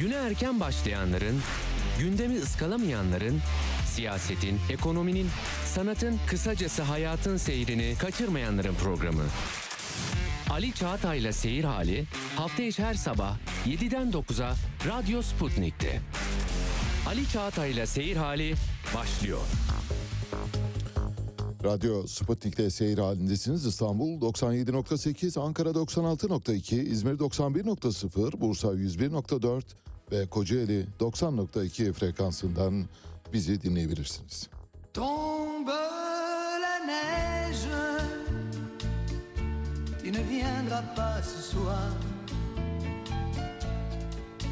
Güne erken başlayanların, gündemi ıskalamayanların, siyasetin, ekonominin, sanatın, kısacası hayatın seyrini kaçırmayanların programı. Ali Çağatay'la Seyir Hali hafta içi her sabah 7'den 9'a Radyo Sputnik'te. Ali Çağatay'la Seyir Hali başlıyor. Radyo Sputnik'te seyir halindesiniz. İstanbul 97.8, Ankara 96.2, İzmir 91.0, Bursa 101.4 ve Kocaeli 90.2 frekansından bizi dinleyebilirsiniz. Tombe la neige, tu ne viendras pas ce soir.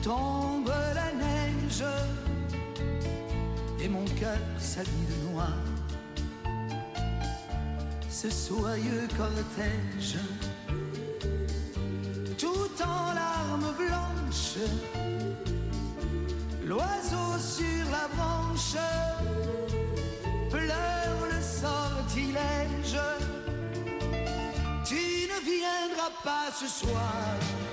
Tombe la neige, et mon cœur s'habille de noir. Ce soyeux cortège, tout en larmes blanches, l'oiseau sur la branche pleure le sortilège. Tu ne viendras pas ce soir.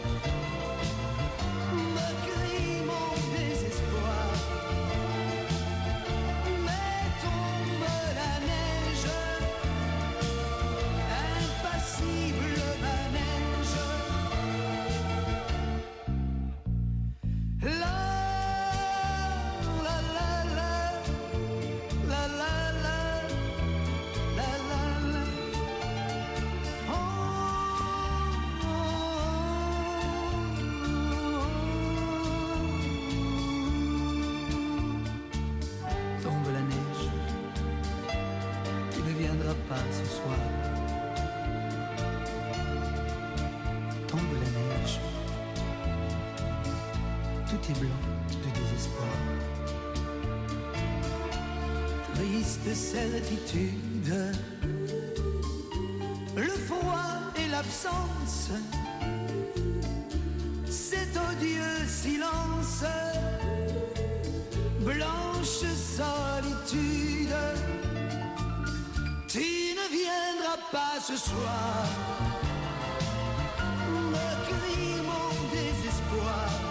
Certitude, le froid et l'absence, cet odieux silence, blanche solitude, tu ne viendras pas ce soir. Me crie mon désespoir.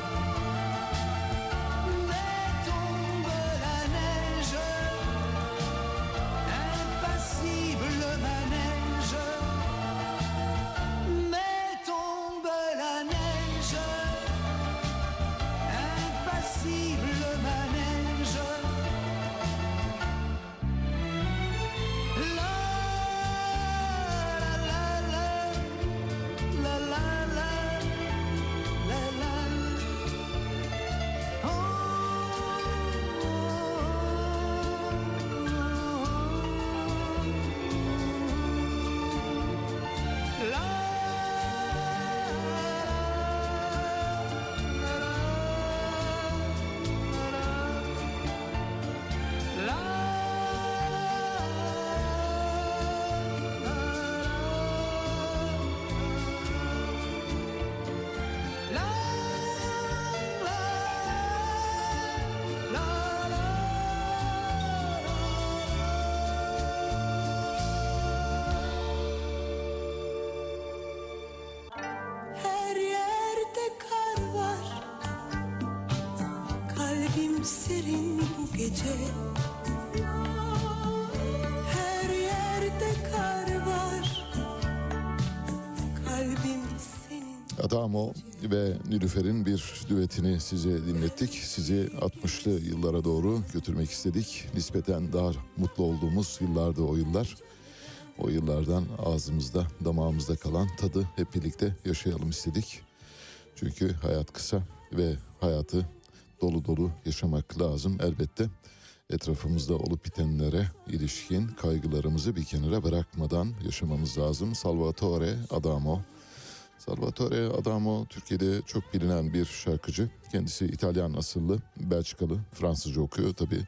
Adamo ve Nilüfer'in bir düetini size dinlettik. Sizi 60'lı yıllara doğru götürmek istedik. Nispeten daha mutlu olduğumuz yıllardı o yıllar. O yıllardan ağzımızda, damağımızda kalan tadı hep birlikte yaşayalım istedik. Çünkü hayat kısa ve hayatı dolu dolu yaşamak lazım elbette. Etrafımızda olup bitenlere ilişkin kaygılarımızı bir kenara bırakmadan yaşamamız lazım. Salvatore Adamo Salvatore Adamo Türkiye'de çok bilinen bir şarkıcı. Kendisi İtalyan asıllı, Belçikalı, Fransızca okuyor tabi.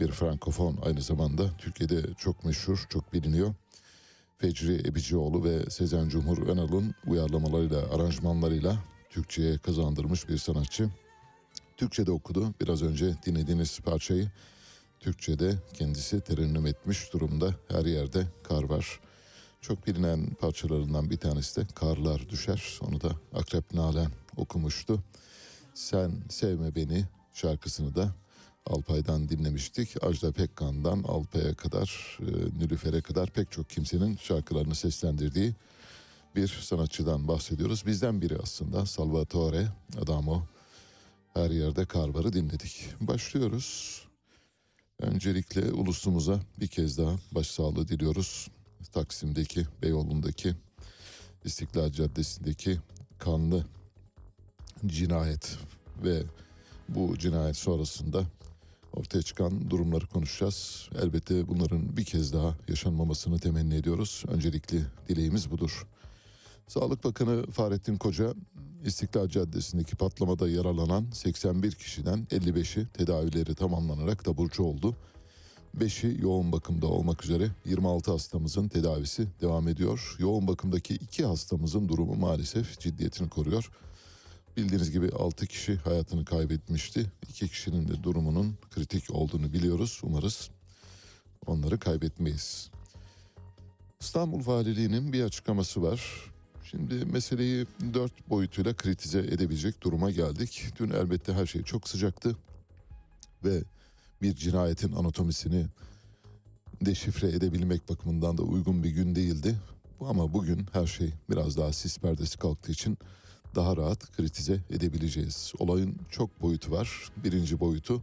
Bir frankofon aynı zamanda Türkiye'de çok meşhur, çok biliniyor. Fecri Ebicioğlu ve Sezen Cumhur Önal'ın uyarlamalarıyla, aranjmanlarıyla Türkçe'ye kazandırmış bir sanatçı. Türkçe'de okudu. Biraz önce dinlediğiniz parçayı Türkçe'de kendisi terennüm etmiş durumda. Her yerde kar var. Çok bilinen parçalarından bir tanesi de Karlar Düşer. Onu da Akrep Nalan okumuştu. Sen Sevme Beni şarkısını da Alpay'dan dinlemiştik. Ajda Pekkan'dan Alpay'a kadar, e, Nilüfer'e kadar pek çok kimsenin şarkılarını seslendirdiği bir sanatçıdan bahsediyoruz. Bizden biri aslında Salvatore Adamo. Her yerde kar varı dinledik. Başlıyoruz. Öncelikle ulusumuza bir kez daha başsağlığı diliyoruz. Taksim'deki, Beyoğlu'ndaki, İstiklal Caddesi'ndeki kanlı cinayet ve bu cinayet sonrasında ortaya çıkan durumları konuşacağız. Elbette bunların bir kez daha yaşanmamasını temenni ediyoruz. Öncelikli dileğimiz budur. Sağlık Bakanı Fahrettin Koca İstiklal Caddesi'ndeki patlamada yaralanan 81 kişiden 55'i tedavileri tamamlanarak taburcu oldu. 5'i yoğun bakımda olmak üzere 26 hastamızın tedavisi devam ediyor. Yoğun bakımdaki 2 hastamızın durumu maalesef ciddiyetini koruyor. Bildiğiniz gibi 6 kişi hayatını kaybetmişti. 2 kişinin de durumunun kritik olduğunu biliyoruz. Umarız onları kaybetmeyiz. İstanbul Valiliği'nin bir açıklaması var. Şimdi meseleyi dört boyutuyla kritize edebilecek duruma geldik. Dün elbette her şey çok sıcaktı ve bir cinayetin anatomisini deşifre edebilmek bakımından da uygun bir gün değildi. Ama bugün her şey biraz daha sis perdesi kalktığı için daha rahat kritize edebileceğiz. Olayın çok boyutu var. Birinci boyutu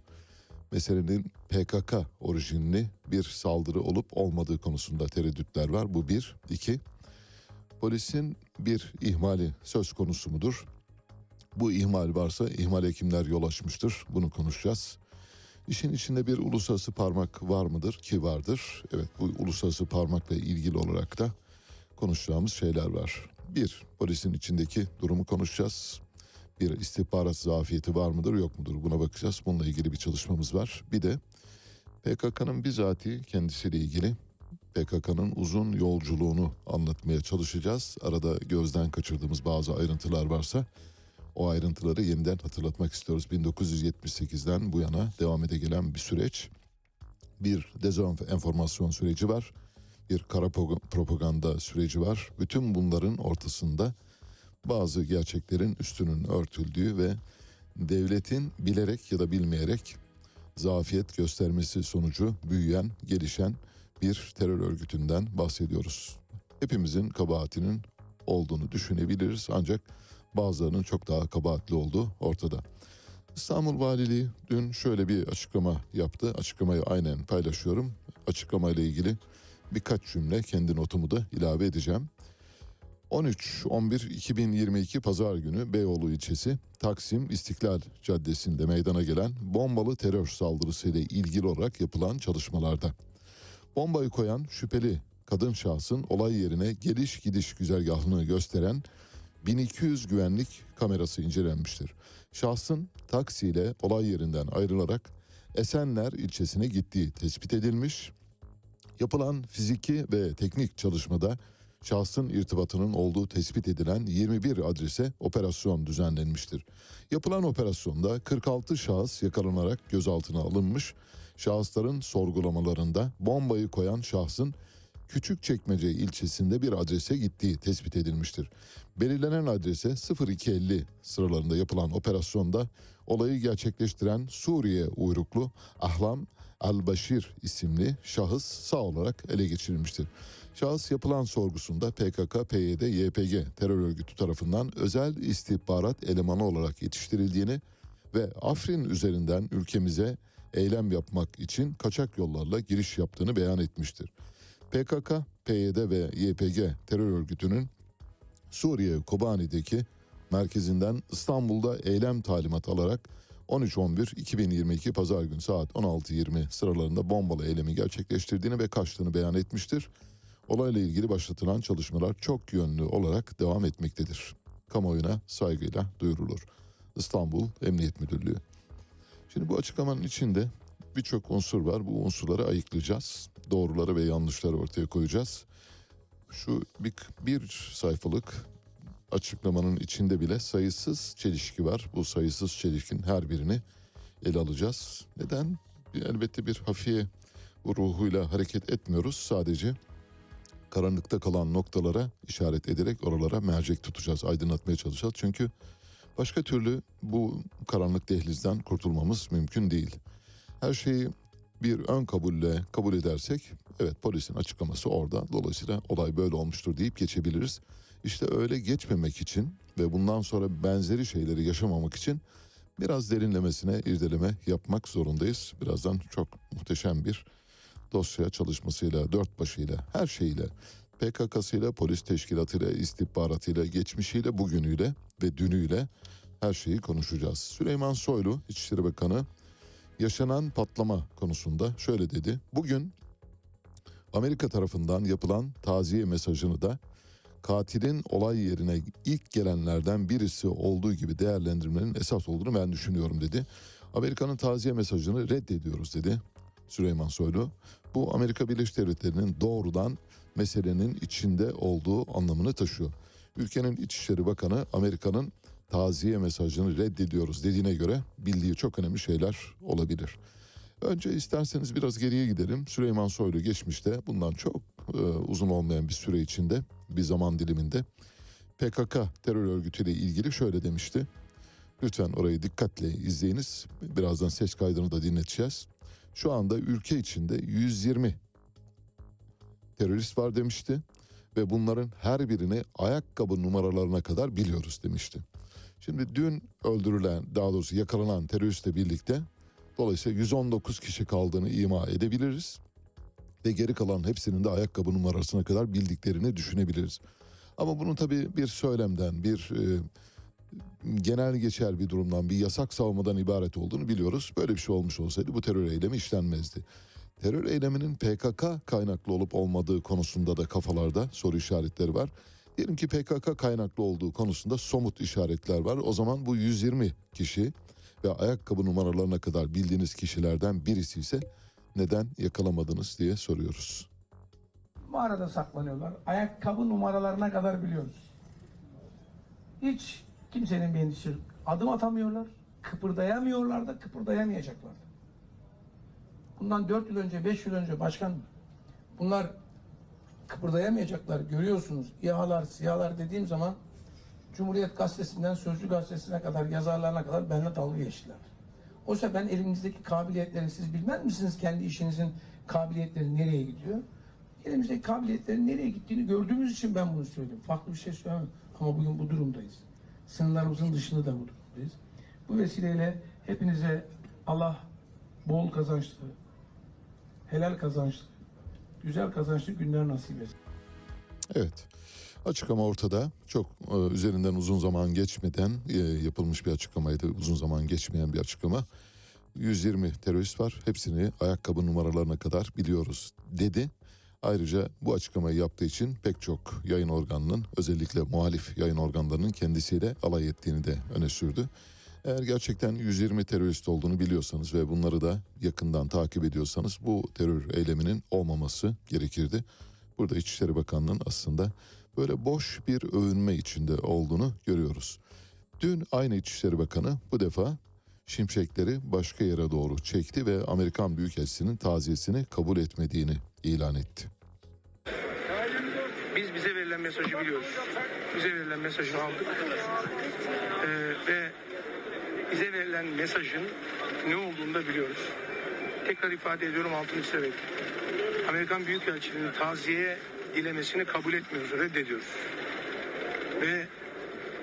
meselenin PKK orijinli bir saldırı olup olmadığı konusunda tereddütler var. Bu bir. iki polisin bir ihmali söz konusu mudur? Bu ihmal varsa ihmale kimler yol açmıştır? Bunu konuşacağız. İşin içinde bir uluslararası parmak var mıdır? Ki vardır. Evet bu uluslararası parmakla ilgili olarak da konuşacağımız şeyler var. Bir, polisin içindeki durumu konuşacağız. Bir istihbarat zafiyeti var mıdır yok mudur buna bakacağız. Bununla ilgili bir çalışmamız var. Bir de PKK'nın bizatihi kendisiyle ilgili PKK'nın uzun yolculuğunu anlatmaya çalışacağız. Arada gözden kaçırdığımız bazı ayrıntılar varsa o ayrıntıları yeniden hatırlatmak istiyoruz. 1978'den bu yana devam ede gelen bir süreç. Bir dezenformasyon süreci var. Bir kara propaganda süreci var. Bütün bunların ortasında bazı gerçeklerin üstünün örtüldüğü ve devletin bilerek ya da bilmeyerek zafiyet göstermesi sonucu büyüyen, gelişen bir terör örgütünden bahsediyoruz. Hepimizin kabahatinin olduğunu düşünebiliriz ancak bazılarının çok daha kabahatli olduğu ortada. İstanbul Valiliği dün şöyle bir açıklama yaptı. Açıklamayı aynen paylaşıyorum. Açıklamayla ilgili birkaç cümle kendi notumu da ilave edeceğim. 13-11-2022 Pazar günü Beyoğlu ilçesi Taksim İstiklal Caddesi'nde meydana gelen bombalı terör saldırısıyla ilgili olarak yapılan çalışmalarda bombayı koyan şüpheli kadın şahsın olay yerine geliş gidiş güzergahını gösteren 1200 güvenlik kamerası incelenmiştir. Şahsın taksiyle olay yerinden ayrılarak Esenler ilçesine gittiği tespit edilmiş. Yapılan fiziki ve teknik çalışmada şahsın irtibatının olduğu tespit edilen 21 adrese operasyon düzenlenmiştir. Yapılan operasyonda 46 şahıs yakalanarak gözaltına alınmış. Şahısların sorgulamalarında bombayı koyan şahsın Küçükçekmece ilçesinde bir adrese gittiği tespit edilmiştir. Belirlenen adrese 0250 sıralarında yapılan operasyonda olayı gerçekleştiren Suriye uyruklu Ahlam Al-Başir isimli şahıs sağ olarak ele geçirilmiştir. Şahıs yapılan sorgusunda PKK, PYD, YPG terör örgütü tarafından özel istihbarat elemanı olarak yetiştirildiğini ve Afrin üzerinden ülkemize eylem yapmak için kaçak yollarla giriş yaptığını beyan etmiştir. PKK, PYD ve YPG terör örgütünün Suriye Kobani'deki merkezinden İstanbul'da eylem talimat alarak 13-11-2022 Pazar günü saat 16.20 sıralarında bombalı eylemi gerçekleştirdiğini ve kaçtığını beyan etmiştir. Olayla ilgili başlatılan çalışmalar çok yönlü olarak devam etmektedir. Kamuoyuna saygıyla duyurulur. İstanbul Emniyet Müdürlüğü. Şimdi bu açıklamanın içinde birçok unsur var. Bu unsurları ayıklayacağız. Doğruları ve yanlışları ortaya koyacağız. Şu bir, bir sayfalık açıklamanın içinde bile sayısız çelişki var. Bu sayısız çelişkin her birini ele alacağız. Neden? Elbette bir hafiye ruhuyla hareket etmiyoruz. Sadece karanlıkta kalan noktalara işaret ederek oralara mercek tutacağız, aydınlatmaya çalışacağız. Çünkü Başka türlü bu karanlık dehlizden kurtulmamız mümkün değil. Her şeyi bir ön kabulle kabul edersek evet polisin açıklaması orada. Dolayısıyla olay böyle olmuştur deyip geçebiliriz. İşte öyle geçmemek için ve bundan sonra benzeri şeyleri yaşamamak için biraz derinlemesine irdeleme yapmak zorundayız. Birazdan çok muhteşem bir dosya çalışmasıyla, dört başıyla, her şeyiyle, PKK'sıyla, polis teşkilatıyla, istihbaratıyla, geçmişiyle, bugünüyle ve dünüyle her şeyi konuşacağız. Süleyman Soylu, İçişleri Bakanı, yaşanan patlama konusunda şöyle dedi. Bugün Amerika tarafından yapılan taziye mesajını da katilin olay yerine ilk gelenlerden birisi olduğu gibi değerlendirmenin esas olduğunu ben düşünüyorum dedi. Amerika'nın taziye mesajını reddediyoruz dedi Süleyman Soylu. Bu Amerika Birleşik Devletleri'nin doğrudan meselenin içinde olduğu anlamını taşıyor. Ülkenin İçişleri Bakanı Amerika'nın taziye mesajını reddediyoruz dediğine göre bildiği çok önemli şeyler olabilir. Önce isterseniz biraz geriye gidelim. Süleyman Soylu geçmişte bundan çok e, uzun olmayan bir süre içinde bir zaman diliminde PKK terör örgütüyle ilgili şöyle demişti. Lütfen orayı dikkatle izleyiniz. Birazdan ses kaydını da dinleteceğiz. Şu anda ülke içinde 120 terörist var demişti ve bunların her birini ayakkabı numaralarına kadar biliyoruz demişti. Şimdi dün öldürülen daha doğrusu yakalanan teröristle birlikte dolayısıyla 119 kişi kaldığını ima edebiliriz. Ve geri kalan hepsinin de ayakkabı numarasına kadar bildiklerini düşünebiliriz. Ama bunun tabii bir söylemden, bir e, genel geçer bir durumdan, bir yasak savunmadan ibaret olduğunu biliyoruz. Böyle bir şey olmuş olsaydı bu terör eylemi işlenmezdi. Terör eyleminin PKK kaynaklı olup olmadığı konusunda da kafalarda soru işaretleri var. Diyelim ki PKK kaynaklı olduğu konusunda somut işaretler var. O zaman bu 120 kişi ve ayakkabı numaralarına kadar bildiğiniz kişilerden birisi ise neden yakalamadınız diye soruyoruz. Mağarada saklanıyorlar. Ayakkabı numaralarına kadar biliyoruz. Hiç kimsenin bir endişesi yok. Adım atamıyorlar. Kıpırdayamıyorlar da kıpırdayamayacaklar. da. Bundan 4 yıl önce, 5 yıl önce başkan bunlar kıpırdayamayacaklar. Görüyorsunuz. İHA'lar, SİHA'lar dediğim zaman Cumhuriyet Gazetesi'nden Sözcü Gazetesi'ne kadar, yazarlarına kadar benimle dalga geçtiler. Oysa ben elimizdeki kabiliyetleri siz bilmez misiniz kendi işinizin kabiliyetleri nereye gidiyor? Elimizdeki kabiliyetlerin nereye gittiğini gördüğümüz için ben bunu söyledim. Farklı bir şey söylemem. Ama bugün bu durumdayız. Sınırlarımızın dışında da bu durumdayız. Bu vesileyle hepinize Allah bol kazançlı, helal kazançlı, güzel kazançlı günler nasip etsin. Evet. Açıklama ortada. Çok e, üzerinden uzun zaman geçmeden e, yapılmış bir açıklamaydı. Uzun zaman geçmeyen bir açıklama. 120 terörist var. Hepsini ayakkabı numaralarına kadar biliyoruz dedi. Ayrıca bu açıklamayı yaptığı için pek çok yayın organının özellikle muhalif yayın organlarının kendisiyle alay ettiğini de öne sürdü. Eğer gerçekten 120 terörist olduğunu biliyorsanız ve bunları da yakından takip ediyorsanız bu terör eyleminin olmaması gerekirdi. Burada İçişleri Bakanlığı'nın aslında böyle boş bir övünme içinde olduğunu görüyoruz. Dün aynı İçişleri Bakanı bu defa şimşekleri başka yere doğru çekti ve Amerikan Büyükelçisi'nin taziyesini kabul etmediğini ilan etti. Biz bize verilen mesajı biliyoruz. Bize verilen mesajı aldık. Ee, ve bize verilen mesajın ne olduğunu da biliyoruz. Tekrar ifade ediyorum altını çizerek. Amerikan Büyükelçiliğinin taziye dilemesini kabul etmiyoruz, reddediyoruz. Ve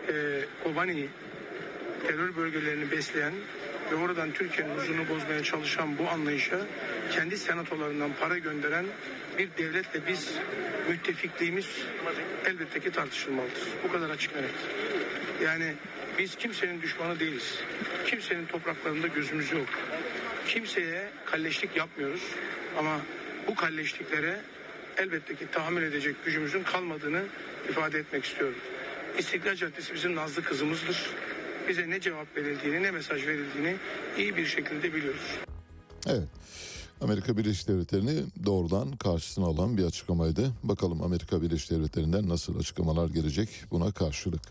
e, Kobani terör bölgelerini besleyen ve oradan Türkiye'nin huzurunu bozmaya çalışan bu anlayışa kendi senatolarından para gönderen bir devletle biz müttefikliğimiz elbette ki tartışılmalıdır. Bu kadar açık net. Yani biz kimsenin düşmanı değiliz. Kimsenin topraklarında gözümüz yok. Kimseye kalleşlik yapmıyoruz ama bu kalleşliklere elbette ki tahammül edecek gücümüzün kalmadığını ifade etmek istiyorum. İstiklal Caddesi bizim nazlı kızımızdır. Bize ne cevap verildiğini ne mesaj verildiğini iyi bir şekilde biliyoruz. Evet. Amerika Birleşik Devletleri'ni doğrudan karşısına alan bir açıklamaydı. Bakalım Amerika Birleşik Devletleri'nden nasıl açıklamalar gelecek buna karşılık.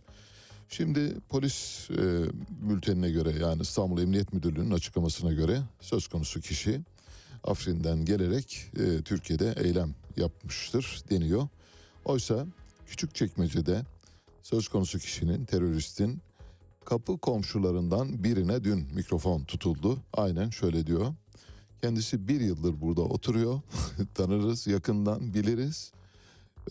Şimdi polis e, bültenine göre yani İstanbul Emniyet Müdürlüğü'nün açıklamasına göre söz konusu kişi Afrin'den gelerek e, Türkiye'de eylem yapmıştır deniyor. Oysa Küçükçekmece'de söz konusu kişinin teröristin Kapı komşularından birine dün mikrofon tutuldu. Aynen şöyle diyor. Kendisi bir yıldır burada oturuyor. Tanırız, yakından biliriz.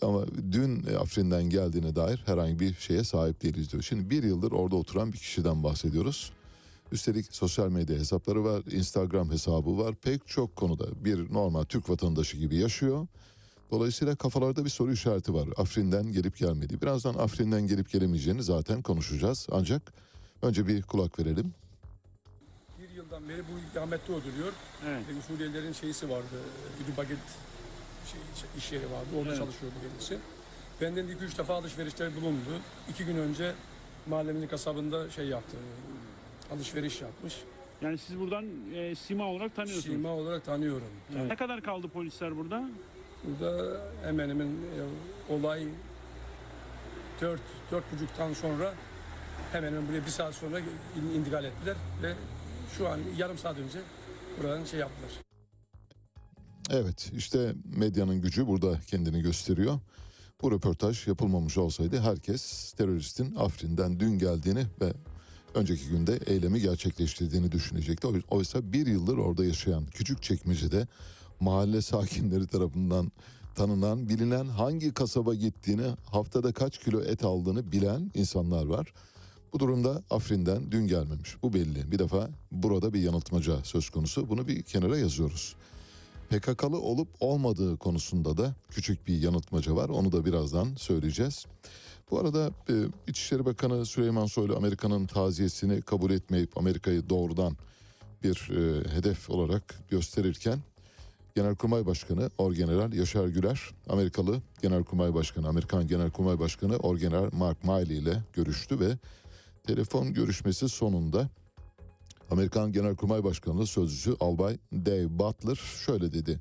Ama dün Afrin'den geldiğine dair herhangi bir şeye sahip değiliz diyor. Şimdi bir yıldır orada oturan bir kişiden bahsediyoruz. Üstelik sosyal medya hesapları var, Instagram hesabı var. Pek çok konuda bir normal Türk vatandaşı gibi yaşıyor. Dolayısıyla kafalarda bir soru işareti var. Afrin'den gelip gelmediği. Birazdan Afrin'den gelip gelemeyeceğini zaten konuşacağız. Ancak önce bir kulak verelim. Bir yıldan beri bu ikamette oturuyor. Evet. Ve Suriyelilerin şeysi vardı. Güdü paket şey, iş yeri vardı. Orada Evet. çalışıyordu kendisi. Benden iki üç defa alışverişler bulundu. İki gün önce mahallemin kasabında şey yaptı. Alışveriş yapmış. Yani siz buradan e, Sima olarak tanıyorsunuz. Sima olarak tanıyorum. Ne kadar kaldı polisler burada? Burada hemen hemen e, olay dört, dört buçuktan sonra hemen hemen buraya bir saat sonra in- intikal ettiler ve şu an yarım saat önce buradan şey yaptılar. Evet işte medyanın gücü burada kendini gösteriyor. Bu röportaj yapılmamış olsaydı herkes teröristin Afrin'den dün geldiğini ve önceki günde eylemi gerçekleştirdiğini düşünecekti. Oy- Oysa bir yıldır orada yaşayan küçük çekmecede mahalle sakinleri tarafından tanınan, bilinen hangi kasaba gittiğini, haftada kaç kilo et aldığını bilen insanlar var. Bu durumda Afrin'den dün gelmemiş. Bu belli. Bir defa burada bir yanıltmaca söz konusu. Bunu bir kenara yazıyoruz. PKK'lı olup olmadığı konusunda da küçük bir yanıltmaca var. Onu da birazdan söyleyeceğiz. Bu arada e, İçişleri Bakanı Süleyman Soylu Amerika'nın taziyesini kabul etmeyip Amerika'yı doğrudan bir e, hedef olarak gösterirken Genelkurmay Başkanı Orgeneral Yaşar Güler, Amerikalı Genelkurmay Başkanı, Amerikan Genelkurmay Başkanı Orgeneral Mark Miley ile görüştü ve telefon görüşmesi sonunda Amerikan Genelkurmay Başkanı sözcüsü Albay Dave Butler şöyle dedi.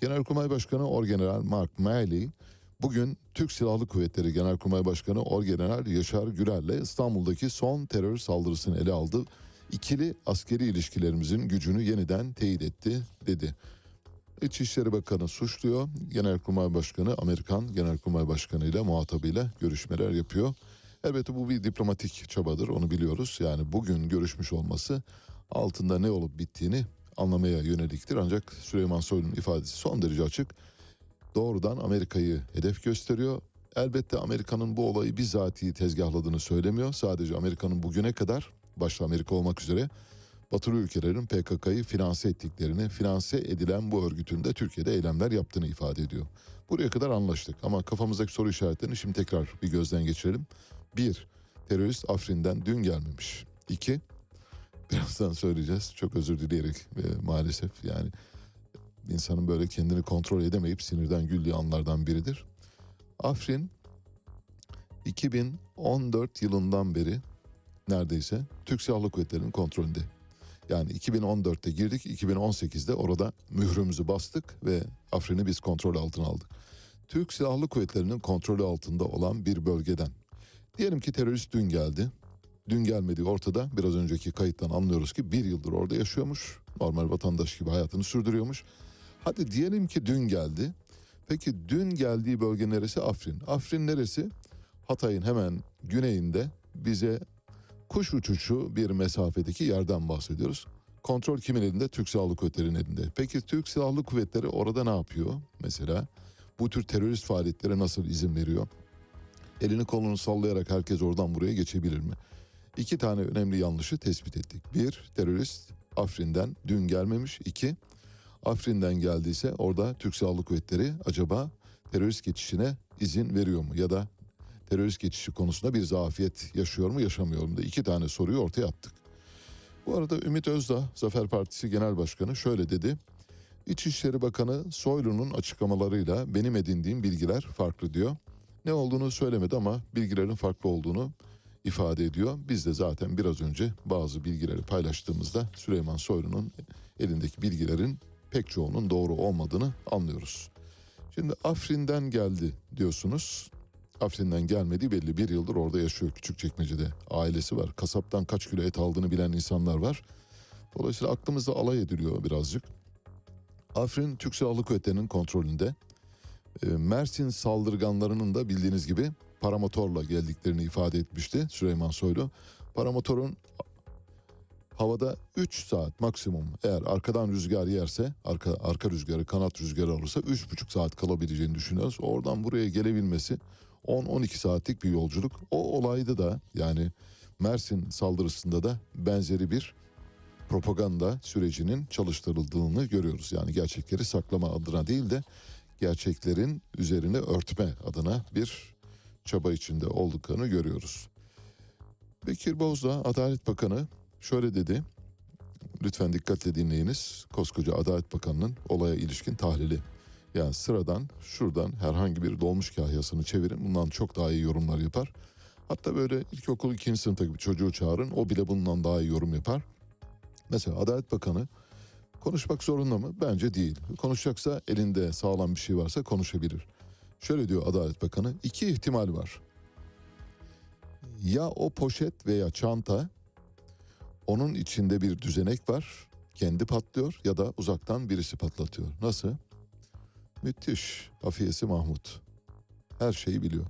Genelkurmay Başkanı Orgeneral Mark Milley bugün Türk Silahlı Kuvvetleri Genelkurmay Başkanı Orgeneral Yaşar Gürel'le İstanbul'daki son terör saldırısını ele aldı. İkili askeri ilişkilerimizin gücünü yeniden teyit etti dedi. İçişleri Bakanı suçluyor. Genelkurmay Başkanı Amerikan Genelkurmay Başkanı ile muhatabıyla görüşmeler yapıyor. Elbette bu bir diplomatik çabadır onu biliyoruz. Yani bugün görüşmüş olması altında ne olup bittiğini anlamaya yöneliktir. Ancak Süleyman Soylu'nun ifadesi son derece açık. Doğrudan Amerika'yı hedef gösteriyor. Elbette Amerika'nın bu olayı bizatihi tezgahladığını söylemiyor. Sadece Amerika'nın bugüne kadar başta Amerika olmak üzere batılı ülkelerin PKK'yı finanse ettiklerini, finanse edilen bu örgütün de Türkiye'de eylemler yaptığını ifade ediyor. Buraya kadar anlaştık ama kafamızdaki soru işaretlerini şimdi tekrar bir gözden geçirelim. Bir, terörist Afrin'den dün gelmemiş. İki, birazdan söyleyeceğiz. Çok özür dileyerek e, maalesef yani insanın böyle kendini kontrol edemeyip sinirden güldüğü anlardan biridir. Afrin 2014 yılından beri neredeyse Türk Silahlı Kuvvetleri'nin kontrolünde. Yani 2014'te girdik, 2018'de orada mührümüzü bastık ve Afrin'i biz kontrol altına aldık. Türk Silahlı Kuvvetleri'nin kontrolü altında olan bir bölgeden. Diyelim ki terörist dün geldi. Dün gelmediği ortada. Biraz önceki kayıttan anlıyoruz ki bir yıldır orada yaşıyormuş. Normal vatandaş gibi hayatını sürdürüyormuş. Hadi diyelim ki dün geldi. Peki dün geldiği bölge neresi? Afrin. Afrin neresi? Hatay'ın hemen güneyinde bize kuş uçuşu bir mesafedeki yerden bahsediyoruz. Kontrol kimin elinde? Türk Silahlı Kuvvetleri'nin elinde. Peki Türk Silahlı Kuvvetleri orada ne yapıyor? Mesela bu tür terörist faaliyetlere nasıl izin veriyor? Elini kolunu sallayarak herkes oradan buraya geçebilir mi? İki tane önemli yanlışı tespit ettik. Bir, terörist Afrin'den dün gelmemiş. İki, Afrin'den geldiyse orada Türk Silahlı Kuvvetleri acaba terörist geçişine izin veriyor mu? Ya da terörist geçişi konusunda bir zafiyet yaşıyor mu yaşamıyor mu? Da iki tane soruyu ortaya attık. Bu arada Ümit Özdağ, Zafer Partisi Genel Başkanı şöyle dedi. İçişleri Bakanı Soylu'nun açıklamalarıyla benim edindiğim bilgiler farklı diyor. Ne olduğunu söylemedi ama bilgilerin farklı olduğunu ifade ediyor. Biz de zaten biraz önce bazı bilgileri paylaştığımızda Süleyman Soylu'nun elindeki bilgilerin pek çoğunun doğru olmadığını anlıyoruz. Şimdi Afrin'den geldi diyorsunuz. Afrin'den gelmediği belli. Bir yıldır orada yaşıyor Küçükçekmece'de. Ailesi var. Kasaptan kaç kilo et aldığını bilen insanlar var. Dolayısıyla aklımızda alay ediliyor birazcık. Afrin Türk Silahlı Kuvvetleri'nin kontrolünde. E, Mersin saldırganlarının da bildiğiniz gibi paramotorla geldiklerini ifade etmişti Süleyman Soylu. Paramotorun havada 3 saat maksimum eğer arkadan rüzgar yerse arka arka rüzgarı kanat rüzgarı alırsa 3,5 saat kalabileceğini düşünüyoruz. Oradan buraya gelebilmesi 10-12 saatlik bir yolculuk. O olayda da yani Mersin saldırısında da benzeri bir propaganda sürecinin çalıştırıldığını görüyoruz. Yani gerçekleri saklama adına değil de gerçeklerin üzerine örtme adına bir çaba içinde olduklarını görüyoruz. Bekir Bozdağ Adalet Bakanı şöyle dedi. Lütfen dikkatle dinleyiniz. Koskoca Adalet Bakanı'nın olaya ilişkin tahlili. Yani sıradan şuradan herhangi bir dolmuş kahyasını çevirin. Bundan çok daha iyi yorumlar yapar. Hatta böyle ilkokul ikinci sınıftaki bir çocuğu çağırın. O bile bundan daha iyi yorum yapar. Mesela Adalet Bakanı konuşmak zorunda mı? Bence değil. Konuşacaksa elinde sağlam bir şey varsa konuşabilir. Şöyle diyor Adalet Bakanı. iki ihtimal var. Ya o poşet veya çanta onun içinde bir düzenek var. Kendi patlıyor ya da uzaktan birisi patlatıyor. Nasıl? Müthiş. Afiyesi Mahmut. Her şeyi biliyor.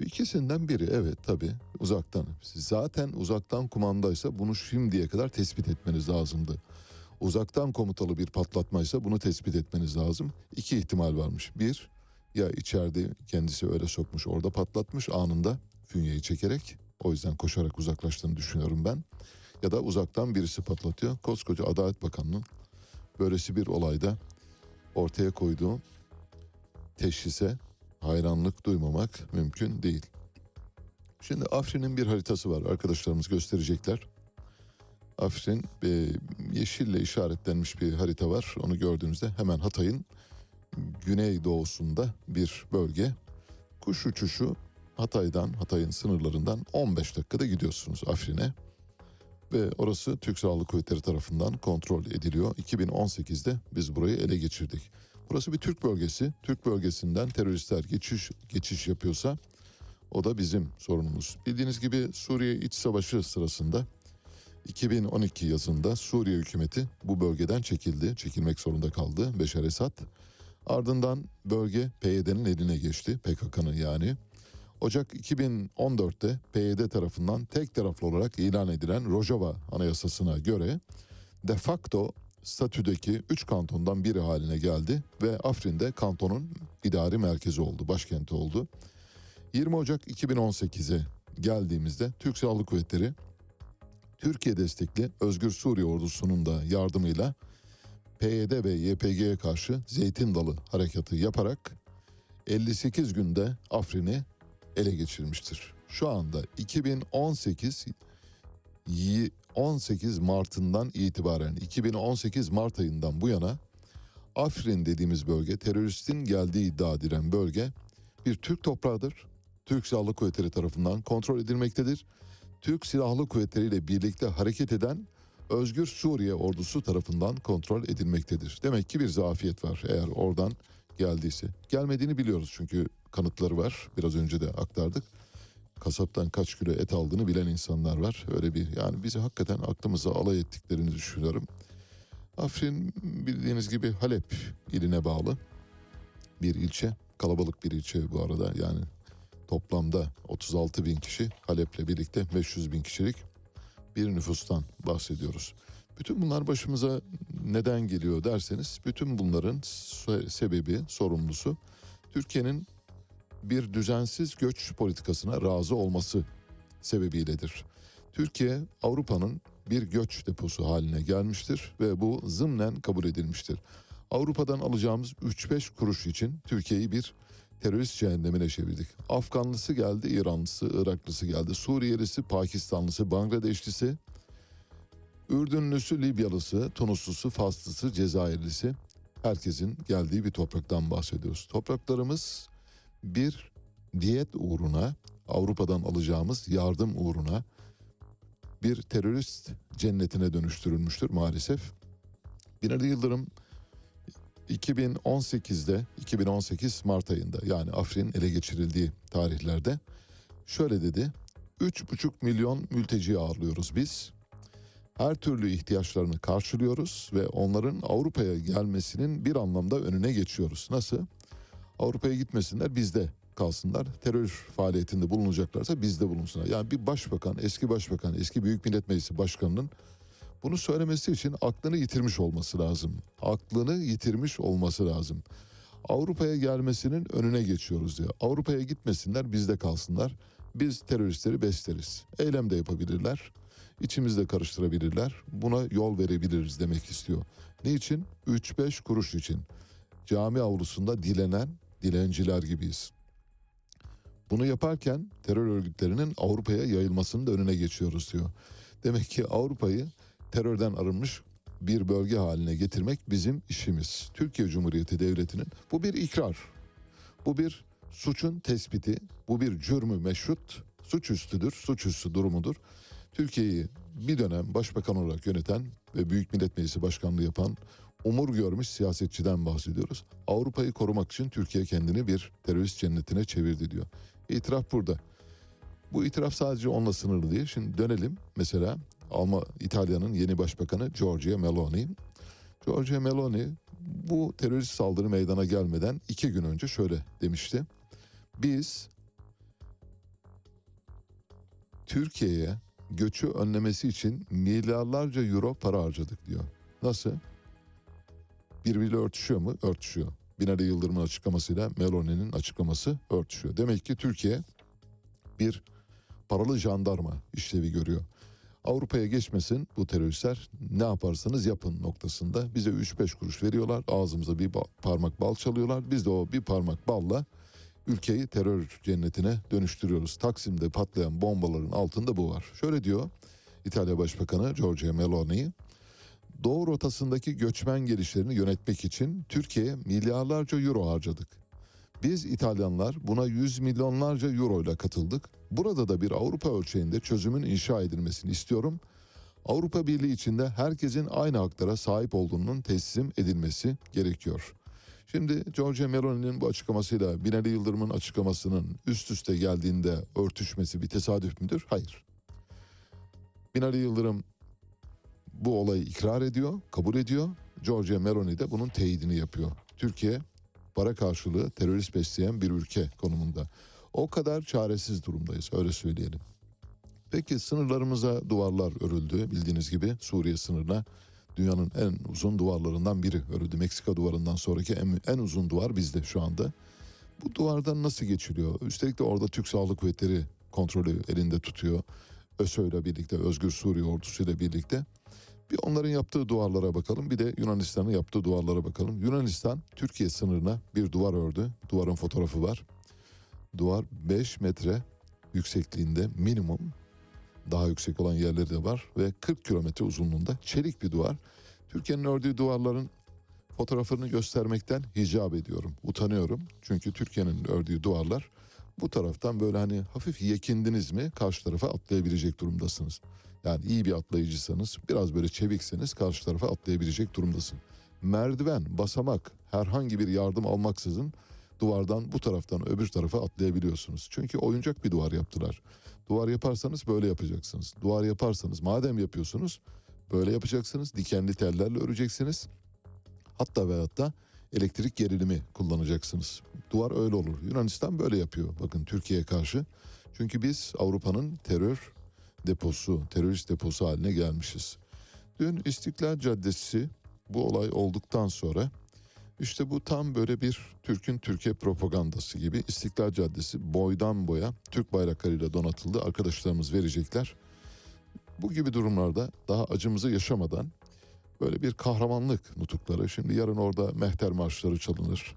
İkisinden biri evet tabi uzaktan. Zaten uzaktan kumandaysa bunu şimdiye kadar tespit etmeniz lazımdı. Uzaktan komutalı bir patlatmaysa bunu tespit etmeniz lazım. İki ihtimal varmış. Bir ya içeride kendisi öyle sokmuş orada patlatmış anında fünyeyi çekerek. O yüzden koşarak uzaklaştığını düşünüyorum ben. Ya da uzaktan birisi patlatıyor. Koskoca Adalet Bakanı'nın böylesi bir olayda ortaya koyduğu teşhise hayranlık duymamak mümkün değil. Şimdi Afrin'in bir haritası var. Arkadaşlarımız gösterecekler. Afrin e, yeşille işaretlenmiş bir harita var. Onu gördüğünüzde hemen Hatay'ın güneydoğusunda bir bölge. Kuş uçuşu Hatay'dan, Hatay'ın sınırlarından 15 dakikada gidiyorsunuz Afrin'e. Ve orası Türk Silahlı Kuvvetleri tarafından kontrol ediliyor. 2018'de biz burayı ele geçirdik. Burası bir Türk bölgesi. Türk bölgesinden teröristler geçiş geçiş yapıyorsa o da bizim sorunumuz. Bildiğiniz gibi Suriye İç Savaşı sırasında 2012 yazında Suriye hükümeti bu bölgeden çekildi. Çekilmek zorunda kaldı Beşar Esad. Ardından bölge PYD'nin eline geçti. PKK'nın yani. Ocak 2014'te PYD tarafından tek taraflı olarak ilan edilen Rojava Anayasası'na göre de facto statüdeki 3 kantondan biri haline geldi ve Afrin'de kantonun idari merkezi oldu, başkenti oldu. 20 Ocak 2018'e geldiğimizde Türk Silahlı Kuvvetleri Türkiye destekli Özgür Suriye ordusunun da yardımıyla PYD ve YPG'ye karşı Zeytin Dalı harekatı yaparak 58 günde Afrin'i ele geçirmiştir. Şu anda 2018 18 Mart'ından itibaren 2018 Mart ayından bu yana Afrin dediğimiz bölge teröristin geldiği iddia edilen bölge bir Türk toprağıdır. Türk Silahlı Kuvvetleri tarafından kontrol edilmektedir. Türk Silahlı Kuvvetleri ile birlikte hareket eden Özgür Suriye ordusu tarafından kontrol edilmektedir. Demek ki bir zafiyet var eğer oradan geldiyse. Gelmediğini biliyoruz çünkü kanıtları var. Biraz önce de aktardık. Kasaptan kaç kilo et aldığını bilen insanlar var. Öyle bir yani bizi hakikaten aklımıza alay ettiklerini düşünüyorum. Afrin bildiğiniz gibi Halep iline bağlı bir ilçe. Kalabalık bir ilçe bu arada yani toplamda 36 bin kişi Halep'le birlikte 500 bin kişilik bir nüfustan bahsediyoruz. Bütün bunlar başımıza neden geliyor derseniz bütün bunların sebebi, sorumlusu Türkiye'nin bir düzensiz göç politikasına razı olması sebebiyledir. Türkiye Avrupa'nın bir göç deposu haline gelmiştir ve bu zımnen kabul edilmiştir. Avrupa'dan alacağımız 3-5 kuruş için Türkiye'yi bir terörist cehennemine çevirdik. Afganlısı geldi, İranlısı, Iraklısı geldi, Suriyelisi, Pakistanlısı, Bangladeşlisi, Ürdünlüsü, Libyalısı, Tunuslusu, Faslısı, Cezayirlisi herkesin geldiği bir topraktan bahsediyoruz. Topraklarımız bir diyet uğruna Avrupa'dan alacağımız yardım uğruna bir terörist cennetine dönüştürülmüştür maalesef. Binali Yıldırım 2018'de 2018 Mart ayında yani Afrin ele geçirildiği tarihlerde şöyle dedi. 3,5 milyon mülteci ağırlıyoruz biz. Her türlü ihtiyaçlarını karşılıyoruz ve onların Avrupa'ya gelmesinin bir anlamda önüne geçiyoruz. Nasıl? Avrupa'ya gitmesinler biz de kalsınlar. Terör faaliyetinde bulunacaklarsa bizde bulunsunlar. Yani bir başbakan, eski başbakan, eski Büyük Millet Meclisi başkanının bunu söylemesi için aklını yitirmiş olması lazım. Aklını yitirmiş olması lazım. Avrupa'ya gelmesinin önüne geçiyoruz diyor. Avrupa'ya gitmesinler bizde kalsınlar. Biz teröristleri besleriz. Eylem de yapabilirler. İçimizde karıştırabilirler. Buna yol verebiliriz demek istiyor. Niçin? 3-5 kuruş için. Cami avlusunda dilenen dilenciler gibiyiz. Bunu yaparken terör örgütlerinin Avrupa'ya yayılmasının da önüne geçiyoruz diyor. Demek ki Avrupa'yı terörden arınmış bir bölge haline getirmek bizim işimiz. Türkiye Cumhuriyeti Devleti'nin bu bir ikrar. Bu bir suçun tespiti, bu bir cürmü meşrut, suçüstüdür, suçüstü durumudur. Türkiye'yi bir dönem başbakan olarak yöneten ve Büyük Millet Meclisi başkanlığı yapan umur görmüş siyasetçiden bahsediyoruz. Avrupa'yı korumak için Türkiye kendini bir terörist cennetine çevirdi diyor. İtiraf burada. Bu itiraf sadece onunla sınırlı değil. Şimdi dönelim mesela Alma İtalya'nın yeni başbakanı Giorgia Meloni. Giorgia Meloni bu terörist saldırı meydana gelmeden iki gün önce şöyle demişti. Biz Türkiye'ye göçü önlemesi için milyarlarca euro para harcadık diyor. Nasıl? Birbiriyle örtüşüyor mu? Örtüşüyor. Binali Yıldırım'ın açıklamasıyla Meloni'nin açıklaması örtüşüyor. Demek ki Türkiye bir paralı jandarma işlevi görüyor. Avrupa'ya geçmesin bu teröristler ne yaparsanız yapın noktasında bize 3-5 kuruş veriyorlar ağzımıza bir parmak bal çalıyorlar biz de o bir parmak balla ülkeyi terör cennetine dönüştürüyoruz. Taksim'de patlayan bombaların altında bu var. Şöyle diyor İtalya Başbakanı Giorgia Meloni Doğu rotasındaki göçmen gelişlerini yönetmek için Türkiye'ye milyarlarca euro harcadık. Biz İtalyanlar buna yüz milyonlarca euro ile katıldık. Burada da bir Avrupa ölçeğinde çözümün inşa edilmesini istiyorum. Avrupa Birliği içinde herkesin aynı haklara sahip olduğunun teslim edilmesi gerekiyor. Şimdi Giorgia Meloni'nin bu açıklamasıyla Binali Yıldırım'ın açıklamasının üst üste geldiğinde örtüşmesi bir tesadüf müdür? Hayır. Binali Yıldırım bu olayı ikrar ediyor, kabul ediyor. Giorgia Meloni de bunun teyidini yapıyor. Türkiye para karşılığı terörist besleyen bir ülke konumunda. O kadar çaresiz durumdayız öyle söyleyelim. Peki sınırlarımıza duvarlar örüldü bildiğiniz gibi Suriye sınırına dünyanın en uzun duvarlarından biri örüldü. Meksika duvarından sonraki en, en uzun duvar bizde şu anda. Bu duvardan nasıl geçiliyor? Üstelik de orada Türk Silahlı Kuvvetleri kontrolü elinde tutuyor. ÖSÖ ile birlikte, Özgür Suriye Ordusu ile birlikte. Bir onların yaptığı duvarlara bakalım bir de Yunanistan'ın yaptığı duvarlara bakalım. Yunanistan Türkiye sınırına bir duvar ördü. Duvarın fotoğrafı var. Duvar 5 metre yüksekliğinde minimum daha yüksek olan yerleri de var ve 40 kilometre uzunluğunda çelik bir duvar. Türkiye'nin ördüğü duvarların fotoğrafını göstermekten hicap ediyorum. Utanıyorum. Çünkü Türkiye'nin ördüğü duvarlar bu taraftan böyle hani hafif yekindiniz mi karşı tarafa atlayabilecek durumdasınız. Yani iyi bir atlayıcıysanız biraz böyle çevikseniz karşı tarafa atlayabilecek durumdasın. Merdiven, basamak herhangi bir yardım almaksızın duvardan bu taraftan öbür tarafa atlayabiliyorsunuz. Çünkü oyuncak bir duvar yaptılar. Duvar yaparsanız böyle yapacaksınız. Duvar yaparsanız madem yapıyorsunuz böyle yapacaksınız. Dikenli tellerle öreceksiniz. Hatta ve hatta elektrik gerilimi kullanacaksınız. Duvar öyle olur. Yunanistan böyle yapıyor. Bakın Türkiye'ye karşı. Çünkü biz Avrupa'nın terör deposu, terörist deposu haline gelmişiz. Dün İstiklal Caddesi bu olay olduktan sonra işte bu tam böyle bir Türk'ün Türkiye propagandası gibi İstiklal Caddesi boydan boya Türk bayraklarıyla donatıldı. Arkadaşlarımız verecekler. Bu gibi durumlarda daha acımızı yaşamadan böyle bir kahramanlık nutukları. Şimdi yarın orada mehter marşları çalınır.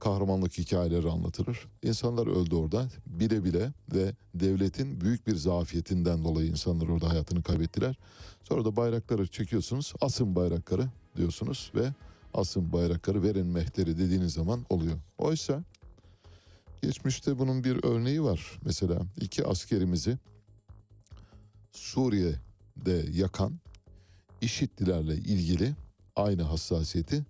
Kahramanlık hikayeleri anlatılır. İnsanlar öldü orada bile bile ve devletin büyük bir zafiyetinden dolayı insanlar orada hayatını kaybettiler. Sonra da bayrakları çekiyorsunuz. Asın bayrakları diyorsunuz ve asın bayrakları verin mehteri dediğiniz zaman oluyor. Oysa geçmişte bunun bir örneği var. Mesela iki askerimizi Suriye'de yakan işitlilerle ilgili aynı hassasiyeti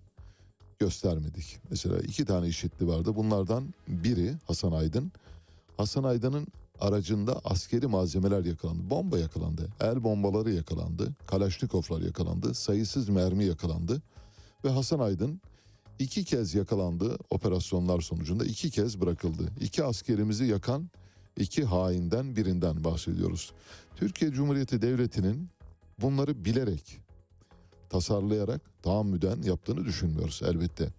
göstermedik. Mesela iki tane işitli vardı. Bunlardan biri Hasan Aydın. Hasan Aydın'ın aracında askeri malzemeler yakalandı. Bomba yakalandı. El bombaları yakalandı. Kalaşnikovlar yakalandı. Sayısız mermi yakalandı. Ve Hasan Aydın iki kez yakalandı operasyonlar sonucunda iki kez bırakıldı. İki askerimizi yakan iki hainden birinden bahsediyoruz. Türkiye Cumhuriyeti Devleti'nin bunları bilerek, tasarlayarak tahammüden yaptığını düşünmüyoruz elbette.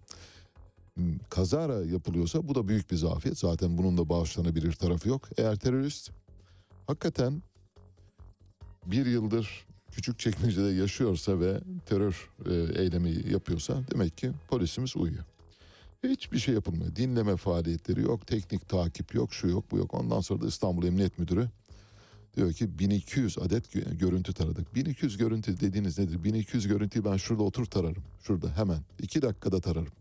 Hmm, Kazara yapılıyorsa bu da büyük bir zafiyet. Zaten bunun da bağışlanabilir tarafı yok. Eğer terörist hakikaten bir yıldır küçük çekmecede yaşıyorsa ve terör e, eylemi yapıyorsa demek ki polisimiz uyuyor. Hiçbir şey yapılmıyor. Dinleme faaliyetleri yok, teknik takip yok, şu yok, bu yok. Ondan sonra da İstanbul Emniyet Müdürü diyor ki 1200 adet gö- görüntü taradık. 1200 görüntü dediğiniz nedir? 1200 görüntüyü ben şurada otur tararım. Şurada hemen. 2 dakikada tararım.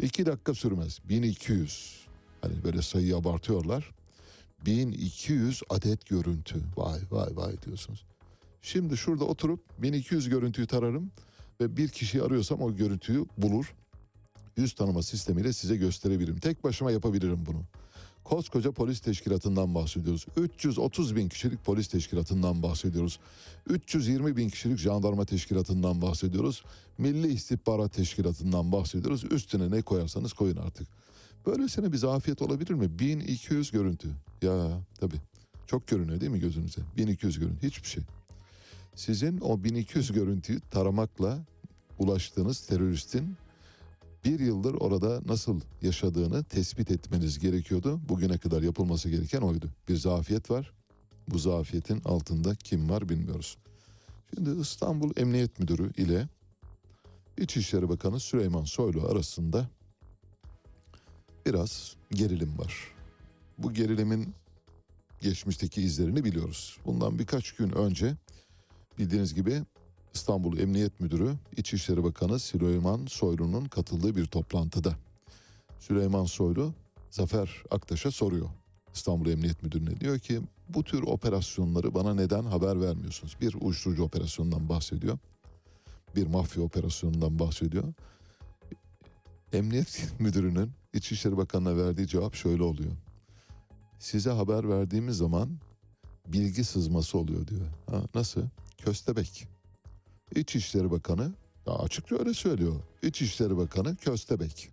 2 dakika sürmez. 1200. Hani böyle sayıyı abartıyorlar. 1200 adet görüntü. Vay vay vay diyorsunuz. Şimdi şurada oturup 1200 görüntüyü tararım ve bir kişiyi arıyorsam o görüntüyü bulur. Yüz tanıma sistemiyle size gösterebilirim. Tek başıma yapabilirim bunu. Koskoca polis teşkilatından bahsediyoruz. 330 bin kişilik polis teşkilatından bahsediyoruz. 320 bin kişilik jandarma teşkilatından bahsediyoruz. Milli İstihbarat Teşkilatı'ndan bahsediyoruz. Üstüne ne koyarsanız koyun artık. Böylesine bir zafiyet olabilir mi? 1200 görüntü. Ya tabii. Çok görünüyor değil mi gözünüze? 1200 görüntü. Hiçbir şey. Sizin o 1200 görüntüyü taramakla ulaştığınız teröristin bir yıldır orada nasıl yaşadığını tespit etmeniz gerekiyordu. Bugüne kadar yapılması gereken oydu. Bir zafiyet var. Bu zafiyetin altında kim var bilmiyoruz. Şimdi İstanbul Emniyet Müdürü ile İçişleri Bakanı Süleyman Soylu arasında biraz gerilim var. Bu gerilimin geçmişteki izlerini biliyoruz. Bundan birkaç gün önce bildiğiniz gibi İstanbul Emniyet Müdürü İçişleri Bakanı Süleyman Soylu'nun katıldığı bir toplantıda. Süleyman Soylu Zafer Aktaş'a soruyor. İstanbul Emniyet Müdürü'ne diyor ki bu tür operasyonları bana neden haber vermiyorsunuz? Bir uyuşturucu operasyonundan bahsediyor. Bir mafya operasyonundan bahsediyor. Emniyet Müdürü'nün İçişleri Bakanı'na verdiği cevap şöyle oluyor. Size haber verdiğimiz zaman bilgi sızması oluyor diyor. Ha, nasıl? Köstebek. İçişleri Bakanı ya açıkça öyle söylüyor. İçişleri Bakanı Köstebek.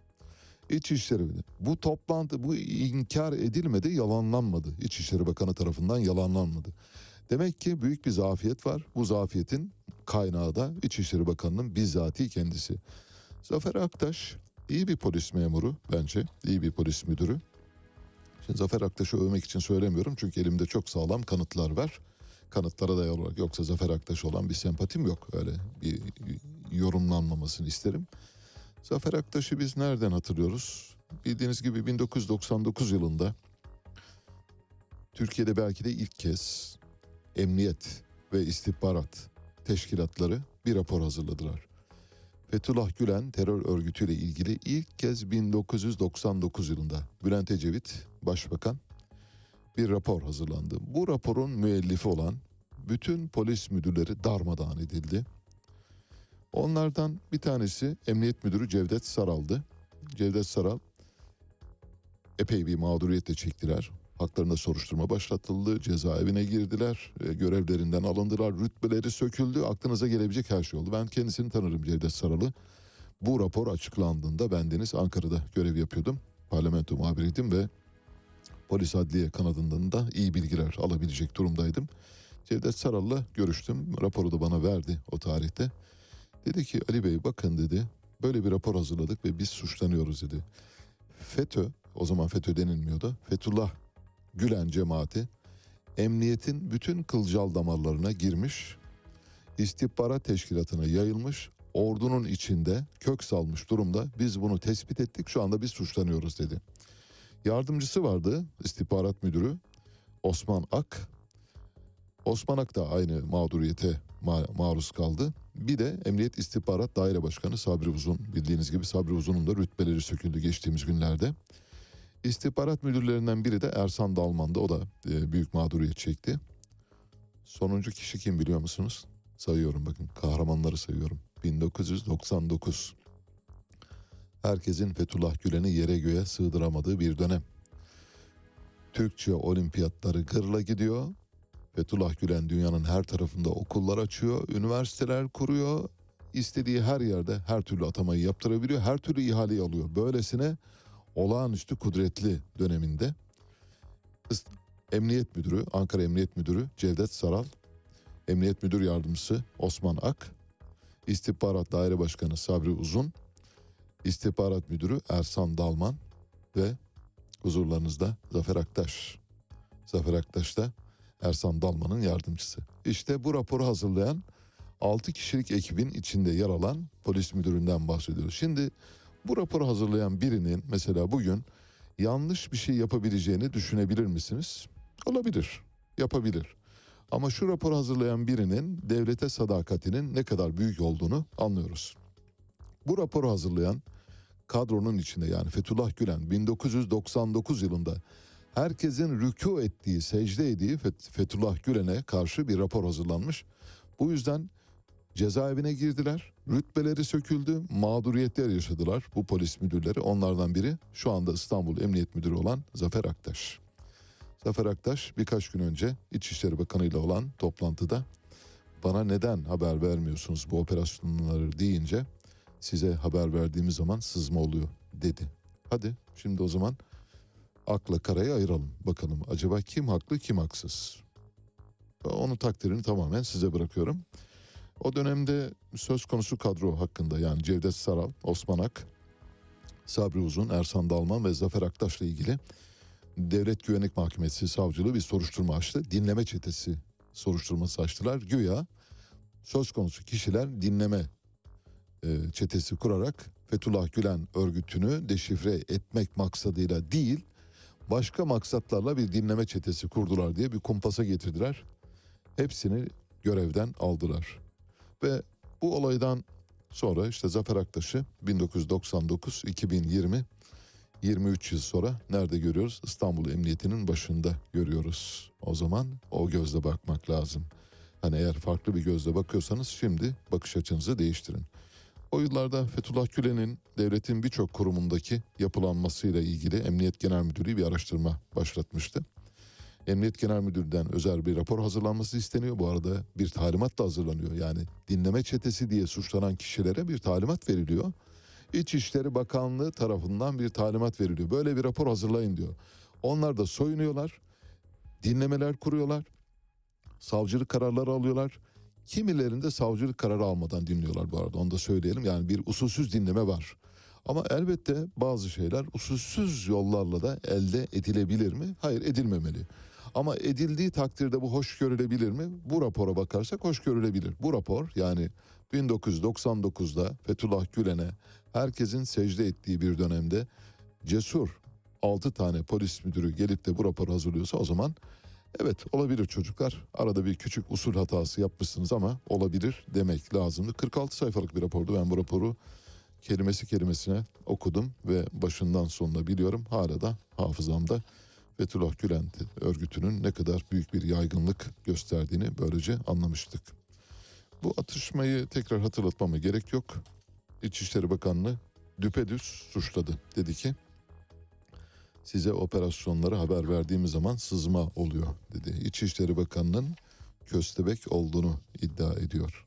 İçişleri bu toplantı bu inkar edilmedi, yalanlanmadı. İçişleri Bakanı tarafından yalanlanmadı. Demek ki büyük bir zafiyet var. Bu zafiyetin kaynağı da İçişleri Bakanı'nın bizzati kendisi. Zafer Aktaş iyi bir polis memuru bence, iyi bir polis müdürü. Şimdi Zafer Aktaş'ı övmek için söylemiyorum çünkü elimde çok sağlam kanıtlar var kanıtlara dayalı olarak yoksa Zafer Aktaş olan bir sempatim yok. Öyle bir yorumlanmamasını isterim. Zafer Aktaş'ı biz nereden hatırlıyoruz? Bildiğiniz gibi 1999 yılında Türkiye'de belki de ilk kez emniyet ve istihbarat teşkilatları bir rapor hazırladılar. Fethullah Gülen terör örgütüyle ilgili ilk kez 1999 yılında Bülent Ecevit başbakan bir rapor hazırlandı. Bu raporun müellifi olan bütün polis müdürleri darmadağın edildi. Onlardan bir tanesi Emniyet Müdürü Cevdet Saral'dı. Cevdet Saral epey bir mağduriyetle çektiler. Haklarında soruşturma başlatıldı, cezaevine girdiler, e, görevlerinden alındılar, rütbeleri söküldü. Aklınıza gelebilecek her şey oldu. Ben kendisini tanırım Cevdet Saral'ı. Bu rapor açıklandığında bendeniz Ankara'da görev yapıyordum. Parlamento muhabiriydim ve polis adliye kanadından da iyi bilgiler alabilecek durumdaydım. Cevdet Saral'la görüştüm. Raporu da bana verdi o tarihte. Dedi ki Ali Bey bakın dedi böyle bir rapor hazırladık ve biz suçlanıyoruz dedi. FETÖ o zaman FETÖ denilmiyordu. Fethullah Gülen cemaati emniyetin bütün kılcal damarlarına girmiş, istihbarat teşkilatına yayılmış, ordunun içinde kök salmış durumda. Biz bunu tespit ettik şu anda biz suçlanıyoruz dedi. Yardımcısı vardı istihbarat müdürü Osman Ak. Osman Ak da aynı mağduriyete ma- maruz kaldı. Bir de Emniyet İstihbarat Daire Başkanı Sabri Uzun. Bildiğiniz gibi Sabri Uzun'un da rütbeleri söküldü geçtiğimiz günlerde. İstihbarat müdürlerinden biri de Ersan Dalman'da o da e, büyük mağduriyet çekti. Sonuncu kişi kim biliyor musunuz? Sayıyorum bakın kahramanları sayıyorum. 1999. Herkesin Fethullah Gülen'i yere göğe sığdıramadığı bir dönem. Türkçe olimpiyatları gırla gidiyor. Fethullah Gülen dünyanın her tarafında okullar açıyor, üniversiteler kuruyor. istediği her yerde her türlü atamayı yaptırabiliyor. Her türlü ihaleyi alıyor. Böylesine olağanüstü kudretli döneminde Emniyet Müdürü, Ankara Emniyet Müdürü Cevdet Saral, Emniyet Müdür Yardımcısı Osman Ak, İstihbarat Daire Başkanı Sabri Uzun, İstihbarat Müdürü Ersan Dalman ve huzurlarınızda Zafer Aktaş. Zafer Aktaş da Ersan Dalman'ın yardımcısı. İşte bu raporu hazırlayan 6 kişilik ekibin içinde yer alan polis müdüründen bahsediyoruz. Şimdi bu raporu hazırlayan birinin mesela bugün yanlış bir şey yapabileceğini düşünebilir misiniz? Olabilir, yapabilir. Ama şu raporu hazırlayan birinin devlete sadakatinin ne kadar büyük olduğunu anlıyoruz. Bu raporu hazırlayan kadronun içinde yani Fethullah Gülen 1999 yılında herkesin rükû ettiği, secde ettiği Fet- Fethullah Gülen'e karşı bir rapor hazırlanmış. Bu yüzden cezaevine girdiler, rütbeleri söküldü, mağduriyetler yaşadılar bu polis müdürleri. Onlardan biri şu anda İstanbul Emniyet Müdürü olan Zafer Aktaş. Zafer Aktaş birkaç gün önce İçişleri Bakanı ile olan toplantıda bana neden haber vermiyorsunuz bu operasyonları deyince size haber verdiğimiz zaman sızma oluyor dedi. Hadi şimdi o zaman akla karayı ayıralım. Bakalım acaba kim haklı kim haksız? Onun takdirini tamamen size bırakıyorum. O dönemde söz konusu kadro hakkında yani Cevdet Saral, Osman Ak, Sabri Uzun, Ersan Dalman ve Zafer Aktaş'la ilgili Devlet Güvenlik Mahkemesi savcılığı bir soruşturma açtı. Dinleme çetesi soruşturması açtılar. Güya söz konusu kişiler dinleme e, çetesi kurarak Fethullah Gülen örgütünü deşifre etmek maksadıyla değil başka maksatlarla bir dinleme çetesi kurdular diye bir kumpasa getirdiler. Hepsini görevden aldılar. Ve bu olaydan sonra işte Zafer Aktaş'ı 1999-2020 23 yıl sonra nerede görüyoruz? İstanbul Emniyeti'nin başında görüyoruz. O zaman o gözle bakmak lazım. Hani eğer farklı bir gözle bakıyorsanız şimdi bakış açınızı değiştirin. O yıllarda Fethullah Gülen'in devletin birçok kurumundaki yapılanmasıyla ilgili Emniyet Genel Müdürlüğü bir araştırma başlatmıştı. Emniyet Genel Müdürlüğü'nden özel bir rapor hazırlanması isteniyor. Bu arada bir talimat da hazırlanıyor. Yani dinleme çetesi diye suçlanan kişilere bir talimat veriliyor. İçişleri Bakanlığı tarafından bir talimat veriliyor. Böyle bir rapor hazırlayın diyor. Onlar da soyunuyorlar, dinlemeler kuruyorlar, savcılık kararları alıyorlar. Kimilerinde savcılık kararı almadan dinliyorlar bu arada onu da söyleyelim. Yani bir usulsüz dinleme var. Ama elbette bazı şeyler usulsüz yollarla da elde edilebilir mi? Hayır edilmemeli. Ama edildiği takdirde bu hoş görülebilir mi? Bu rapora bakarsak hoş görülebilir. Bu rapor yani 1999'da Fethullah Gülen'e herkesin secde ettiği bir dönemde cesur 6 tane polis müdürü gelip de bu raporu hazırlıyorsa o zaman evet olabilir çocuklar. Arada bir küçük usul hatası yapmışsınız ama olabilir demek lazımdı. 46 sayfalık bir rapordu. Ben bu raporu kelimesi kelimesine okudum ve başından sonuna biliyorum. Hala da hafızamda Fethullah Gülen örgütünün ne kadar büyük bir yaygınlık gösterdiğini böylece anlamıştık. Bu atışmayı tekrar hatırlatmama gerek yok. İçişleri Bakanlığı düpedüz suçladı. Dedi ki size operasyonları haber verdiğimiz zaman sızma oluyor dedi. İçişleri Bakanlığı'nın köstebek olduğunu iddia ediyor.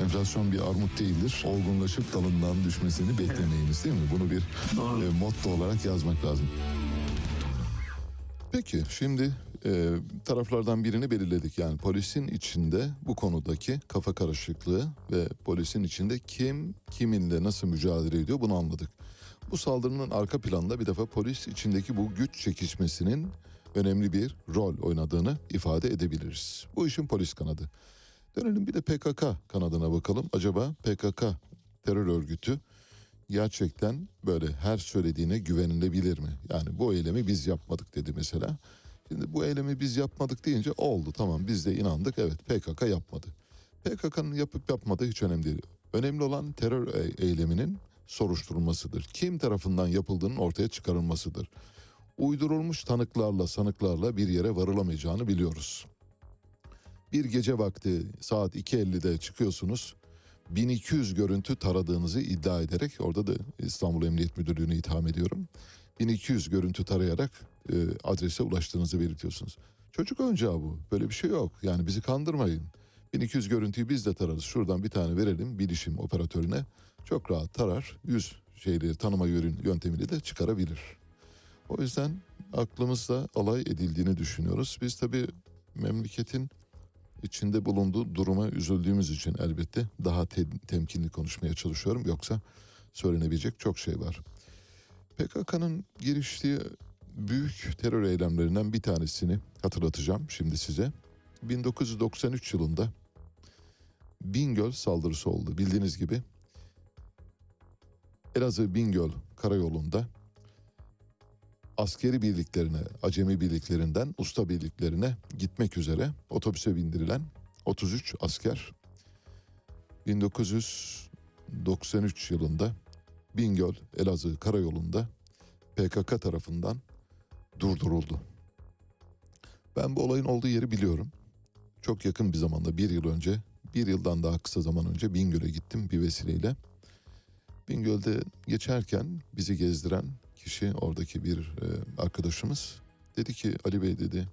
Enflasyon bir armut değildir. Olgunlaşıp dalından düşmesini beklemeyiniz değil mi? Bunu bir e, motto olarak yazmak lazım. Peki şimdi e, taraflardan birini belirledik. Yani polisin içinde bu konudaki kafa karışıklığı ve polisin içinde kim kiminle nasıl mücadele ediyor bunu anladık. Bu saldırının arka planında bir defa polis içindeki bu güç çekişmesinin önemli bir rol oynadığını ifade edebiliriz. Bu işin polis kanadı. Dönelim bir de PKK kanadına bakalım. Acaba PKK terör örgütü gerçekten böyle her söylediğine güvenilebilir mi? Yani bu eylemi biz yapmadık dedi mesela. Şimdi bu eylemi biz yapmadık deyince oldu tamam biz de inandık evet PKK yapmadı. PKK'nın yapıp yapmadığı hiç önemli değil. Önemli olan terör e- eyleminin soruşturulmasıdır. Kim tarafından yapıldığının ortaya çıkarılmasıdır. Uydurulmuş tanıklarla sanıklarla bir yere varılamayacağını biliyoruz. Bir gece vakti saat 2.50'de çıkıyorsunuz. 1200 görüntü taradığınızı iddia ederek orada da İstanbul Emniyet Müdürlüğü'nü itham ediyorum. 1200 görüntü tarayarak e, adrese ulaştığınızı belirtiyorsunuz. Çocuk oyuncağı bu. Böyle bir şey yok. Yani bizi kandırmayın. 1200 görüntüyü biz de tararız. Şuradan bir tane verelim bilişim operatörüne. Çok rahat tarar. Yüz şeyleri tanıma yöntemiyle de çıkarabilir. O yüzden aklımızda alay edildiğini düşünüyoruz. Biz tabii memleketin içinde bulunduğu duruma üzüldüğümüz için elbette daha te- temkinli konuşmaya çalışıyorum. Yoksa söylenebilecek çok şey var. PKK'nın giriştiği büyük terör eylemlerinden bir tanesini hatırlatacağım şimdi size. 1993 yılında Bingöl saldırısı oldu. Bildiğiniz gibi Elazığ Bingöl karayolunda askeri birliklerine, acemi birliklerinden usta birliklerine gitmek üzere otobüse bindirilen 33 asker 1993 yılında Bingöl Elazığ karayolunda PKK tarafından durduruldu. Ben bu olayın olduğu yeri biliyorum. Çok yakın bir zamanda bir yıl önce, bir yıldan daha kısa zaman önce Bingöl'e gittim bir vesileyle. Bingöl'de geçerken bizi gezdiren kişi oradaki bir e, arkadaşımız dedi ki Ali Bey dedi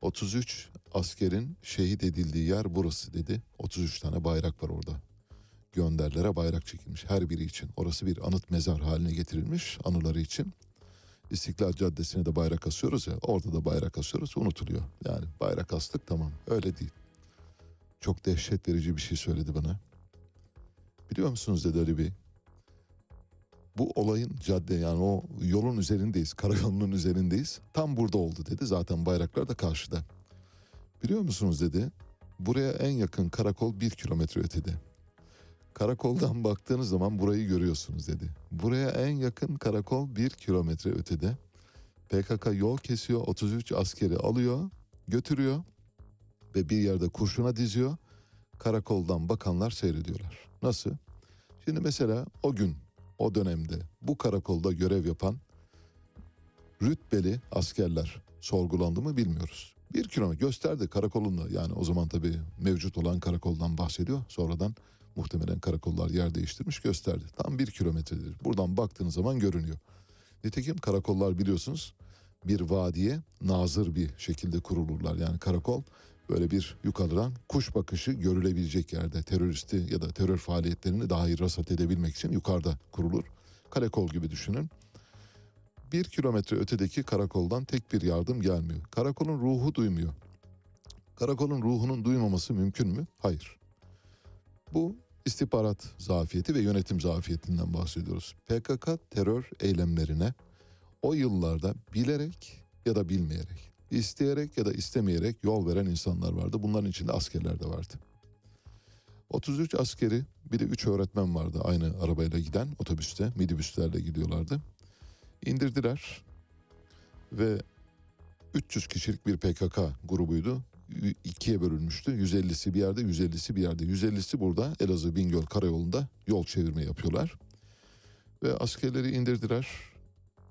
33 askerin şehit edildiği yer burası dedi. 33 tane bayrak var orada. Gönderlere bayrak çekilmiş her biri için. Orası bir anıt mezar haline getirilmiş anıları için. İstiklal Caddesi'ne de bayrak asıyoruz ya orada da bayrak asıyoruz unutuluyor. Yani bayrak astık tamam öyle değil. Çok dehşet verici bir şey söyledi bana. Biliyor musunuz dedi Ali Bey bu olayın cadde yani o yolun üzerindeyiz. Karayolunun üzerindeyiz. Tam burada oldu dedi. Zaten bayraklar da karşıda. Biliyor musunuz dedi. Buraya en yakın karakol bir kilometre ötede. Karakoldan baktığınız zaman burayı görüyorsunuz dedi. Buraya en yakın karakol bir kilometre ötede. PKK yol kesiyor. 33 askeri alıyor, götürüyor ve bir yerde kurşuna diziyor. Karakoldan bakanlar seyrediyorlar. Nasıl? Şimdi mesela o gün o dönemde bu karakolda görev yapan rütbeli askerler sorgulandı mı bilmiyoruz. Bir kilometre gösterdi karakolunda yani o zaman tabii mevcut olan karakoldan bahsediyor. Sonradan muhtemelen karakollar yer değiştirmiş gösterdi. Tam bir kilometredir. Buradan baktığınız zaman görünüyor. Nitekim karakollar biliyorsunuz bir vadiye nazır bir şekilde kurulurlar. Yani karakol böyle bir yukarıdan kuş bakışı görülebilecek yerde teröristi ya da terör faaliyetlerini daha iyi rasat edebilmek için yukarıda kurulur. Karakol gibi düşünün. Bir kilometre ötedeki karakoldan tek bir yardım gelmiyor. Karakolun ruhu duymuyor. Karakolun ruhunun duymaması mümkün mü? Hayır. Bu istihbarat zafiyeti ve yönetim zafiyetinden bahsediyoruz. PKK terör eylemlerine o yıllarda bilerek ya da bilmeyerek, isteyerek ya da istemeyerek yol veren insanlar vardı. Bunların içinde askerler de vardı. 33 askeri bir de 3 öğretmen vardı aynı arabayla giden otobüste, minibüslerle gidiyorlardı. İndirdiler ve 300 kişilik bir PKK grubuydu. İkiye bölünmüştü. 150'si bir yerde, 150'si bir yerde. 150'si burada Elazığ Bingöl karayolunda yol çevirme yapıyorlar. Ve askerleri indirdiler.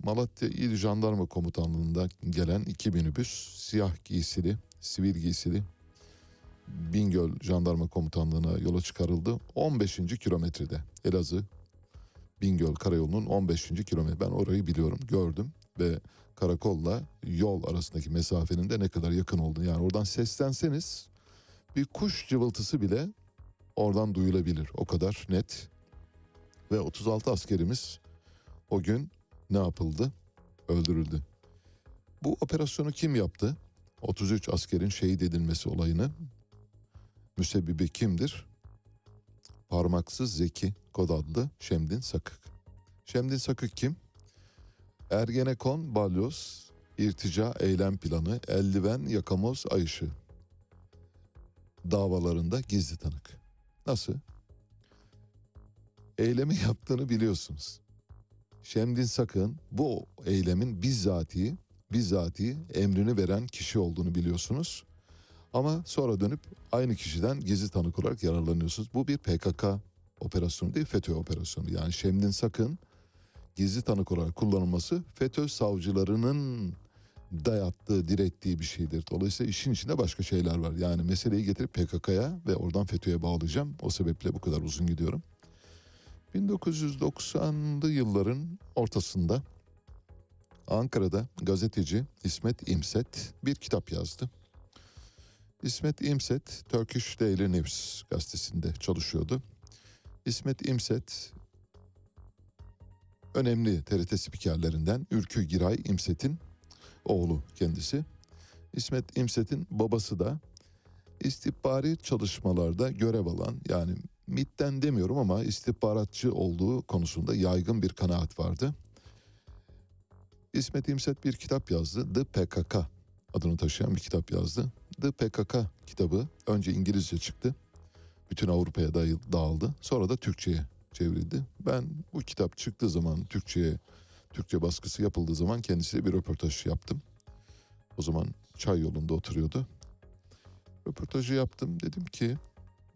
Malatya İl Jandarma Komutanlığı'ndan gelen iki minibüs siyah giysili, sivil giysili Bingöl Jandarma Komutanlığı'na yola çıkarıldı. 15. kilometrede Elazığ Bingöl Karayolu'nun 15. kilometre. Ben orayı biliyorum, gördüm ve karakolla yol arasındaki mesafenin de ne kadar yakın olduğunu. Yani oradan seslenseniz bir kuş cıvıltısı bile oradan duyulabilir. O kadar net. Ve 36 askerimiz o gün ne yapıldı? Öldürüldü. Bu operasyonu kim yaptı? 33 askerin şehit edilmesi olayını müsebbibi kimdir? Parmaksız Zeki kod adlı Şemdin Sakık. Şemdin Sakık kim? Ergenekon, balyoz, irtica, eylem planı, eldiven, yakamoz, ayışı davalarında gizli tanık. Nasıl? Eylemi yaptığını biliyorsunuz. Şemdin Sakın bu eylemin bizzati, bizzati emrini veren kişi olduğunu biliyorsunuz. Ama sonra dönüp aynı kişiden gizli tanık olarak yararlanıyorsunuz. Bu bir PKK operasyonu değil FETÖ operasyonu. Yani Şemdin Sakın gizli tanık olarak kullanılması FETÖ savcılarının dayattığı, direttiği bir şeydir. Dolayısıyla işin içinde başka şeyler var. Yani meseleyi getirip PKK'ya ve oradan FETÖ'ye bağlayacağım. O sebeple bu kadar uzun gidiyorum. 1990'lı yılların ortasında Ankara'da gazeteci İsmet İmset bir kitap yazdı. İsmet İmset Turkish Daily News gazetesinde çalışıyordu. İsmet İmset önemli TRT spikerlerinden Ülkü Giray İmset'in oğlu kendisi. İsmet İmset'in babası da istihbari çalışmalarda görev alan yani MIT'ten demiyorum ama istihbaratçı olduğu konusunda yaygın bir kanaat vardı. İsmet İmset bir kitap yazdı. The PKK adını taşıyan bir kitap yazdı. The PKK kitabı önce İngilizce çıktı. Bütün Avrupa'ya dağıldı. Sonra da Türkçe'ye çevrildi. Ben bu kitap çıktığı zaman Türkçe'ye Türkçe baskısı yapıldığı zaman kendisiyle bir röportaj yaptım. O zaman çay yolunda oturuyordu. Röportajı yaptım. Dedim ki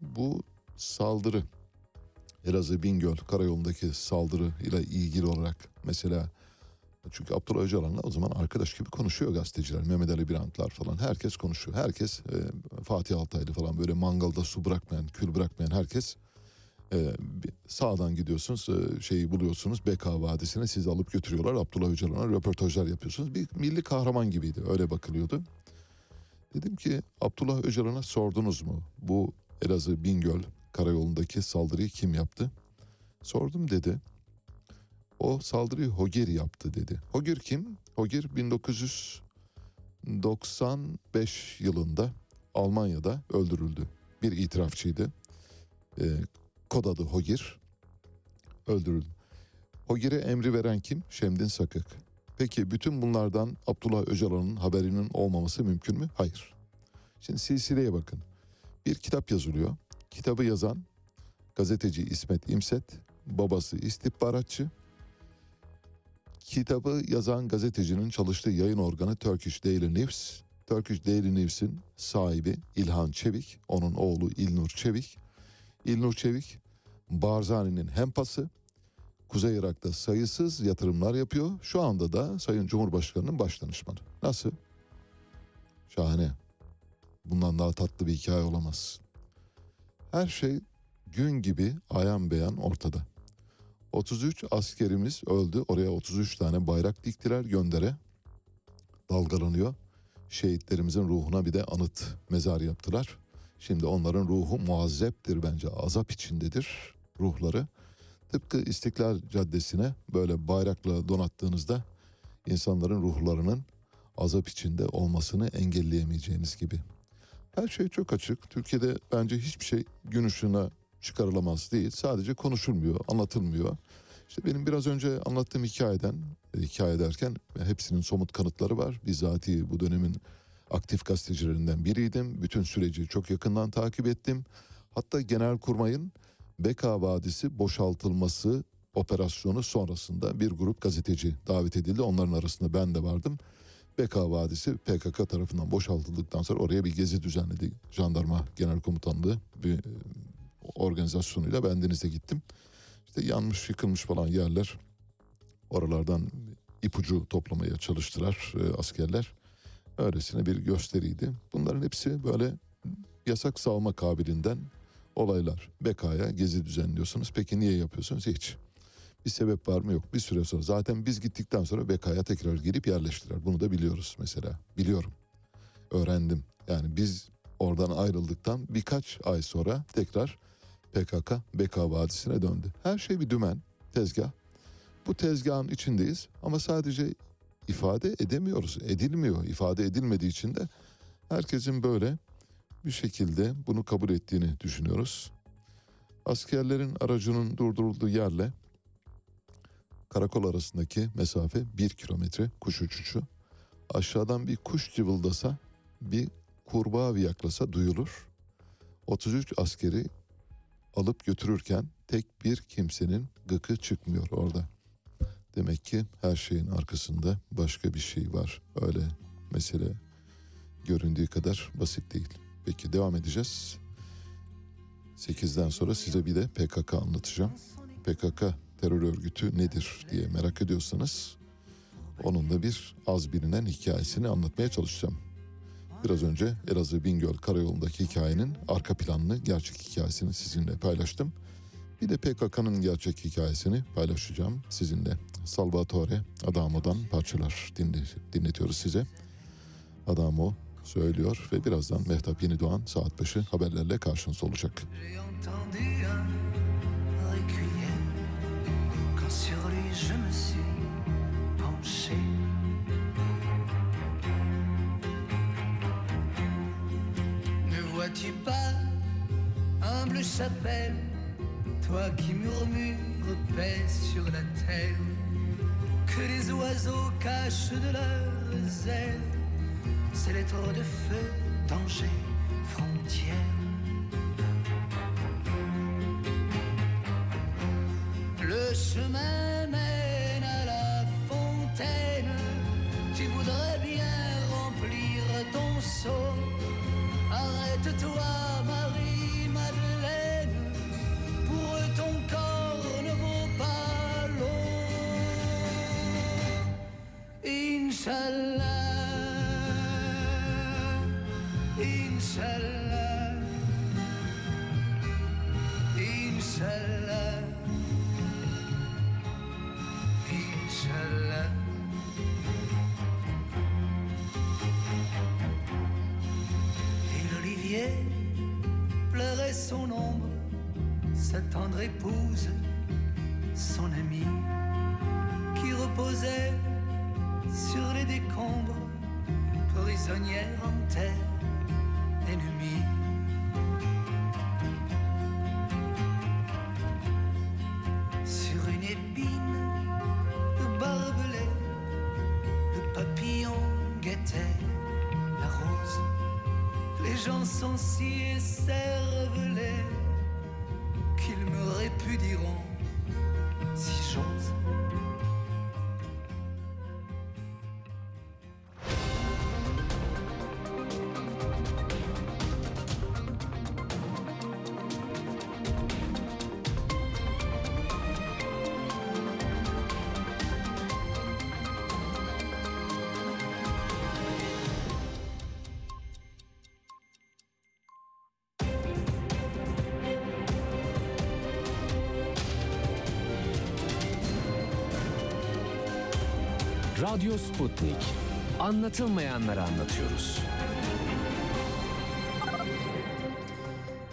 bu saldırı Elazığ Bingöl karayolundaki saldırı ile ilgili olarak mesela çünkü Abdullah Öcalan'la o zaman arkadaş gibi konuşuyor gazeteciler. Mehmet Ali Birantlar falan herkes konuşuyor. Herkes e, Fatih Altaylı falan böyle mangalda su bırakmayan, kül bırakmayan herkes e, sağdan gidiyorsunuz e, şeyi buluyorsunuz Beka Vadisi'ne sizi alıp götürüyorlar. Abdullah Öcalan'a röportajlar yapıyorsunuz. Bir milli kahraman gibiydi öyle bakılıyordu. Dedim ki Abdullah Öcalan'a sordunuz mu bu Elazığ Bingöl karayolundaki saldırıyı kim yaptı? Sordum dedi. O saldırıyı Hoger yaptı dedi. Hoger kim? Hoger 1995 yılında Almanya'da öldürüldü. Bir itirafçıydı. Ee, kod adı Hoger. Öldürüldü. Hoger'e emri veren kim? Şemdin Sakık. Peki bütün bunlardan Abdullah Öcalan'ın haberinin olmaması mümkün mü? Hayır. Şimdi silsileye bakın. Bir kitap yazılıyor. Kitabı yazan gazeteci İsmet İmset, babası istihbaratçı, Kitabı yazan gazetecinin çalıştığı yayın organı Turkish Daily News. Turkish Daily News'in sahibi İlhan Çevik, onun oğlu İlnur Çevik. İlnur Çevik, Barzani'nin hempası. Kuzey Irak'ta sayısız yatırımlar yapıyor. Şu anda da Sayın Cumhurbaşkanı'nın başdanışmanı. Nasıl? Şahane. Bundan daha tatlı bir hikaye olamaz. Her şey gün gibi ayan beyan ortada. 33 askerimiz öldü. Oraya 33 tane bayrak diktiler göndere. Dalgalanıyor. Şehitlerimizin ruhuna bir de anıt mezar yaptılar. Şimdi onların ruhu muazzeptir bence. Azap içindedir ruhları. Tıpkı İstiklal Caddesi'ne böyle bayrakla donattığınızda insanların ruhlarının azap içinde olmasını engelleyemeyeceğiniz gibi. Her şey çok açık. Türkiye'de bence hiçbir şey gün ışığına çıkarılamaz değil. Sadece konuşulmuyor, anlatılmıyor. İşte benim biraz önce anlattığım hikayeden, e, hikaye derken hepsinin somut kanıtları var. Bizzati bu dönemin aktif gazetecilerinden biriydim. Bütün süreci çok yakından takip ettim. Hatta Genelkurmay'ın Beka Vadisi boşaltılması operasyonu sonrasında bir grup gazeteci davet edildi. Onların arasında ben de vardım. Beka Vadisi PKK tarafından boşaltıldıktan sonra oraya bir gezi düzenledi. Jandarma Genel Komutanlığı bir organizasyonuyla ben denize gittim. İşte yanmış yıkılmış falan yerler. Oralardan ipucu toplamaya çalıştılar e, askerler. Öylesine bir gösteriydi. Bunların hepsi böyle yasak savma kabilinden olaylar. Bekaya gezi düzenliyorsunuz. Peki niye yapıyorsunuz? Hiç. Bir sebep var mı? Yok. Bir süre sonra zaten biz gittikten sonra Bekaya tekrar girip yerleştiler. Bunu da biliyoruz mesela. Biliyorum. Öğrendim. Yani biz oradan ayrıldıktan birkaç ay sonra tekrar PKK Beka Vadisi'ne döndü. Her şey bir dümen, tezgah. Bu tezgahın içindeyiz ama sadece ifade edemiyoruz, edilmiyor. İfade edilmediği için de herkesin böyle bir şekilde bunu kabul ettiğini düşünüyoruz. Askerlerin aracının durdurulduğu yerle karakol arasındaki mesafe bir kilometre kuş uçuşu. Aşağıdan bir kuş cıvıldasa, bir kurbağa yaklasa duyulur. 33 askeri alıp götürürken tek bir kimsenin gıkı çıkmıyor orada. Demek ki her şeyin arkasında başka bir şey var. Öyle mesele göründüğü kadar basit değil. Peki devam edeceğiz. 8'den sonra size bir de PKK anlatacağım. PKK terör örgütü nedir diye merak ediyorsanız onun da bir az bilinen hikayesini anlatmaya çalışacağım. Biraz önce Elazığ Bingöl Karayolu'ndaki hikayenin arka planını, gerçek hikayesini sizinle paylaştım. Bir de PKK'nın gerçek hikayesini paylaşacağım sizinle. Salvatore Adamo'dan parçalar dinle, dinletiyoruz size. Adamo söylüyor ve birazdan Mehtap Yeni Doğan saat başı haberlerle karşınızda olacak. Je me suis penché. Ne vois-tu pas, humble chapelle, toi qui murmures paix sur la terre, que les oiseaux cachent de leurs ailes ces lettres de feu, danger, frontière. Le chemin Inch'Allah. Inch'Allah. Inch'Allah. Et l'olivier pleurait son ombre, sa tendre épouse, son amie, qui reposait sur les décombres, prisonnière en terre Sur une épine de barbelé, le papillon guettait la rose. Les gens sont si Radyo Sputnik. Anlatılmayanları anlatıyoruz.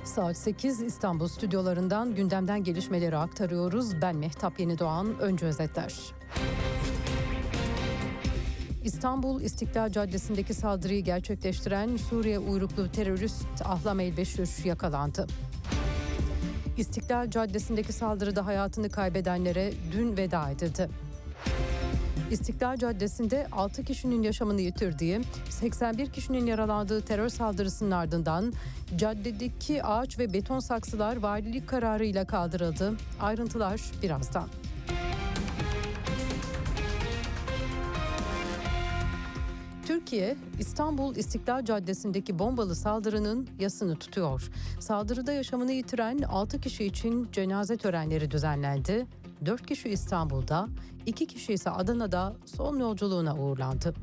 Saat 8 İstanbul stüdyolarından gündemden gelişmeleri aktarıyoruz. Ben Mehtap Yenidoğan. Önce özetler. İstanbul İstiklal Caddesi'ndeki saldırıyı gerçekleştiren Suriye uyruklu terörist Ahlam Elbeşir yakalandı. İstiklal Caddesi'ndeki saldırıda hayatını kaybedenlere dün veda edildi. İstiklal Caddesi'nde 6 kişinin yaşamını yitirdiği, 81 kişinin yaralandığı terör saldırısının ardından caddedeki ağaç ve beton saksılar valilik kararıyla kaldırıldı. Ayrıntılar birazdan. Türkiye, İstanbul İstiklal Caddesi'ndeki bombalı saldırının yasını tutuyor. Saldırıda yaşamını yitiren 6 kişi için cenaze törenleri düzenlendi. 4 kişi İstanbul'da, 2 kişi ise Adana'da son yolculuğuna uğurlandı.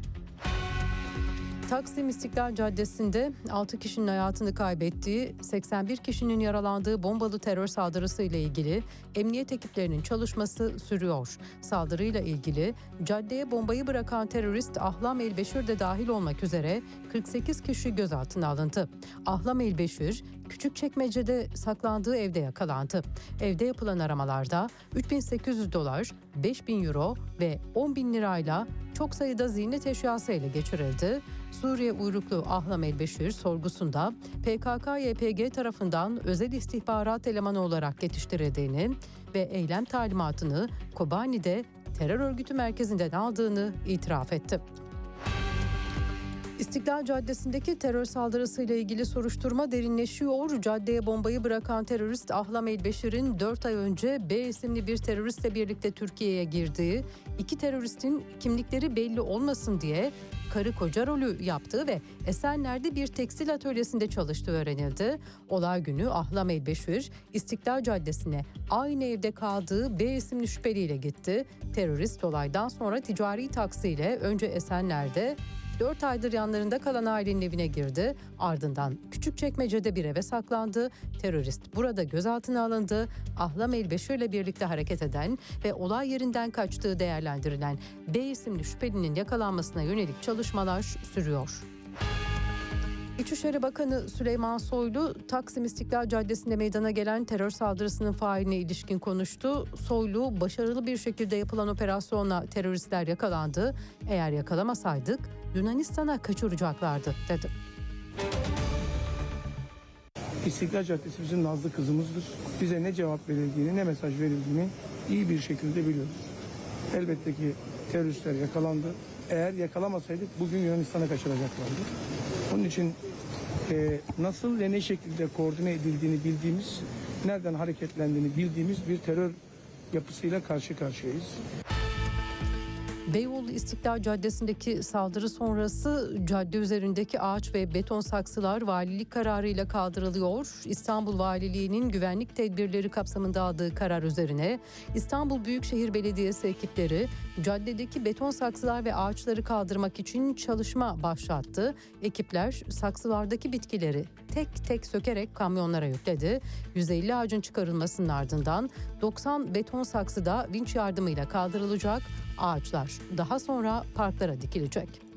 Taksim İstiklal Caddesi'nde 6 kişinin hayatını kaybettiği, 81 kişinin yaralandığı bombalı terör saldırısı ile ilgili emniyet ekiplerinin çalışması sürüyor. Saldırıyla ilgili caddeye bombayı bırakan terörist Ahlam Elbeşir de dahil olmak üzere 48 kişi gözaltına alındı. Ahlam Elbeşir Küçükçekmece'de saklandığı evde yakalandı. Evde yapılan aramalarda 3800 dolar, 5000 euro ve 10 bin lirayla çok sayıda ziynet eşyası ele geçirildi. Suriye uyruklu Ahlam Elbeşir sorgusunda PKK-YPG tarafından özel istihbarat elemanı olarak yetiştirildiğini ve eylem talimatını Kobani'de terör örgütü merkezinden aldığını itiraf etti. İstiklal Caddesi'ndeki terör saldırısıyla ilgili soruşturma derinleşiyor. Caddeye bombayı bırakan terörist Ahlam Elbeşir'in 4 ay önce B isimli bir teröristle birlikte Türkiye'ye girdiği, iki teröristin kimlikleri belli olmasın diye karı koca rolü yaptığı ve Esenler'de bir tekstil atölyesinde çalıştığı öğrenildi. Olay günü Ahlam Elbeşir İstiklal Caddesi'ne aynı evde kaldığı B isimli şüpheliyle gitti. Terörist olaydan sonra ticari taksiyle önce Esenler'de 4 aydır yanlarında kalan ailenin evine girdi. Ardından Küçükçekmece'de bir eve saklandı. Terörist burada gözaltına alındı. Ahlam Elbeşir ile birlikte hareket eden ve olay yerinden kaçtığı değerlendirilen B isimli şüphelinin yakalanmasına yönelik çalışmalar sürüyor. İçişleri Bakanı Süleyman Soylu, Taksim İstiklal Caddesi'nde meydana gelen terör saldırısının failine ilişkin konuştu. Soylu, başarılı bir şekilde yapılan operasyonla teröristler yakalandı. Eğer yakalamasaydık Yunanistan'a kaçıracaklardı dedi. İstiklal Caddesi bizim nazlı kızımızdır. Bize ne cevap verildiğini ne mesaj verildiğini iyi bir şekilde biliyoruz. Elbette ki teröristler yakalandı. Eğer yakalamasaydık bugün Yunanistan'a kaçıracaklardı. Onun için e, nasıl ve ne şekilde koordine edildiğini bildiğimiz, nereden hareketlendiğini bildiğimiz bir terör yapısıyla karşı karşıyayız. Beyoğlu İstiklal Caddesi'ndeki saldırı sonrası cadde üzerindeki ağaç ve beton saksılar valilik kararıyla kaldırılıyor. İstanbul Valiliği'nin güvenlik tedbirleri kapsamında aldığı karar üzerine İstanbul Büyükşehir Belediyesi ekipleri caddedeki beton saksılar ve ağaçları kaldırmak için çalışma başlattı. Ekipler saksılardaki bitkileri tek tek sökerek kamyonlara yükledi. 150 ağacın çıkarılmasının ardından 90 beton saksı da vinç yardımıyla kaldırılacak. Ağaçlar daha sonra parklara dikilecek.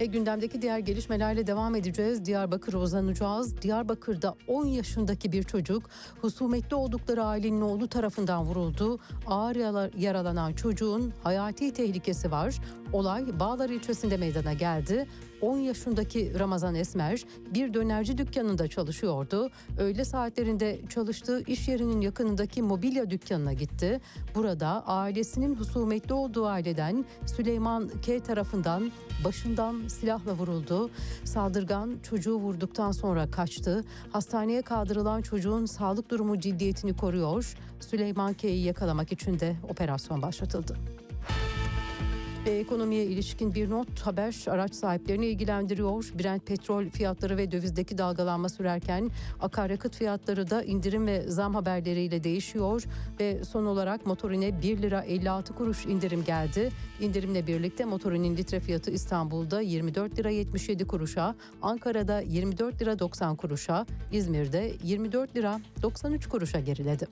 Ve gündemdeki diğer gelişmelerle devam edeceğiz. Diyarbakır'a uzanacağız. Diyarbakır'da 10 yaşındaki bir çocuk husumetli oldukları ailenin oğlu tarafından vuruldu. Ağır yaralanan çocuğun hayati tehlikesi var. Olay Bağlar ilçesinde meydana geldi. 10 yaşındaki Ramazan Esmer bir dönerci dükkanında çalışıyordu. Öğle saatlerinde çalıştığı iş yerinin yakınındaki mobilya dükkanına gitti. Burada ailesinin husumetli olduğu aileden Süleyman K tarafından başından silahla vuruldu. Saldırgan çocuğu vurduktan sonra kaçtı. Hastaneye kaldırılan çocuğun sağlık durumu ciddiyetini koruyor. Süleyman K'yi yakalamak için de operasyon başlatıldı. Ve ekonomiye ilişkin bir not haber araç sahiplerini ilgilendiriyor. Brent petrol fiyatları ve dövizdeki dalgalanma sürerken akaryakıt fiyatları da indirim ve zam haberleriyle değişiyor. Ve son olarak motorine 1 lira 56 kuruş indirim geldi. İndirimle birlikte motorinin litre fiyatı İstanbul'da 24 lira 77 kuruşa, Ankara'da 24 lira 90 kuruşa, İzmir'de 24 lira 93 kuruşa geriledi.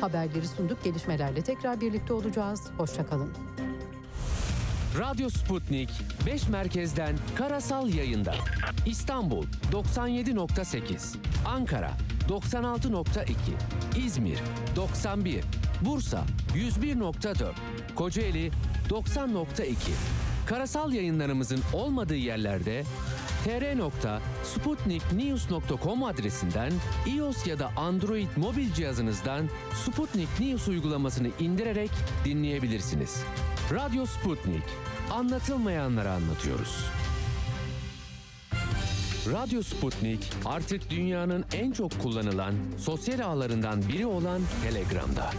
Haberleri sunduk. Gelişmelerle tekrar birlikte olacağız. Hoşçakalın. Radyo Sputnik 5 merkezden karasal yayında. İstanbul 97.8, Ankara 96.2, İzmir 91, Bursa 101.4, Kocaeli 90.2. Karasal yayınlarımızın olmadığı yerlerde tr.sputniknews.com adresinden iOS ya da Android mobil cihazınızdan Sputnik News uygulamasını indirerek dinleyebilirsiniz. Radyo Sputnik. Anlatılmayanları anlatıyoruz. Radyo Sputnik artık dünyanın en çok kullanılan sosyal ağlarından biri olan Telegram'da.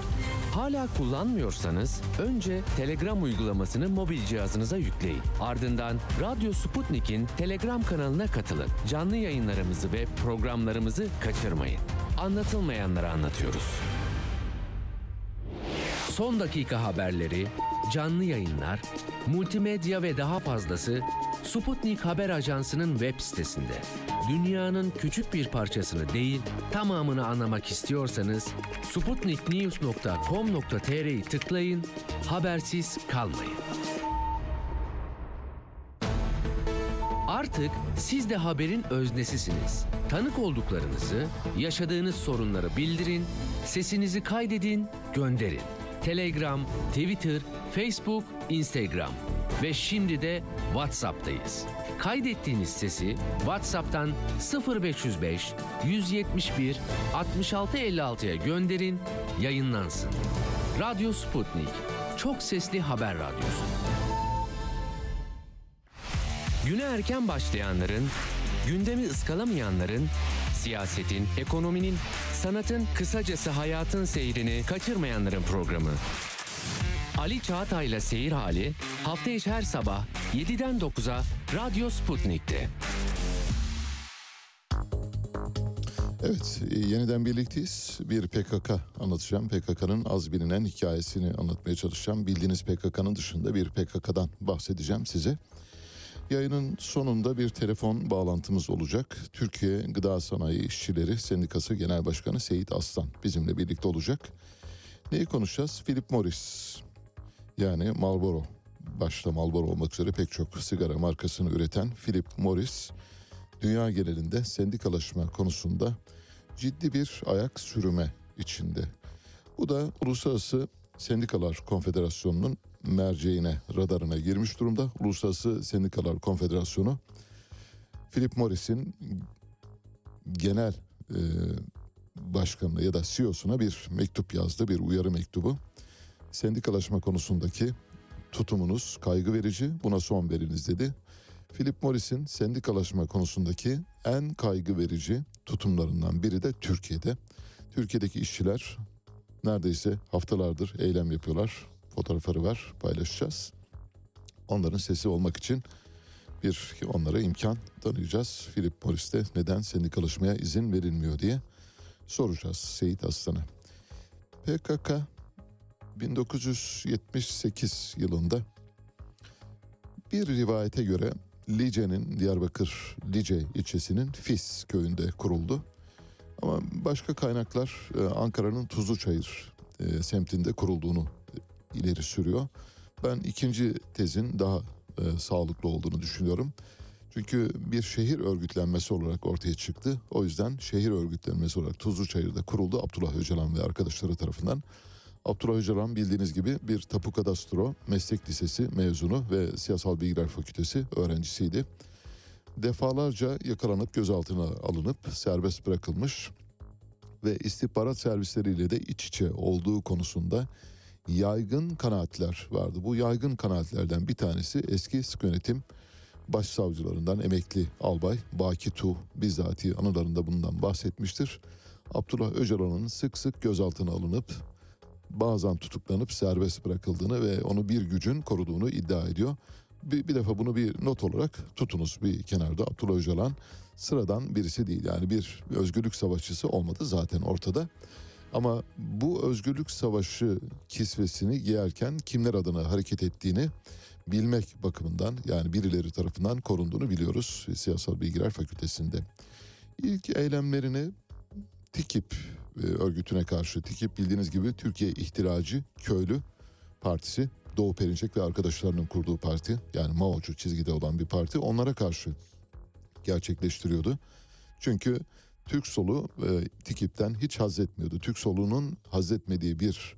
Hala kullanmıyorsanız önce Telegram uygulamasını mobil cihazınıza yükleyin. Ardından Radyo Sputnik'in Telegram kanalına katılın. Canlı yayınlarımızı ve programlarımızı kaçırmayın. Anlatılmayanları anlatıyoruz. Son dakika haberleri, canlı yayınlar, multimedya ve daha fazlası Sputnik Haber Ajansı'nın web sitesinde. Dünyanın küçük bir parçasını değil, tamamını anlamak istiyorsanız sputniknews.com.tr'yi tıklayın, habersiz kalmayın. Artık siz de haberin öznesisiniz. Tanık olduklarınızı, yaşadığınız sorunları bildirin, sesinizi kaydedin, gönderin. Telegram, Twitter, Facebook, Instagram ve şimdi de WhatsApp'tayız. Kaydettiğiniz sesi WhatsApp'tan 0505 171 6656'ya gönderin, yayınlansın. Radyo Sputnik. Çok sesli haber radyosu. Güne erken başlayanların, gündemi ıskalamayanların, siyasetin, ekonominin, sanatın, kısacası hayatın seyrini kaçırmayanların programı. Ali Çağatay'la Seyir Hali hafta içi her sabah 7'den 9'a Radyo Sputnik'te. Evet, e, yeniden birlikteyiz. Bir PKK anlatacağım. PKK'nın az bilinen hikayesini anlatmaya çalışacağım. Bildiğiniz PKK'nın dışında bir PKK'dan bahsedeceğim size. Yayının sonunda bir telefon bağlantımız olacak. Türkiye Gıda Sanayi İşçileri Sendikası Genel Başkanı Seyit Aslan bizimle birlikte olacak. Neyi konuşacağız? Philip Morris yani Marlboro başta Marlboro olmak üzere pek çok sigara markasını üreten Philip Morris dünya genelinde sendikalaşma konusunda ciddi bir ayak sürüme içinde. Bu da Uluslararası Sendikalar Konfederasyonu'nun merceğine, radarına girmiş durumda. Uluslararası Sendikalar Konfederasyonu Philip Morris'in genel e, başkanına ya da CEO'suna bir mektup yazdı, bir uyarı mektubu. Sendikalaşma konusundaki tutumunuz kaygı verici, buna son veriniz dedi. Philip Morris'in sendikalaşma konusundaki en kaygı verici tutumlarından biri de Türkiye'de. Türkiye'deki işçiler neredeyse haftalardır eylem yapıyorlar. Fotoğrafları var paylaşacağız. Onların sesi olmak için bir onlara imkan tanıyacağız. Philip Morris'te neden sendikalaşmaya izin verilmiyor diye soracağız Seyit Aslan'a. PKK 1978 yılında bir rivayete göre Lice'nin Diyarbakır Lice ilçesinin Fis köyünde kuruldu. Ama başka kaynaklar e, Ankara'nın Tuzluçayır e, semtinde kurulduğunu ileri sürüyor. Ben ikinci tezin daha e, sağlıklı olduğunu düşünüyorum. Çünkü bir şehir örgütlenmesi olarak ortaya çıktı. O yüzden şehir örgütlenmesi olarak Tuzluçayır'da kuruldu Abdullah Öcalan ve arkadaşları tarafından. Abdullah Öcalan bildiğiniz gibi bir tapu kadastro meslek lisesi mezunu ve siyasal bilgiler fakültesi öğrencisiydi. Defalarca yakalanıp gözaltına alınıp serbest bırakılmış ve istihbarat servisleriyle de iç içe olduğu konusunda yaygın kanaatler vardı. Bu yaygın kanaatlerden bir tanesi eski sık yönetim başsavcılarından emekli albay Baki Tu bizzati anılarında bundan bahsetmiştir. Abdullah Öcalan'ın sık sık gözaltına alınıp bazen tutuklanıp serbest bırakıldığını ve onu bir gücün koruduğunu iddia ediyor. Bir, bir defa bunu bir not olarak tutunuz bir kenarda. Abdullah Öcalan sıradan birisi değil. Yani bir özgürlük savaşçısı olmadı zaten ortada. Ama bu özgürlük savaşı kisvesini giyerken kimler adına hareket ettiğini bilmek bakımından yani birileri tarafından korunduğunu biliyoruz Siyasal Bilgiler Fakültesi'nde. İlk eylemlerini TİKİP e, örgütüne karşı TİKİP bildiğiniz gibi Türkiye İhtilacı Köylü Partisi Doğu Perinçek ve arkadaşlarının kurduğu parti yani Mao'cu çizgide olan bir parti onlara karşı gerçekleştiriyordu. Çünkü Türk solu e, TİKİP'ten hiç haz etmiyordu. Türk solunun haz etmediği bir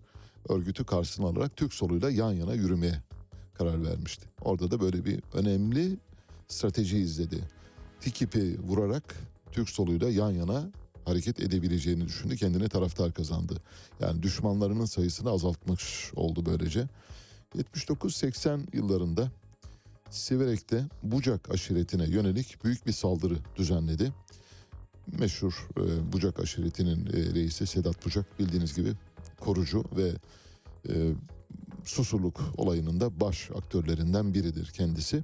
örgütü karşısına alarak Türk soluyla yan yana yürümeye karar vermişti. Orada da böyle bir önemli strateji izledi. TİKİP'i vurarak Türk soluyla yan yana hareket edebileceğini düşündü. Kendine taraftar kazandı. Yani düşmanlarının sayısını azaltmış oldu böylece. 79-80 yıllarında Siverek'te Bucak aşiretine yönelik büyük bir saldırı düzenledi. Meşhur e, Bucak aşiretinin e, reisi Sedat Bucak bildiğiniz gibi korucu ve e, susurluk olayının da baş aktörlerinden biridir kendisi.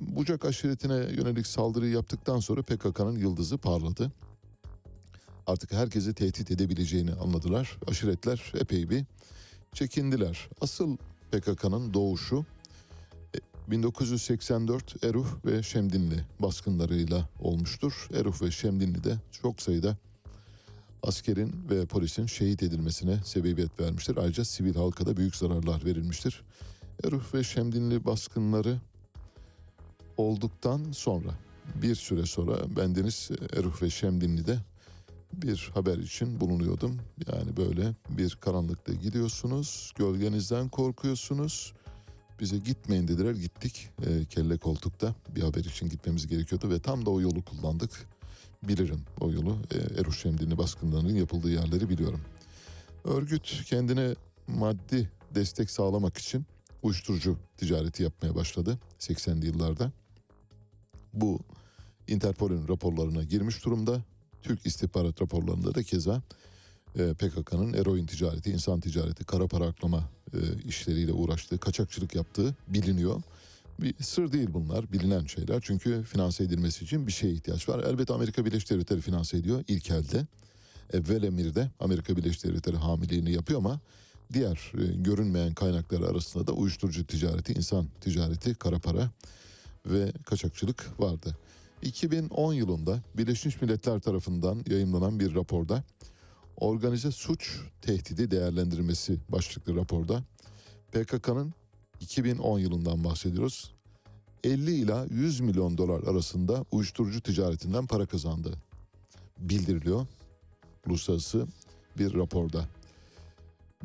Bucak aşiretine yönelik saldırıyı yaptıktan sonra PKK'nın yıldızı parladı. Artık herkesi tehdit edebileceğini anladılar. Aşiretler epey bir çekindiler. Asıl PKK'nın doğuşu 1984 Eruh ve Şemdinli baskınlarıyla olmuştur. Eruh ve Şemdinli'de çok sayıda askerin ve polisin şehit edilmesine sebebiyet vermiştir. Ayrıca sivil halka da büyük zararlar verilmiştir. Eruh ve Şemdinli baskınları olduktan sonra bir süre sonra bendeniz Eruh ve Şemdinli'de bir haber için bulunuyordum. Yani böyle bir karanlıkta gidiyorsunuz, gölgenizden korkuyorsunuz. Bize gitmeyin dediler, gittik. E, kelle koltukta bir haber için gitmemiz gerekiyordu ve tam da o yolu kullandık. Bilirim o yolu. E, Eruh Şemdinli baskınlarının yapıldığı yerleri biliyorum. Örgüt kendine maddi destek sağlamak için uyuşturucu ticareti yapmaya başladı 80'li yıllarda. Bu Interpol'ün raporlarına girmiş durumda. Türk istihbarat raporlarında da keza PKK'nın eroin ticareti, insan ticareti, kara para aklama e, işleriyle uğraştığı, kaçakçılık yaptığı biliniyor. Bir sır değil bunlar, bilinen şeyler. Çünkü finanse edilmesi için bir şeye ihtiyaç var. Elbette Amerika Birleşik Devletleri finanse ediyor ilk elde. Evvel emirde Amerika Birleşik Devletleri hamiliğini yapıyor ama diğer e, görünmeyen kaynaklar arasında da uyuşturucu ticareti, insan ticareti, kara para ve kaçakçılık vardı. 2010 yılında Birleşmiş Milletler tarafından yayımlanan bir raporda organize suç tehdidi değerlendirmesi başlıklı raporda PKK'nın 2010 yılından bahsediyoruz. 50 ila 100 milyon dolar arasında uyuşturucu ticaretinden para kazandı bildiriliyor uluslararası bir raporda.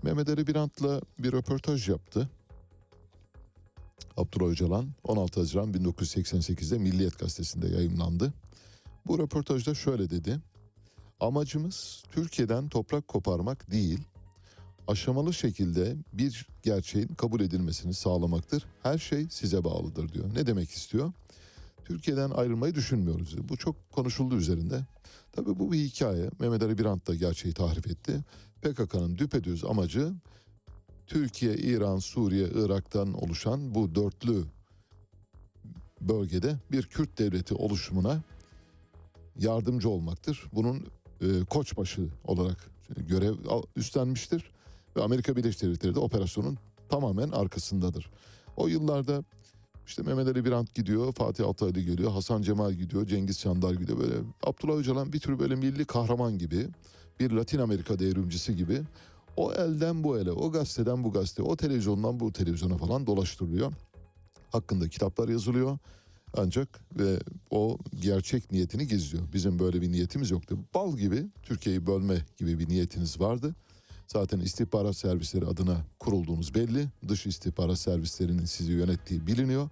Mehmet Ali Birant'la bir röportaj yaptı. Abdullah Öcalan 16 Haziran 1988'de Milliyet Gazetesi'nde yayımlandı. Bu röportajda şöyle dedi. Amacımız Türkiye'den toprak koparmak değil, aşamalı şekilde bir gerçeğin kabul edilmesini sağlamaktır. Her şey size bağlıdır diyor. Ne demek istiyor? Türkiye'den ayrılmayı düşünmüyoruz. diyor. Bu çok konuşuldu üzerinde. Tabii bu bir hikaye. Mehmet Ali Birant da gerçeği tahrif etti. PKK'nın düpedüz amacı Türkiye, İran, Suriye, Irak'tan oluşan bu dörtlü bölgede bir Kürt devleti oluşumuna yardımcı olmaktır. Bunun koçbaşı olarak görev üstlenmiştir ve Amerika Birleşik Devletleri de operasyonun tamamen arkasındadır. O yıllarda işte Mehmet Ali Birant gidiyor, Fatih Altaylı geliyor, Hasan Cemal gidiyor, Cengiz Çandar gidiyor. Böyle Abdullah Öcalan bir tür böyle milli kahraman gibi, bir Latin Amerika devrimcisi gibi o elden bu ele, o gazeteden bu gazete, o televizyondan bu televizyona falan dolaştırılıyor. Hakkında kitaplar yazılıyor. Ancak ve o gerçek niyetini gizliyor. Bizim böyle bir niyetimiz yoktu. Bal gibi Türkiye'yi bölme gibi bir niyetiniz vardı. Zaten istihbarat servisleri adına kurulduğunuz belli. Dış istihbarat servislerinin sizi yönettiği biliniyor.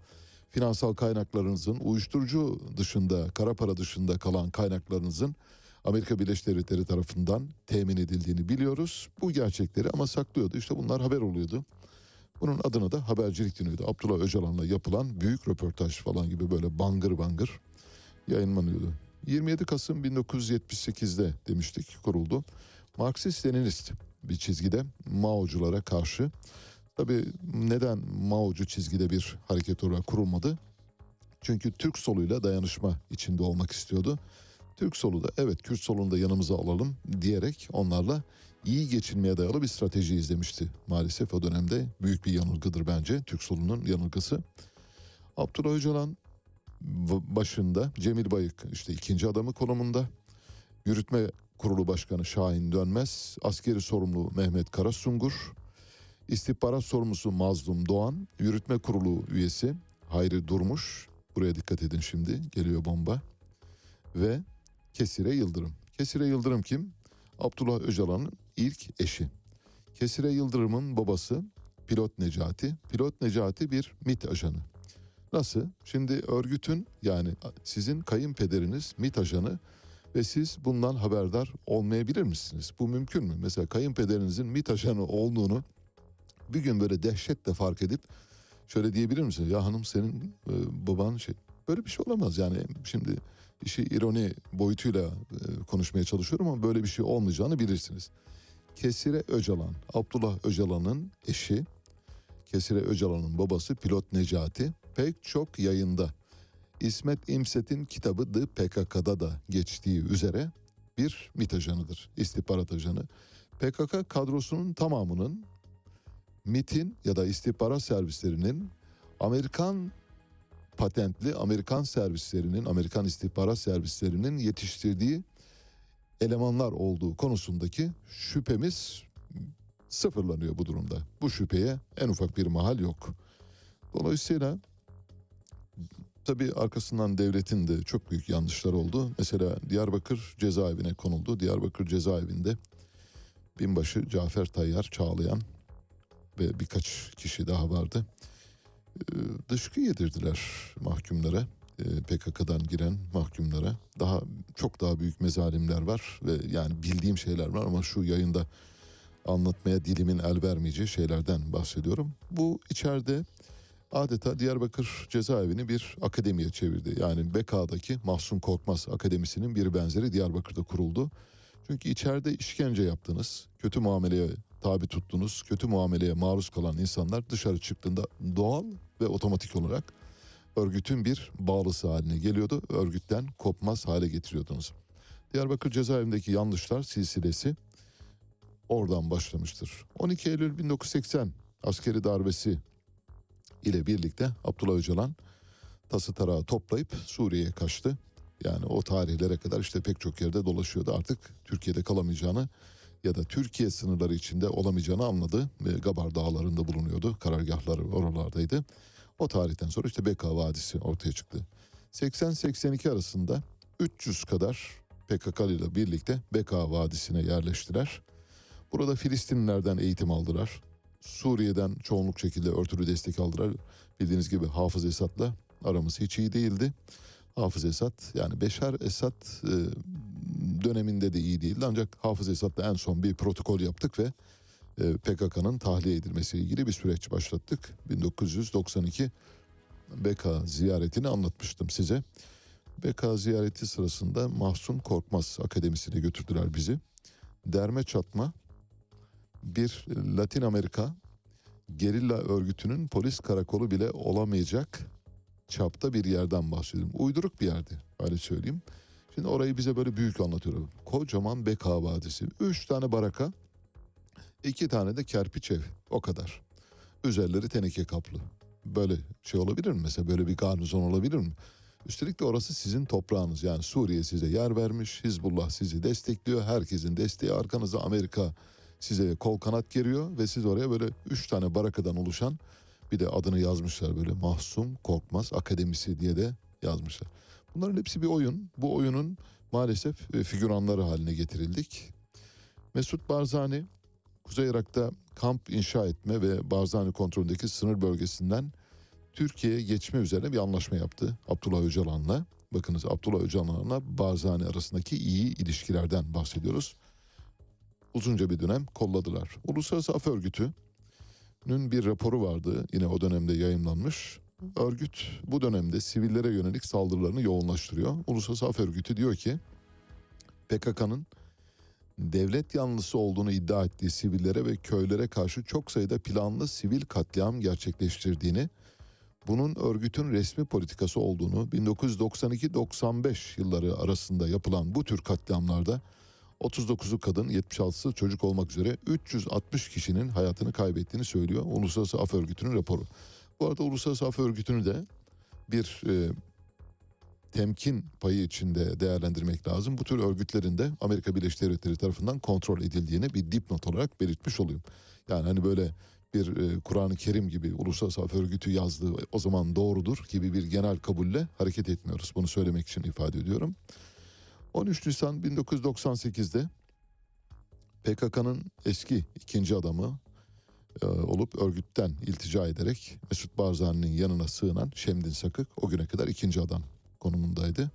Finansal kaynaklarınızın uyuşturucu dışında, kara para dışında kalan kaynaklarınızın Amerika Birleşik Devletleri tarafından temin edildiğini biliyoruz. Bu gerçekleri ama saklıyordu. İşte bunlar haber oluyordu. Bunun adına da habercilik deniyordu. Abdullah Öcalan'la yapılan büyük röportaj falan gibi böyle bangır bangır yayınlanıyordu. 27 Kasım 1978'de demiştik kuruldu. Marksist-Leninist bir çizgide Mao'culara karşı. Tabii neden Mao'cu çizgide bir hareket olarak kurulmadı? Çünkü Türk soluyla dayanışma içinde olmak istiyordu. Türk solu da evet Kürt solunu da yanımıza alalım diyerek onlarla iyi geçinmeye dayalı bir strateji izlemişti. Maalesef o dönemde büyük bir yanılgıdır bence Türk solunun yanılgısı. Abdullah Öcalan başında Cemil Bayık işte ikinci adamı konumunda. Yürütme Kurulu Başkanı Şahin Dönmez, askeri sorumlu Mehmet Karasungur, istihbarat sorumlusu Mazlum Doğan, yürütme kurulu üyesi Hayri Durmuş, buraya dikkat edin şimdi geliyor bomba ve Kesire Yıldırım. Kesire Yıldırım kim? Abdullah Öcalan'ın ilk eşi. Kesire Yıldırım'ın babası Pilot Necati. Pilot Necati bir MIT ajanı. Nasıl? Şimdi örgütün yani sizin kayınpederiniz MIT ajanı ve siz bundan haberdar olmayabilir misiniz? Bu mümkün mü? Mesela kayınpederinizin MIT ajanı olduğunu bir gün böyle dehşetle fark edip şöyle diyebilir misiniz? Ya hanım senin e, baban şey. Böyle bir şey olamaz yani. Şimdi işi ironi boyutuyla e, konuşmaya çalışıyorum ama böyle bir şey olmayacağını bilirsiniz. Kesire Öcalan, Abdullah Öcalan'ın eşi, Kesire Öcalan'ın babası Pilot Necati pek çok yayında İsmet İmset'in kitabı The PKK'da da geçtiği üzere bir MİT ajanıdır, istihbarat ajanı. PKK kadrosunun tamamının MIT'in ya da istihbarat servislerinin Amerikan patentli Amerikan servislerinin, Amerikan istihbarat servislerinin yetiştirdiği elemanlar olduğu konusundaki şüphemiz sıfırlanıyor bu durumda. Bu şüpheye en ufak bir mahal yok. Dolayısıyla tabii arkasından devletin de çok büyük yanlışlar oldu. Mesela Diyarbakır cezaevine konuldu. Diyarbakır cezaevinde binbaşı Cafer Tayyar Çağlayan ve birkaç kişi daha vardı. Ee, dışkı yedirdiler mahkumlara. Ee, PKK'dan giren mahkumlara. Daha çok daha büyük mezalimler var ve yani bildiğim şeyler var ama şu yayında anlatmaya dilimin el vermeyeceği şeylerden bahsediyorum. Bu içeride adeta Diyarbakır cezaevini bir akademiye çevirdi. Yani BK'daki Mahsun Korkmaz Akademisi'nin bir benzeri Diyarbakır'da kuruldu. Çünkü içeride işkence yaptınız, kötü muameleye tabi tuttunuz, kötü muameleye maruz kalan insanlar dışarı çıktığında doğal ve otomatik olarak örgütün bir bağlısı haline geliyordu. Örgütten kopmaz hale getiriyordunuz. Diyarbakır cezaevindeki yanlışlar silsilesi oradan başlamıştır. 12 Eylül 1980 askeri darbesi ile birlikte Abdullah Öcalan tası tarağı toplayıp Suriye'ye kaçtı. Yani o tarihlere kadar işte pek çok yerde dolaşıyordu. Artık Türkiye'de kalamayacağını ya da Türkiye sınırları içinde olamayacağını anladı. Gabar Dağları'nda bulunuyordu. Karargahları oralardaydı. O tarihten sonra işte Beka Vadisi ortaya çıktı. 80-82 arasında 300 kadar PKK ile birlikte Beka Vadisi'ne yerleştiler. Burada Filistinlilerden eğitim aldılar. Suriye'den çoğunluk şekilde örtülü destek aldılar. Bildiğiniz gibi Hafız Esad'la aramız hiç iyi değildi. Hafız Esad yani Beşar Esad e, döneminde de iyi değildi. Ancak Hafız Esad'la en son bir protokol yaptık ve PKK'nın tahliye edilmesiyle ilgili bir süreç başlattık. 1992 Beka ziyaretini anlatmıştım size. Beka ziyareti sırasında Mahsun Korkmaz Akademisi'ne götürdüler bizi. Derme çatma bir Latin Amerika gerilla örgütünün polis karakolu bile olamayacak çapta bir yerden bahsediyorum. Uyduruk bir yerdi öyle söyleyeyim. Şimdi orayı bize böyle büyük anlatıyor. Kocaman Beka Vadisi. Üç tane baraka, iki tane de kerpiç ev. O kadar. Üzerleri teneke kaplı. Böyle şey olabilir mi? Mesela böyle bir garnizon olabilir mi? Üstelik de orası sizin toprağınız. Yani Suriye size yer vermiş, Hizbullah sizi destekliyor. Herkesin desteği arkanızda Amerika size kol kanat geriyor ve siz oraya böyle üç tane barakadan oluşan bir de adını yazmışlar böyle Mahsum Korkmaz Akademisi diye de yazmışlar. Bunların hepsi bir oyun. Bu oyunun maalesef e, figüranları haline getirildik. Mesut Barzani Kuzey Irak'ta kamp inşa etme ve Barzani kontrolündeki sınır bölgesinden Türkiye'ye geçme üzerine bir anlaşma yaptı Abdullah Öcalan'la. Bakınız Abdullah Öcalan'la Barzani arasındaki iyi ilişkilerden bahsediyoruz. Uzunca bir dönem kolladılar. Uluslararası Af Örgütü'nün bir raporu vardı yine o dönemde yayınlanmış. Örgüt bu dönemde sivillere yönelik saldırılarını yoğunlaştırıyor. Uluslararası Af Örgütü diyor ki PKK'nın devlet yanlısı olduğunu iddia ettiği sivillere ve köylere karşı çok sayıda planlı sivil katliam gerçekleştirdiğini, bunun örgütün resmi politikası olduğunu 1992-95 yılları arasında yapılan bu tür katliamlarda 39'u kadın 76'sı çocuk olmak üzere 360 kişinin hayatını kaybettiğini söylüyor Uluslararası Af Örgütü'nün raporu. Bu arada Uluslararası Af Örgütü'nü de bir e, temkin payı içinde değerlendirmek lazım. Bu tür örgütlerin de Amerika Birleşik Devletleri tarafından kontrol edildiğini bir dipnot olarak belirtmiş olayım. Yani hani böyle bir e, Kur'an-ı Kerim gibi Uluslararası Af Örgütü yazdığı o zaman doğrudur gibi bir genel kabulle hareket etmiyoruz. Bunu söylemek için ifade ediyorum. 13 Nisan 1998'de PKK'nın eski ikinci adamı e, olup örgütten iltica ederek Mesut Barzani'nin yanına sığınan Şemdin Sakık o güne kadar ikinci adam konumundaydı.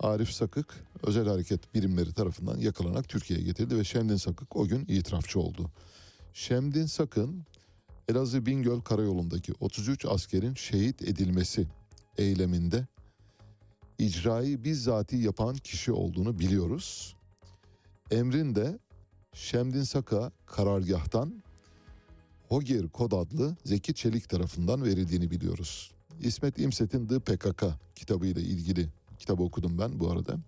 Arif Sakık özel hareket birimleri tarafından yakalanarak Türkiye'ye getirildi ve Şemdin Sakık o gün itirafçı oldu. Şemdin Sakın Elazığ Bingöl Karayolu'ndaki 33 askerin şehit edilmesi eyleminde icrayı bizzati yapan kişi olduğunu biliyoruz. Emrin de Şemdin Saka karargahtan Hogir Kod adlı Zeki Çelik tarafından verildiğini biliyoruz. İsmet İmset'in The PKK kitabıyla ilgili kitabı okudum ben bu arada.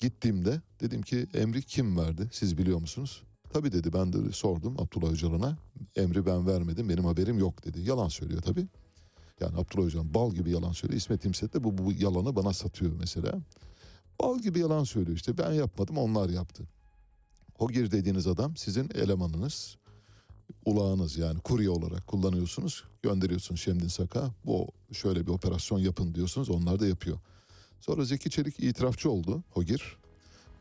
Gittiğimde dedim ki emri kim verdi siz biliyor musunuz? Tabii dedi ben de sordum Abdullah Öcalan'a. Emri ben vermedim benim haberim yok dedi. Yalan söylüyor tabii. Yani Abdullah Öcalan bal gibi yalan söylüyor. İsmet İmset de bu, bu yalanı bana satıyor mesela. Bal gibi yalan söylüyor işte ben yapmadım onlar yaptı. Hogir dediğiniz adam sizin elemanınız ulağınız yani kurye olarak kullanıyorsunuz. Gönderiyorsunuz Şemdin Sak'a. Bu şöyle bir operasyon yapın diyorsunuz. Onlar da yapıyor. Sonra Zeki Çelik itirafçı oldu Hogir.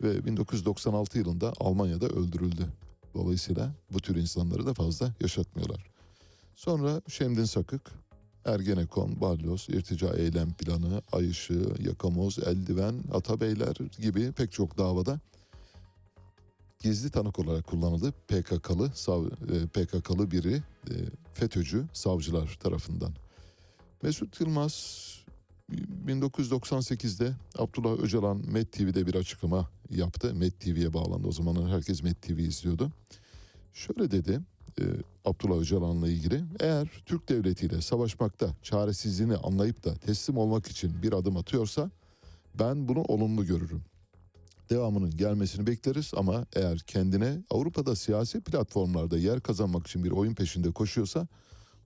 Ve 1996 yılında Almanya'da öldürüldü. Dolayısıyla bu tür insanları da fazla yaşatmıyorlar. Sonra Şemdin Sakık, Ergenekon, Balyoz, İrtica Eylem Planı, Ay Işığı, Yakamoz, Eldiven, Atabeyler gibi pek çok davada gizli tanık olarak kullanıldı. PKK'lı sav, e, PKK'lı biri e, FETÖ'cü savcılar tarafından. Mesut Yılmaz 1998'de Abdullah Öcalan Met TV'de bir açıklama yaptı. Met TV'ye bağlandı. O zamanlar herkes Met TV izliyordu. Şöyle dedi e, Abdullah Öcalan'la ilgili. Eğer Türk devletiyle savaşmakta çaresizliğini anlayıp da teslim olmak için bir adım atıyorsa ben bunu olumlu görürüm. Devamının gelmesini bekleriz ama eğer kendine Avrupa'da siyasi platformlarda yer kazanmak için bir oyun peşinde koşuyorsa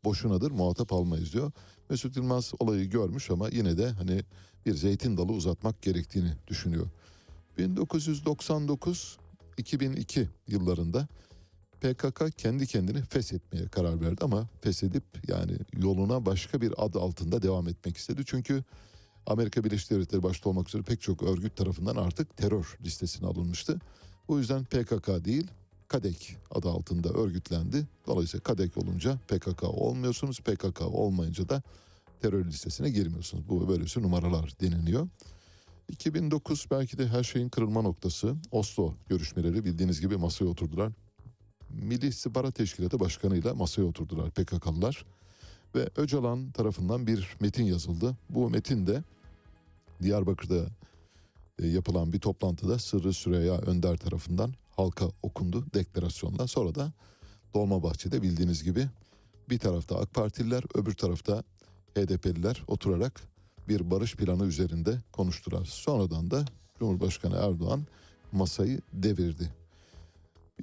boşunadır muhatap almayız diyor. Mesut Yılmaz olayı görmüş ama yine de hani bir zeytin dalı uzatmak gerektiğini düşünüyor. 1999-2002 yıllarında PKK kendi kendini feshetmeye karar verdi ama feshedip yani yoluna başka bir ad altında devam etmek istedi. Çünkü Amerika Birleşik Devletleri başta olmak üzere pek çok örgüt tarafından artık terör listesine alınmıştı. Bu yüzden PKK değil KADEK adı altında örgütlendi. Dolayısıyla KADEK olunca PKK olmuyorsunuz. PKK olmayınca da terör listesine girmiyorsunuz. Bu böylesi numaralar deniliyor. 2009 belki de her şeyin kırılma noktası. Oslo görüşmeleri bildiğiniz gibi masaya oturdular. Milli İstihbarat Teşkilatı Başkanı'yla masaya oturdular PKK'lılar. Ve Öcalan tarafından bir metin yazıldı. Bu metin de Diyarbakır'da e, yapılan bir toplantıda Sırrı Süreyya Önder tarafından halka okundu deklarasyonla. Sonra da Dolmabahçe'de bildiğiniz gibi bir tarafta AK Partililer öbür tarafta HDP'liler oturarak bir barış planı üzerinde konuştular. Sonradan da Cumhurbaşkanı Erdoğan masayı devirdi.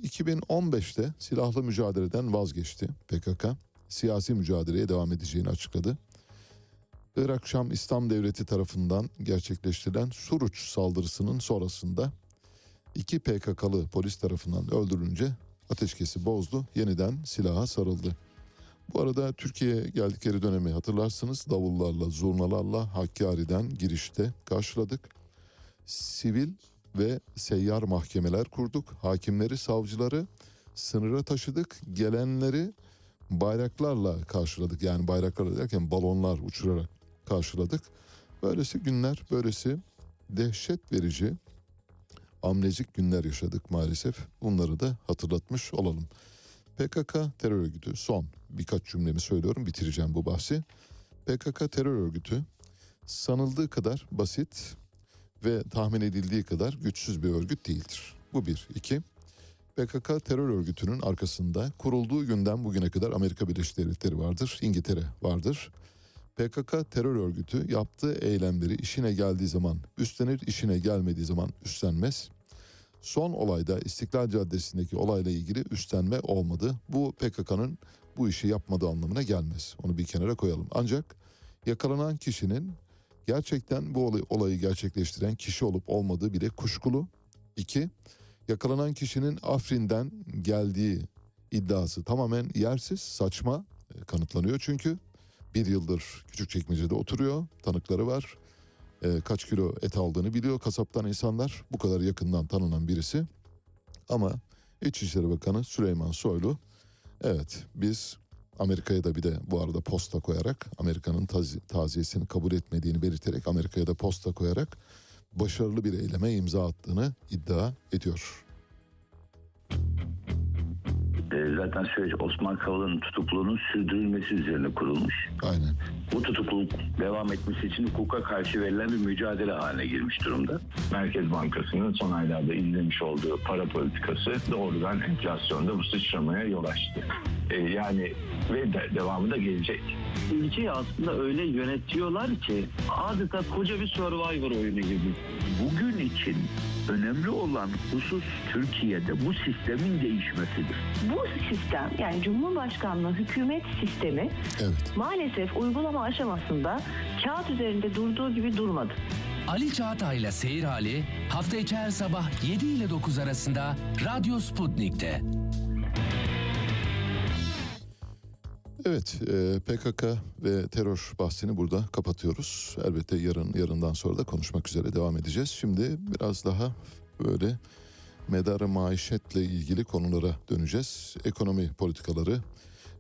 2015'te silahlı mücadeleden vazgeçti PKK. Siyasi mücadeleye devam edeceğini açıkladı. Irak Şam İslam Devleti tarafından gerçekleştirilen Suruç saldırısının sonrasında iki PKK'lı polis tarafından öldürülünce ateşkesi bozdu, yeniden silaha sarıldı. Bu arada Türkiye'ye geldikleri dönemi hatırlarsınız. Davullarla, zurnalarla Hakkari'den girişte karşıladık. Sivil ve seyyar mahkemeler kurduk. Hakimleri, savcıları sınıra taşıdık. Gelenleri bayraklarla karşıladık. Yani bayraklar derken balonlar uçurarak karşıladık. Böylesi günler, böylesi dehşet verici, amnezik günler yaşadık maalesef. Bunları da hatırlatmış olalım. PKK terör örgütü son birkaç cümlemi söylüyorum bitireceğim bu bahsi. PKK terör örgütü sanıldığı kadar basit ve tahmin edildiği kadar güçsüz bir örgüt değildir. Bu bir. iki. PKK terör örgütünün arkasında kurulduğu günden bugüne kadar Amerika Birleşik Devletleri vardır, İngiltere vardır. PKK terör örgütü yaptığı eylemleri işine geldiği zaman üstlenir, işine gelmediği zaman üstlenmez. Son olayda İstiklal Caddesi'ndeki olayla ilgili üstlenme olmadı. Bu PKK'nın bu işi yapmadığı anlamına gelmez. Onu bir kenara koyalım. Ancak yakalanan kişinin gerçekten bu olay, olayı gerçekleştiren kişi olup olmadığı bile kuşkulu. İki, yakalanan kişinin Afrin'den geldiği iddiası tamamen yersiz, saçma e, kanıtlanıyor. Çünkü bir yıldır Küçükçekmece'de oturuyor, tanıkları var. E, kaç kilo et aldığını biliyor kasaptan insanlar. Bu kadar yakından tanınan birisi. Ama İçişleri Bakanı Süleyman Soylu, evet biz Amerika'ya da bir de bu arada posta koyarak Amerika'nın tazi- taziyesini kabul etmediğini belirterek Amerika'ya da posta koyarak başarılı bir eyleme imza attığını iddia ediyor. E, zaten süreç Osman Kavala'nın tutukluluğunun sürdürülmesi üzerine kurulmuş. Aynen. Bu tutukluluk devam etmesi için hukuka karşı verilen bir mücadele haline girmiş durumda. Merkez Bankası'nın son aylarda izlemiş olduğu para politikası doğrudan enflasyonda bu sıçramaya yol açtı. E, yani ve de, devamı da gelecek. ülkeyi aslında öyle yönetiyorlar ki adeta koca bir survivor oyunu gibi. Bugün için önemli olan husus Türkiye'de bu sistemin değişmesidir. Bu sistem yani Cumhurbaşkanlığı hükümet sistemi Evet. maalesef uygulama aşamasında kağıt üzerinde durduğu gibi durmadı. Ali Çağatay'la Seyir Hali hafta içi her sabah 7 ile 9 arasında Radyo Sputnik'te. Evet, e, PKK ve terör bahsini burada kapatıyoruz. Elbette yarın yarından sonra da konuşmak üzere devam edeceğiz. Şimdi biraz daha böyle medarı maişetle ilgili konulara döneceğiz. Ekonomi politikaları,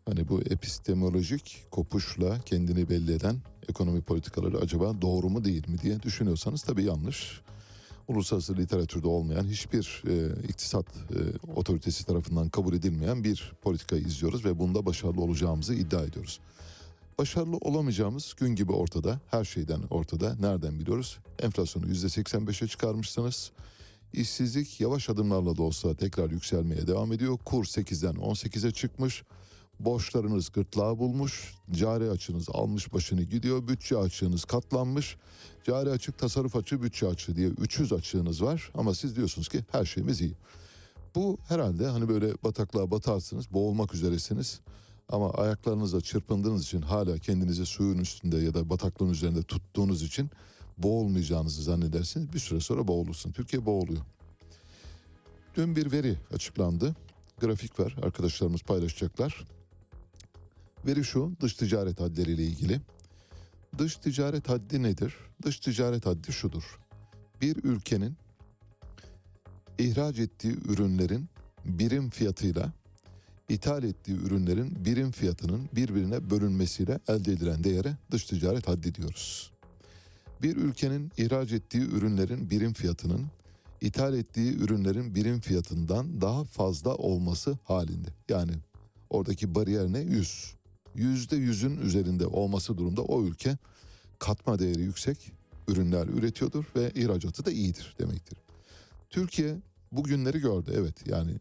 hani bu epistemolojik kopuşla kendini belli eden ekonomi politikaları acaba doğru mu değil mi diye düşünüyorsanız tabii yanlış. uluslararası literatürde olmayan hiçbir e, iktisat e, otoritesi tarafından kabul edilmeyen bir politikayı izliyoruz ve bunda başarılı olacağımızı iddia ediyoruz. Başarılı olamayacağımız gün gibi ortada, her şeyden ortada. Nereden biliyoruz? Enflasyonu %85'e çıkarmışsınız. İşsizlik yavaş adımlarla da olsa tekrar yükselmeye devam ediyor. Kur 8'den 18'e çıkmış. Borçlarınız gırtlağı bulmuş. Cari açınız almış başını gidiyor. Bütçe açığınız katlanmış. Cari açık, tasarruf açığı, bütçe açığı diye 300 açığınız var. Ama siz diyorsunuz ki her şeyimiz iyi. Bu herhalde hani böyle bataklığa batarsınız, boğulmak üzeresiniz. Ama ayaklarınızla çırpındığınız için hala kendinizi suyun üstünde ya da bataklığın üzerinde tuttuğunuz için boğulmayacağınızı zannedersiniz. Bir süre sonra boğulursun. Türkiye boğuluyor. Dün bir veri açıklandı. Grafik var arkadaşlarımız paylaşacaklar. Veri şu dış ticaret haddleriyle ilgili. Dış ticaret haddi nedir? Dış ticaret haddi şudur. Bir ülkenin ihraç ettiği ürünlerin birim fiyatıyla ithal ettiği ürünlerin birim fiyatının birbirine bölünmesiyle elde edilen değere dış ticaret haddi diyoruz. Bir ülkenin ihraç ettiği ürünlerin birim fiyatının ithal ettiği ürünlerin birim fiyatından daha fazla olması halinde. Yani oradaki bariyer ne? 100. Yüzde yüzün üzerinde olması durumda o ülke katma değeri yüksek ürünler üretiyordur ve ihracatı da iyidir demektir. Türkiye bugünleri gördü evet yani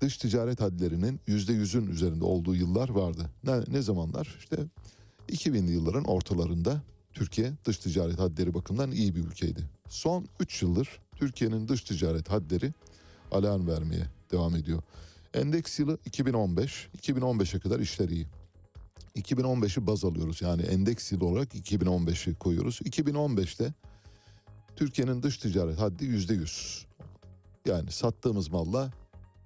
dış ticaret hadlerinin yüzde yüzün üzerinde olduğu yıllar vardı. Ne, ne zamanlar? İşte 2000'li yılların ortalarında Türkiye dış ticaret hadleri bakımından iyi bir ülkeydi. Son 3 yıldır Türkiye'nin dış ticaret hadleri alarm vermeye devam ediyor. Endeks yılı 2015. 2015'e kadar işler iyi. 2015'i baz alıyoruz. Yani endeks yılı olarak 2015'i koyuyoruz. 2015'te Türkiye'nin dış ticaret haddi %100. Yani sattığımız malla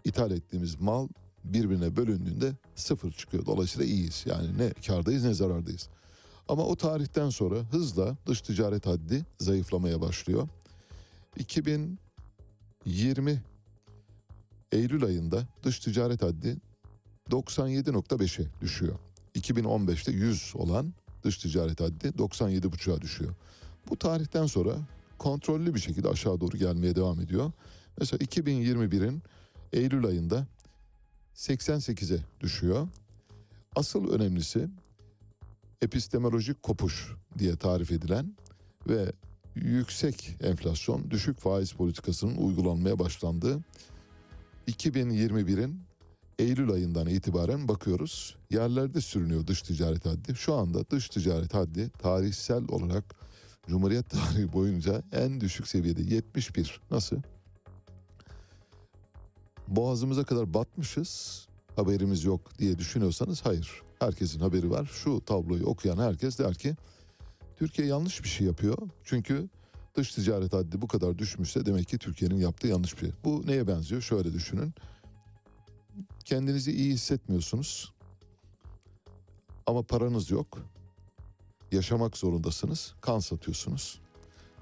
ithal ettiğimiz mal birbirine bölündüğünde sıfır çıkıyor. Dolayısıyla iyiyiz. Yani ne kardayız ne zarardayız. Ama o tarihten sonra hızla dış ticaret haddi zayıflamaya başlıyor. 2020 Eylül ayında dış ticaret haddi 97.5'e düşüyor. 2015'te 100 olan dış ticaret haddi 97.5'a düşüyor. Bu tarihten sonra kontrollü bir şekilde aşağı doğru gelmeye devam ediyor. Mesela 2021'in Eylül ayında 88'e düşüyor. Asıl önemlisi epistemolojik kopuş diye tarif edilen ve yüksek enflasyon, düşük faiz politikasının uygulanmaya başlandığı 2021'in Eylül ayından itibaren bakıyoruz. Yerlerde sürünüyor dış ticaret haddi. Şu anda dış ticaret haddi tarihsel olarak Cumhuriyet tarihi boyunca en düşük seviyede 71. Nasıl? Boğazımıza kadar batmışız. Haberimiz yok diye düşünüyorsanız hayır. Herkesin haberi var. Şu tabloyu okuyan herkes der ki Türkiye yanlış bir şey yapıyor. Çünkü dış ticaret haddi bu kadar düşmüşse demek ki Türkiye'nin yaptığı yanlış bir şey. Bu neye benziyor? Şöyle düşünün. Kendinizi iyi hissetmiyorsunuz. Ama paranız yok. Yaşamak zorundasınız. Kan satıyorsunuz.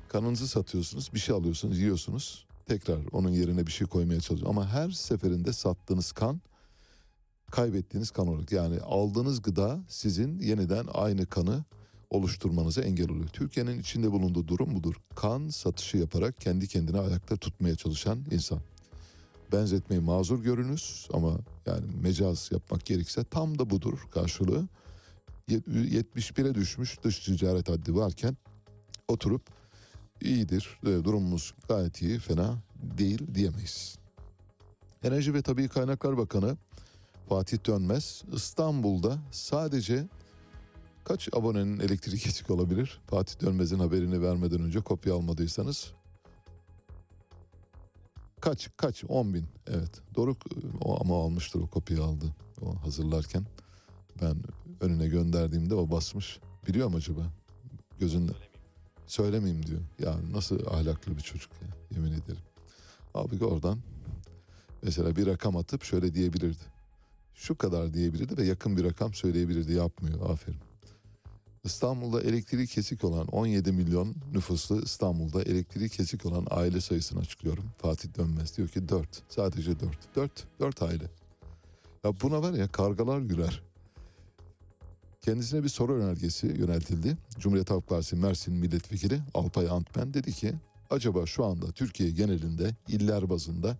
Kanınızı satıyorsunuz. Bir şey alıyorsunuz, yiyorsunuz. Tekrar onun yerine bir şey koymaya çalışıyorsunuz. Ama her seferinde sattığınız kan kaybettiğiniz kan olarak. Yani aldığınız gıda sizin yeniden aynı kanı oluşturmanıza engel oluyor. Türkiye'nin içinde bulunduğu durum budur. Kan satışı yaparak kendi kendine ayakta tutmaya çalışan insan. Benzetmeyi mazur görünüz ama yani mecaz yapmak gerekirse tam da budur karşılığı. 71'e düşmüş dış ticaret haddi varken oturup iyidir, e, durumumuz gayet iyi, fena değil diyemeyiz. Enerji ve Tabii Kaynaklar Bakanı Fatih Dönmez İstanbul'da sadece kaç abonenin elektriği kesik olabilir? Fatih Dönmez'in haberini vermeden önce kopya almadıysanız. Kaç kaç? 10 bin. Evet. Doruk o ama almıştır o kopyayı aldı. O hazırlarken ben önüne gönderdiğimde o basmış. Biliyor mu acaba? Gözünde. Söylemeyeyim diyor. Ya nasıl ahlaklı bir çocuk ya yemin ederim. Abi oradan mesela bir rakam atıp şöyle diyebilirdi. Şu kadar diyebilirdi ve yakın bir rakam söyleyebilirdi. Yapmıyor. Aferin. İstanbul'da elektriği kesik olan 17 milyon nüfuslu İstanbul'da elektriği kesik olan aile sayısını açıklıyorum. Fatih Dönmez diyor ki 4 sadece 4 4 4 aile. Ya buna var ya kargalar güler. Kendisine bir soru önergesi yöneltildi. Cumhuriyet Halk Partisi Mersin Milletvekili Alpay Antmen dedi ki acaba şu anda Türkiye genelinde iller bazında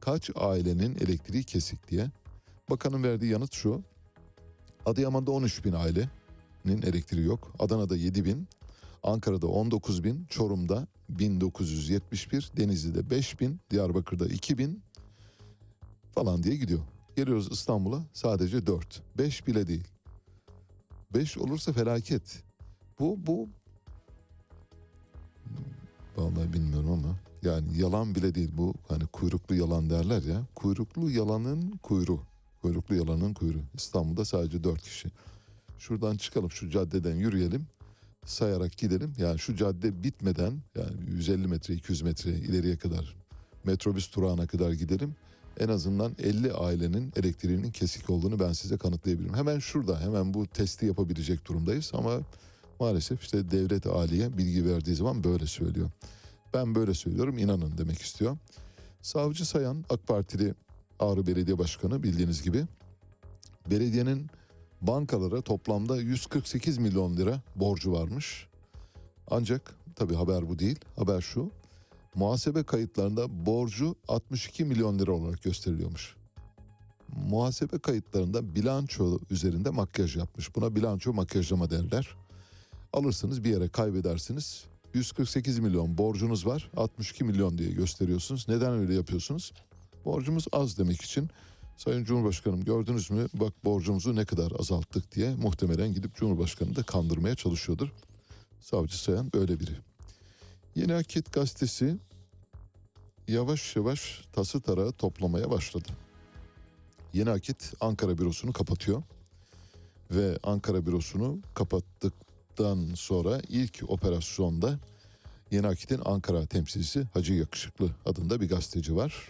kaç ailenin elektriği kesik diye. Bakanın verdiği yanıt şu. Adıyaman'da 13 bin ailenin elektriği yok. Adana'da 7 bin. Ankara'da 19 bin. Çorum'da 1971. Denizli'de 5 bin. Diyarbakır'da 2 bin. Falan diye gidiyor. Geliyoruz İstanbul'a sadece 4. 5 bile değil. 5 olursa felaket. Bu bu vallahi bilmiyorum ama yani yalan bile değil bu hani kuyruklu yalan derler ya. Kuyruklu yalanın kuyruğu. Kuyruklu yalanın kuyruğu. İstanbul'da sadece 4 kişi. Şuradan çıkalım şu caddeden yürüyelim. Sayarak gidelim. Yani şu cadde bitmeden yani 150 metre 200 metre ileriye kadar metrobüs durağına kadar gidelim. En azından 50 ailenin elektriğinin kesik olduğunu ben size kanıtlayabilirim. Hemen şurada hemen bu testi yapabilecek durumdayız ama maalesef işte devlet aliye bilgi verdiği zaman böyle söylüyor. Ben böyle söylüyorum inanın demek istiyor. Savcı Sayan AK Partili Ağrı Belediye Başkanı bildiğiniz gibi belediyenin bankalara toplamda 148 milyon lira borcu varmış. Ancak tabii haber bu değil. Haber şu. Muhasebe kayıtlarında borcu 62 milyon lira olarak gösteriliyormuş. Muhasebe kayıtlarında bilanço üzerinde makyaj yapmış. Buna bilanço makyajlama derler. Alırsınız bir yere kaybedersiniz. 148 milyon borcunuz var. 62 milyon diye gösteriyorsunuz. Neden öyle yapıyorsunuz? Borcumuz az demek için. Sayın Cumhurbaşkanım gördünüz mü bak borcumuzu ne kadar azalttık diye muhtemelen gidip Cumhurbaşkanı da kandırmaya çalışıyordur. Savcı Sayan böyle biri. Yeni Akit gazetesi yavaş yavaş tası tarağı toplamaya başladı. Yeni Akit Ankara bürosunu kapatıyor. Ve Ankara bürosunu kapattıktan sonra ilk operasyonda Yeni Akit'in Ankara temsilcisi Hacı Yakışıklı adında bir gazeteci var.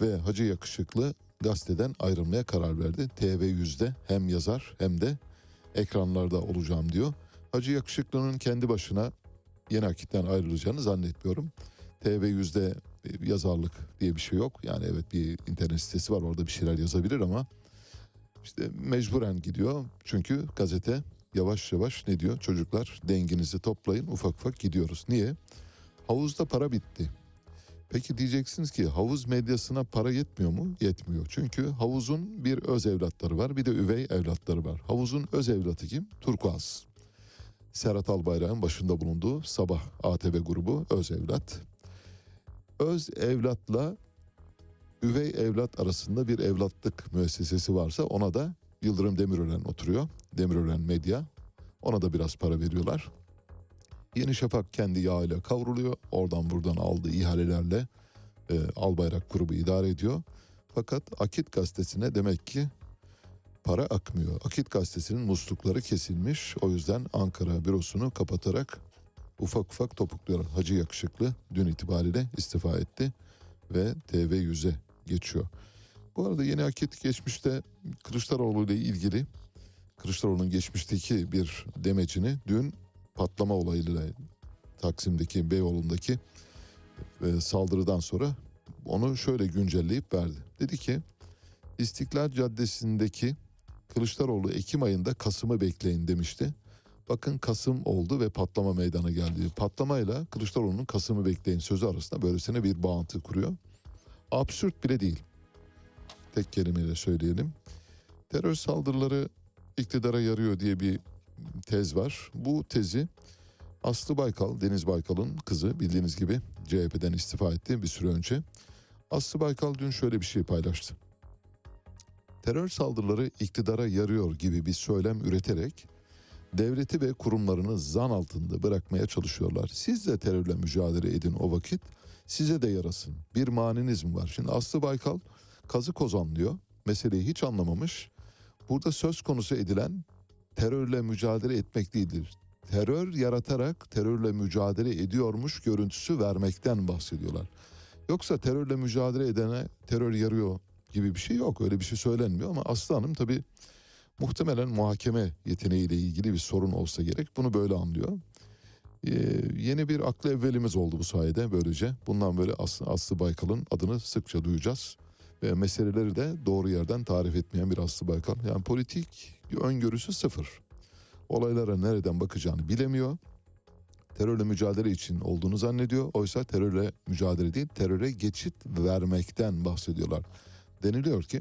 Ve Hacı Yakışıklı gazeteden ayrılmaya karar verdi. TV100'de hem yazar hem de ekranlarda olacağım diyor. Hacı Yakışıklı'nın kendi başına Yeni Akit'ten ayrılacağını zannetmiyorum. TV100'de yazarlık diye bir şey yok. Yani evet bir internet sitesi var orada bir şeyler yazabilir ama işte mecburen gidiyor. Çünkü gazete yavaş yavaş ne diyor? Çocuklar denginizi toplayın ufak ufak gidiyoruz. Niye? Havuzda para bitti. Peki diyeceksiniz ki havuz medyasına para yetmiyor mu? Yetmiyor. Çünkü havuzun bir öz evlatları var bir de üvey evlatları var. Havuzun öz evlatı kim? Turkuaz. Serhat Albayrak'ın başında bulunduğu Sabah ATV grubu öz evlat. Öz evlatla üvey evlat arasında bir evlatlık müessesesi varsa ona da Yıldırım Demirören oturuyor. Demirören Medya. Ona da biraz para veriyorlar. Yeni Şafak kendi yağıyla kavruluyor. Oradan buradan aldığı ihalelerle e, Albayrak grubu idare ediyor. Fakat Akit gazetesine demek ki para akmıyor. Akit gazetesinin muslukları kesilmiş. O yüzden Ankara bürosunu kapatarak ufak ufak topukluyor. Hacı Yakışıklı dün itibariyle istifa etti ve TV100'e geçiyor. Bu arada yeni Akit geçmişte Kılıçdaroğlu ile ilgili Kılıçdaroğlu'nun geçmişteki bir demecini dün patlama olayıyla Taksim'deki Beyoğlu'ndaki e, saldırıdan sonra onu şöyle güncelleyip verdi. Dedi ki İstiklal Caddesi'ndeki Kılıçdaroğlu Ekim ayında Kasım'ı bekleyin demişti. Bakın Kasım oldu ve patlama meydana geldi. Patlamayla Kılıçdaroğlu'nun Kasım'ı bekleyin sözü arasında böylesine bir bağıntı kuruyor. Absürt bile değil. Tek kelimeyle söyleyelim. Terör saldırıları iktidara yarıyor diye bir tez var. Bu tezi Aslı Baykal, Deniz Baykal'ın kızı bildiğiniz gibi CHP'den istifa etti bir süre önce. Aslı Baykal dün şöyle bir şey paylaştı. Terör saldırıları iktidara yarıyor gibi bir söylem üreterek devleti ve kurumlarını zan altında bırakmaya çalışıyorlar. Siz de terörle mücadele edin o vakit size de yarasın. Bir maniniz mi var? Şimdi Aslı Baykal kazı kozanlıyor. Meseleyi hiç anlamamış. Burada söz konusu edilen terörle mücadele etmek değildir. Terör yaratarak terörle mücadele ediyormuş görüntüsü vermekten bahsediyorlar. Yoksa terörle mücadele edene terör yarıyor gibi bir şey yok. Öyle bir şey söylenmiyor ama Aslı Hanım tabii muhtemelen muhakeme yeteneğiyle ilgili bir sorun olsa gerek. Bunu böyle anlıyor. Ee, yeni bir aklı evvelimiz oldu bu sayede böylece. Bundan böyle Aslı, Aslı Baykal'ın adını sıkça duyacağız. Ve meseleleri de doğru yerden tarif etmeyen bir Aslı Baykal. Yani politik öngörüsü sıfır. Olaylara nereden bakacağını bilemiyor. terörle mücadele için olduğunu zannediyor. Oysa terörle mücadele değil, teröre geçit vermekten bahsediyorlar. Deniliyor ki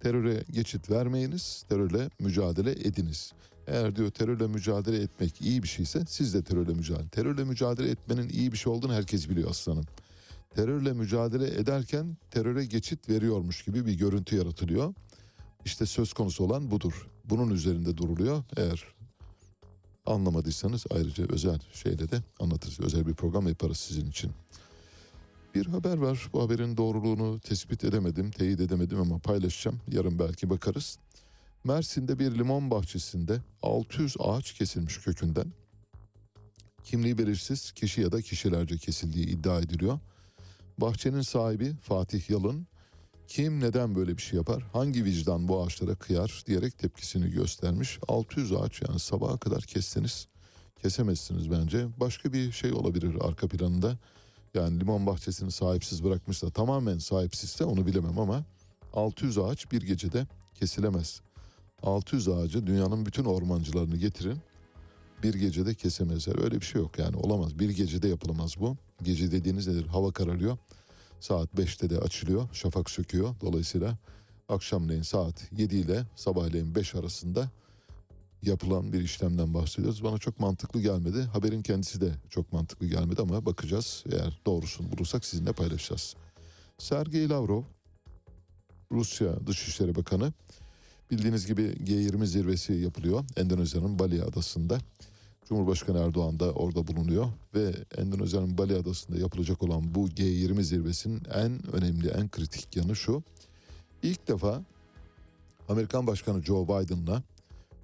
teröre geçit vermeyiniz, terörle mücadele ediniz. Eğer diyor terörle mücadele etmek iyi bir şeyse siz de terörle mücadele. Terörle mücadele etmenin iyi bir şey olduğunu herkes biliyor aslanım. Terörle mücadele ederken teröre geçit veriyormuş gibi bir görüntü yaratılıyor. İşte söz konusu olan budur. Bunun üzerinde duruluyor. Eğer anlamadıysanız ayrıca özel şeyle de anlatırız. Özel bir program yaparız sizin için. Bir haber var. Bu haberin doğruluğunu tespit edemedim, teyit edemedim ama paylaşacağım. Yarın belki bakarız. Mersin'de bir limon bahçesinde 600 ağaç kesilmiş kökünden. Kimliği belirsiz kişi ya da kişilerce kesildiği iddia ediliyor. Bahçenin sahibi Fatih Yalın kim neden böyle bir şey yapar? Hangi vicdan bu ağaçlara kıyar diyerek tepkisini göstermiş. 600 ağaç yani sabaha kadar kesseniz kesemezsiniz bence. Başka bir şey olabilir arka planında. Yani limon bahçesini sahipsiz bırakmışsa tamamen sahipsizse onu bilemem ama 600 ağaç bir gecede kesilemez. 600 ağacı dünyanın bütün ormancılarını getirin bir gecede kesemezler. Öyle bir şey yok yani olamaz. Bir gecede yapılamaz bu. Gece dediğiniz nedir? Hava kararıyor. Saat 5'te de açılıyor. Şafak söküyor. Dolayısıyla akşamleyin saat 7 ile sabahleyin 5 arasında yapılan bir işlemden bahsediyoruz. Bana çok mantıklı gelmedi. Haberin kendisi de çok mantıklı gelmedi ama bakacağız. Eğer doğrusunu bulursak sizinle paylaşacağız. Sergey Lavrov, Rusya Dışişleri Bakanı, bildiğiniz gibi G20 zirvesi yapılıyor Endonezya'nın Bali Adası'nda. Cumhurbaşkanı Erdoğan da orada bulunuyor ve Endonezya'nın Bali Adası'nda yapılacak olan bu G20 zirvesinin en önemli, en kritik yanı şu. İlk defa Amerikan Başkanı Joe Biden'la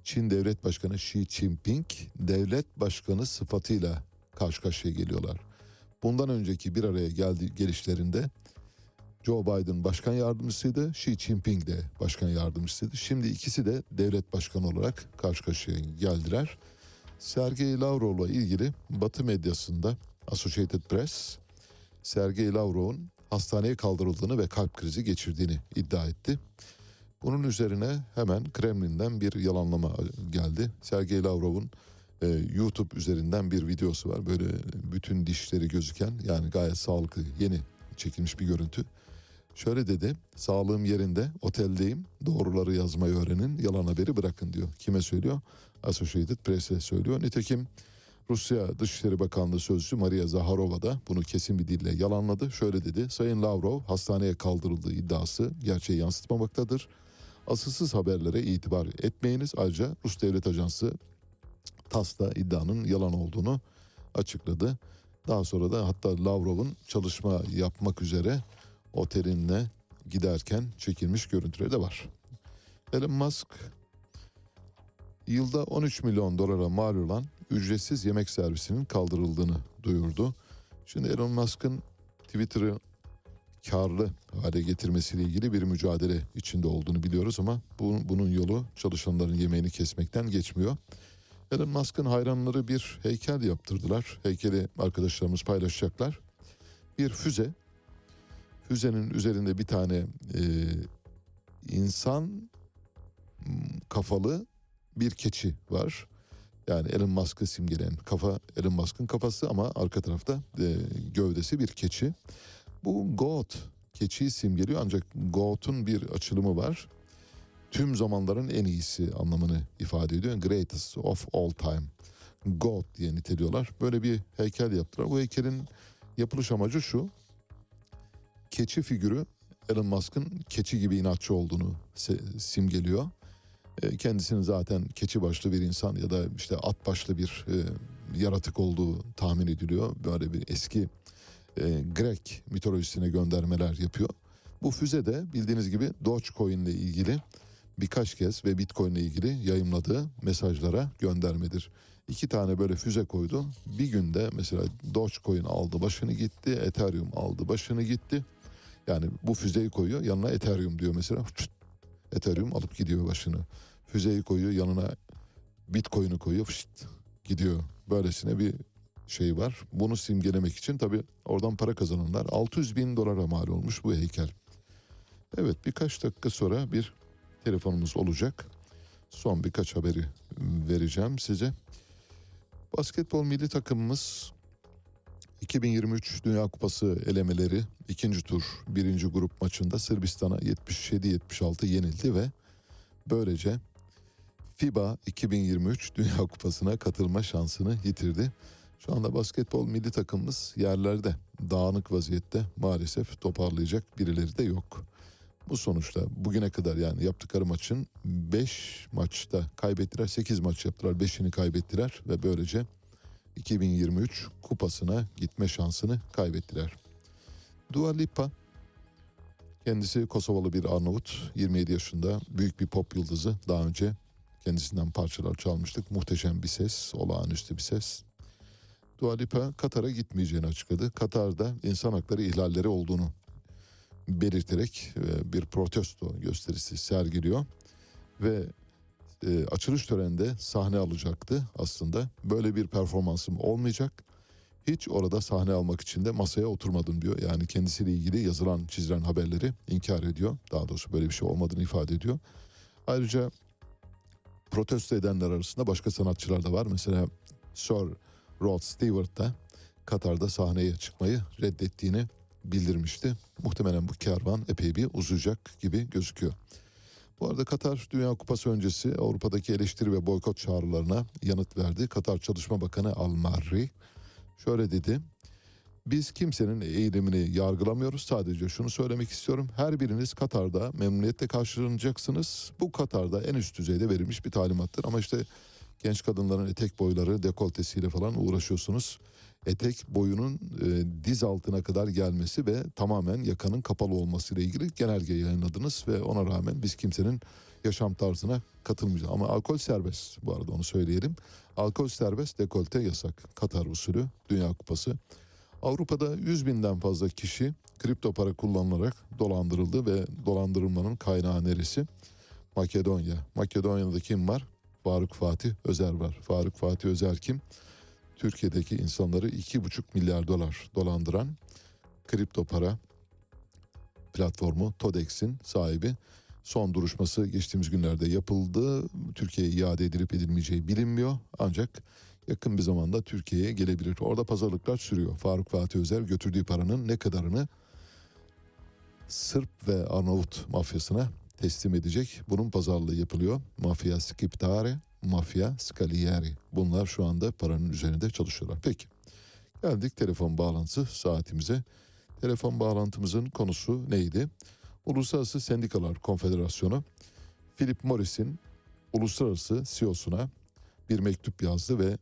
Çin Devlet Başkanı Xi Jinping devlet başkanı sıfatıyla karşı karşıya geliyorlar. Bundan önceki bir araya geldi gelişlerinde Joe Biden başkan yardımcısıydı, Xi Jinping de başkan yardımcısıydı. Şimdi ikisi de devlet başkanı olarak karşı karşıya geldiler. Sergey Lavrov'la ilgili Batı medyasında Associated Press, Sergey Lavrov'un hastaneye kaldırıldığını ve kalp krizi geçirdiğini iddia etti. Bunun üzerine hemen Kremlin'den bir yalanlama geldi. Sergey Lavrov'un e, YouTube üzerinden bir videosu var. Böyle bütün dişleri gözüken yani gayet sağlıklı yeni çekilmiş bir görüntü. Şöyle dedi, sağlığım yerinde, oteldeyim, doğruları yazmayı öğrenin, yalan haberi bırakın diyor. Kime söylüyor? Associated Press'e söylüyor. Nitekim Rusya Dışişleri Bakanlığı Sözcüsü Maria Zaharova da bunu kesin bir dille yalanladı. Şöyle dedi, Sayın Lavrov hastaneye kaldırıldığı iddiası gerçeği yansıtmamaktadır. Asılsız haberlere itibar etmeyiniz. Ayrıca Rus Devlet Ajansı TASS da iddianın yalan olduğunu açıkladı. Daha sonra da hatta Lavrov'un çalışma yapmak üzere oteline giderken çekilmiş görüntüleri de var. Elon Musk yılda 13 milyon dolara mal olan ücretsiz yemek servisinin kaldırıldığını duyurdu. Şimdi Elon Musk'ın Twitter'ı karlı hale getirmesiyle ilgili bir mücadele içinde olduğunu biliyoruz ama bu, bunun yolu çalışanların yemeğini kesmekten geçmiyor. Elon Musk'ın hayranları bir heykel yaptırdılar. Heykeli arkadaşlarımız paylaşacaklar. Bir füze. Füzenin üzerinde bir tane e, insan kafalı bir keçi var. Yani Elon Musk'ı simgeleyen kafa Elon Musk'ın kafası ama arka tarafta e, gövdesi bir keçi. Bu goat keçiyi simgeliyor ancak goat'un bir açılımı var. Tüm zamanların en iyisi anlamını ifade ediyor. Greatest of all time. God diye niteliyorlar. Böyle bir heykel yaptılar. Bu heykelin yapılış amacı şu. Keçi figürü Elon Musk'ın keçi gibi inatçı olduğunu simgeliyor. Kendisinin zaten keçi başlı bir insan ya da işte at başlı bir e, yaratık olduğu tahmin ediliyor. Böyle bir eski e, Grek mitolojisine göndermeler yapıyor. Bu füze de bildiğiniz gibi Dogecoin ile ilgili birkaç kez ve Bitcoin ile ilgili yayımladığı mesajlara göndermedir. İki tane böyle füze koydu. Bir günde mesela Dogecoin aldı başını gitti, Ethereum aldı başını gitti. Yani bu füzeyi koyuyor yanına Ethereum diyor mesela. Ethereum alıp gidiyor başını. Füzeyi koyuyor yanına Bitcoin'i koyuyor fışt, gidiyor. Böylesine bir şey var. Bunu simgelemek için tabii oradan para kazananlar 600 bin dolara mal olmuş bu heykel. Evet birkaç dakika sonra bir telefonumuz olacak. Son birkaç haberi vereceğim size. Basketbol milli takımımız 2023 Dünya Kupası elemeleri ikinci tur birinci grup maçında Sırbistan'a 77-76 yenildi ve böylece FIBA 2023 Dünya Kupası'na katılma şansını yitirdi. Şu anda basketbol milli takımımız yerlerde dağınık vaziyette maalesef toparlayacak birileri de yok. Bu sonuçta bugüne kadar yani yaptıkları maçın 5 maçta kaybettiler. 8 maç yaptılar. 5'ini kaybettiler ve böylece 2023 kupasına gitme şansını kaybettiler. Dua Lipa kendisi Kosovalı bir Arnavut. 27 yaşında büyük bir pop yıldızı. Daha önce kendisinden parçalar çalmıştık. Muhteşem bir ses, olağanüstü bir ses. Dua Lipa Katar'a gitmeyeceğini açıkladı. Katar'da insan hakları ihlalleri olduğunu belirterek e, bir protesto gösterisi sergiliyor ve e, açılış töreninde sahne alacaktı aslında. Böyle bir performansım olmayacak. Hiç orada sahne almak için de masaya oturmadım diyor. Yani kendisiyle ilgili yazılan çizilen haberleri inkar ediyor. Daha doğrusu böyle bir şey olmadığını ifade ediyor. Ayrıca protesto edenler arasında başka sanatçılar da var. Mesela Sir Rod Stewart da Katar'da sahneye çıkmayı reddettiğini bildirmişti. Muhtemelen bu kervan epey bir uzayacak gibi gözüküyor. Bu arada Katar Dünya Kupası öncesi Avrupa'daki eleştiri ve boykot çağrılarına yanıt verdi. Katar Çalışma Bakanı Al Marri şöyle dedi. Biz kimsenin eğilimini yargılamıyoruz. Sadece şunu söylemek istiyorum. Her biriniz Katar'da memnuniyetle karşılanacaksınız. Bu Katar'da en üst düzeyde verilmiş bir talimattır. Ama işte genç kadınların etek boyları dekoltesiyle falan uğraşıyorsunuz. Etek boyunun e, diz altına kadar gelmesi ve tamamen yakanın kapalı olması ile ilgili genelge yayınladınız ve ona rağmen biz kimsenin yaşam tarzına katılmayacağız. Ama alkol serbest bu arada onu söyleyelim. Alkol serbest, dekolte yasak. Katar usulü Dünya Kupası. Avrupa'da 100 binden fazla kişi kripto para kullanılarak dolandırıldı ve dolandırılmanın kaynağı neresi? Makedonya. Makedonya'da kim var? Faruk Fatih Özer var. Faruk Fatih Özer kim? Türkiye'deki insanları 2,5 milyar dolar dolandıran kripto para platformu Todex'in sahibi. Son duruşması geçtiğimiz günlerde yapıldı. Türkiye'ye iade edilip edilmeyeceği bilinmiyor. Ancak yakın bir zamanda Türkiye'ye gelebilir. Orada pazarlıklar sürüyor. Faruk Fatih Özer götürdüğü paranın ne kadarını Sırp ve Arnavut mafyasına teslim edecek. Bunun pazarlığı yapılıyor. Mafya Skiptare, Mafya Scalieri. Bunlar şu anda paranın üzerinde çalışıyorlar. Peki. Geldik telefon bağlantısı saatimize. Telefon bağlantımızın konusu neydi? Uluslararası Sendikalar Konfederasyonu Philip Morris'in uluslararası CEO'suna bir mektup yazdı ve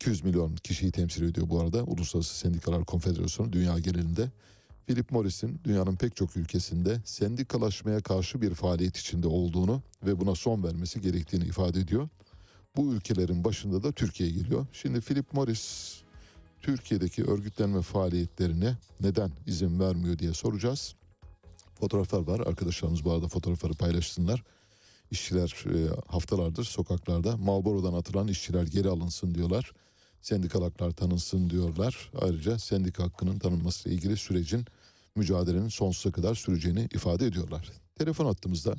200 milyon kişiyi temsil ediyor bu arada. Uluslararası Sendikalar Konfederasyonu dünya genelinde. Philip Morris'in dünyanın pek çok ülkesinde sendikalaşmaya karşı bir faaliyet içinde olduğunu ve buna son vermesi gerektiğini ifade ediyor. Bu ülkelerin başında da Türkiye geliyor. Şimdi Philip Morris Türkiye'deki örgütlenme faaliyetlerine neden izin vermiyor diye soracağız. Fotoğraflar var. Arkadaşlarımız bu arada fotoğrafları paylaşsınlar. İşçiler e, haftalardır sokaklarda Malboro'dan atılan işçiler geri alınsın diyorlar. Sendikal haklar tanınsın diyorlar. Ayrıca sendika hakkının tanınmasıyla ilgili sürecin mücadelenin sonsuza kadar süreceğini ifade ediyorlar. Telefon attığımızda